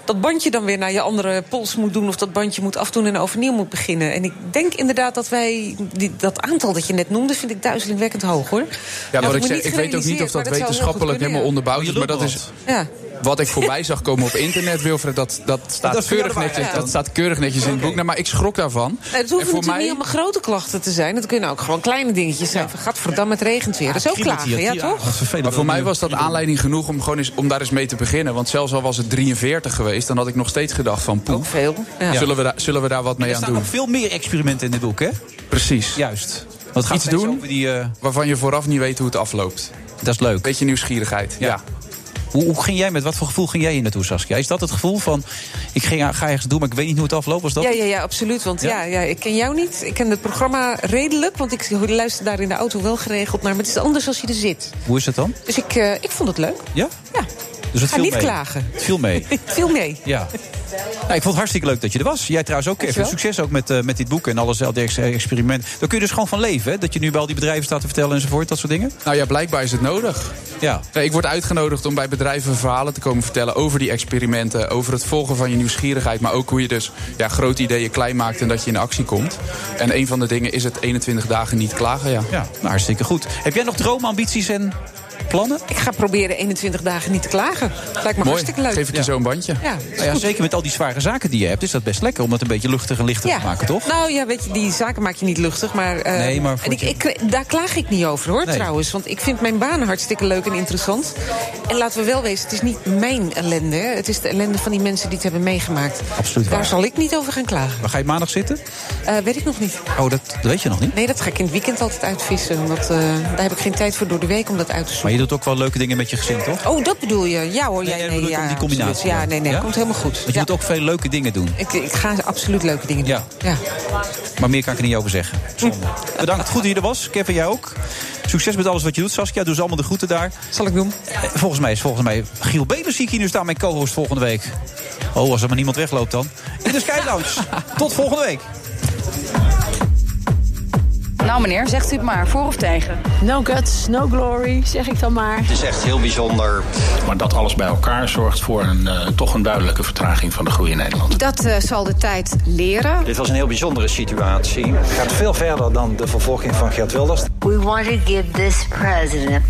dat bandje dan weer naar je andere pols moet doen... of dat bandje moet afdoen en overnieuw moet beginnen. En ik denk inderdaad dat wij... Die, dat aantal dat je net noemde, vind ik duizelingwekkend hoog, hoor. Ja, Dat wat ik zeg, ik weet ook niet of maar dat heel wetenschappelijk helemaal ja. onderbouwd is. Maar dat is, Ja. Wat ik voorbij zag komen op internet, Wilfred, dat, dat, staat, Dat keurig netjes, ja. dat staat keurig netjes in het boek. Nou, maar ik schrok daarvan. Nee, het En hoeven natuurlijk mij- niet allemaal grote klachten te zijn. Het kunnen ook gewoon kleine dingetjes zijn. Van, gadverdamme, het regent weer. dat is ook klagen, ja, toch? Maar voor mij was dat aanleiding genoeg om, gewoon eens, om daar eens mee te beginnen. Want zelfs al was het 43 geweest, dan had ik nog steeds gedacht van... Poeh, veel. Ja. Zullen, we daar, zullen we daar wat mee er aan staan doen? nog veel meer experimenten in dit boek, hè? Precies. Juist. Wat gaat Iets doen die, eh, waarvan je vooraf niet weet hoe het afloopt. Dat is leuk. Beetje nieuwsgierigheid, ja. Hoe, hoe ging jij met wat voor gevoel ging jij hier naartoe, Saskia? Is dat het gevoel van ik ging, ga ergens doen, maar ik weet niet hoe het afloopt? Was dat? Ja, ja, ja, absoluut. Want Ja? ja? Ja, ik ken jou niet. Ik ken het programma redelijk. Want ik luister daar in de auto wel geregeld naar. Maar het is anders als je er zit. Hoe is het dan? Dus ik, eh, ik vond het leuk. Ja? Ja. Dus het Ga viel niet mee. klagen. Het viel mee. Het viel mee. Ja. Nou, ik vond het hartstikke leuk dat je er was. Jij trouwens ook, Kevin. Dankjewel. Succes ook met, eh, met dit boek en alles, al die ex- experiment. Daar kun je dus gewoon van leven, hè? Dat je nu bij al die bedrijven staat te vertellen enzovoort, dat soort dingen. Nou ja, blijkbaar is het nodig. Ja. Nee, ik word uitgenodigd om bij bedrijven verhalen te komen vertellen over die experimenten, over het volgen van je nieuwsgierigheid, maar ook hoe je dus ja, grote ideeën klein maakt en dat je in actie komt. En een van de dingen is het 21 dagen niet klagen, ja. Ja, nou, hartstikke goed. Heb jij nog dromen, ambities en plannen? Ik ga proberen 21 dagen niet te klagen. Lijkt me Mooi, hartstikke leuk. geef ik je zo een bandje. Ja, Nou ja, zeker met al die zware zaken die je hebt, is dat best lekker om dat een beetje luchtig en lichter te maken, toch? Nou ja, weet je, die zaken maak je niet luchtig. Maar, eh, Nee, maar en ik, ik, daar klaag ik niet over hoor, Nee. trouwens. Want ik vind mijn baan hartstikke leuk en interessant. En laten we wel wezen, het is niet mijn ellende. Hè. Het is de ellende van die mensen die het hebben meegemaakt. Absoluut Daar waar. zal ik niet over gaan klagen. Waar ga je maandag zitten? Eh, weet ik nog niet. Oh, dat, dat weet je nog niet. Nee, dat ga ik in het weekend altijd uitvissen. Want, eh, daar heb ik geen tijd voor door de week om dat uit te zoeken. Maar je doet ook wel leuke dingen met je gezin, toch? Oh, dat bedoel je? Ja hoor, Nee, jij nee, ja, die combinatie. Ja, nee, nee, Ja? komt helemaal goed. Want je Ja. moet ook veel leuke dingen doen. Ik, ik ga absoluut leuke dingen doen. Ja. ja. Maar meer kan ik er niet over zeggen. Zonde. Bedankt, goed dat je er was. Kevin, jij ook. Succes met alles wat je doet, Saskia. Doe ze allemaal de groeten daar. Zal ik doen. Eh, Volgens mij is volgens mij Giel Bevers zie ik hier nu staan, mijn co-host volgende week. Oh, als er maar niemand wegloopt dan. In de Sky Lounge. Tot volgende week. Nou meneer, zegt u het maar, voor of tegen? No guts, no glory, zeg ik dan maar. Het is echt heel bijzonder. Maar dat alles bij elkaar zorgt voor een, eh, toch een duidelijke vertraging van de groei in Nederland. Dat eh, zal de tijd leren. Dit was een heel bijzondere situatie. Het gaat veel verder dan de vervolging van Geert Wilders. We want to give this president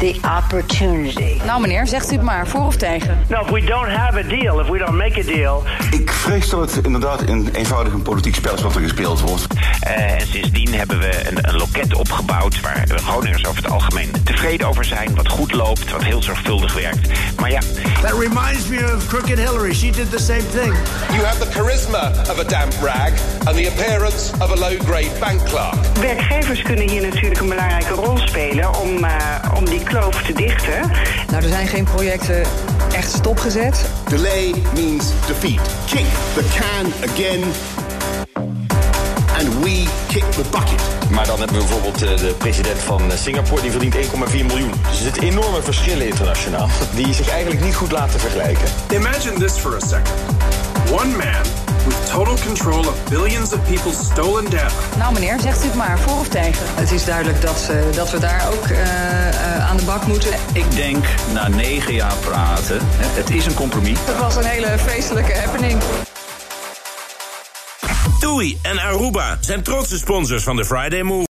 the opportunity. Nou meneer, zegt u het maar, voor of tegen? No, if we don't have a deal, if we don't make a deal. Ik vrees dat het inderdaad een eenvoudig een politiek spel is wat er gespeeld wordt. Eh, en sindsdien hebben we een, een loket opgebouwd waar de Groningers over het algemeen tevreden over zijn. Wat goed loopt, wat heel zorgvuldig werkt. Maar ja, That reminds me of Crooked Hillary. She did the same thing. You have the charisma of a damp rag and the appearance of a low-grade bank clerk. Werkgevers kunnen hier natuurlijk een belangrijke rol spelen om, eh, om die kloof te dichten. Nou, er zijn geen projecten echt stopgezet. Delay means defeat. Kick the can again. Kick the bucket. Maar dan hebben we bijvoorbeeld eh, de president van eh, Singapore, die verdient 1,4 miljoen. Dus er zitten enorme verschillen internationaal, die zich eigenlijk niet goed laten vergelijken. Imagine this for a second. One man with total control of billions of people's stolen data. Nou meneer, zegt u het maar, voor of tegen? Het is duidelijk dat, eh, dat we daar ook eh, eh, aan de bak moeten. Ik denk na negen jaar praten, hè, het is een compromis. Het was een hele feestelijke happening. TUI en Aruba zijn trotse sponsors van de Friday Move.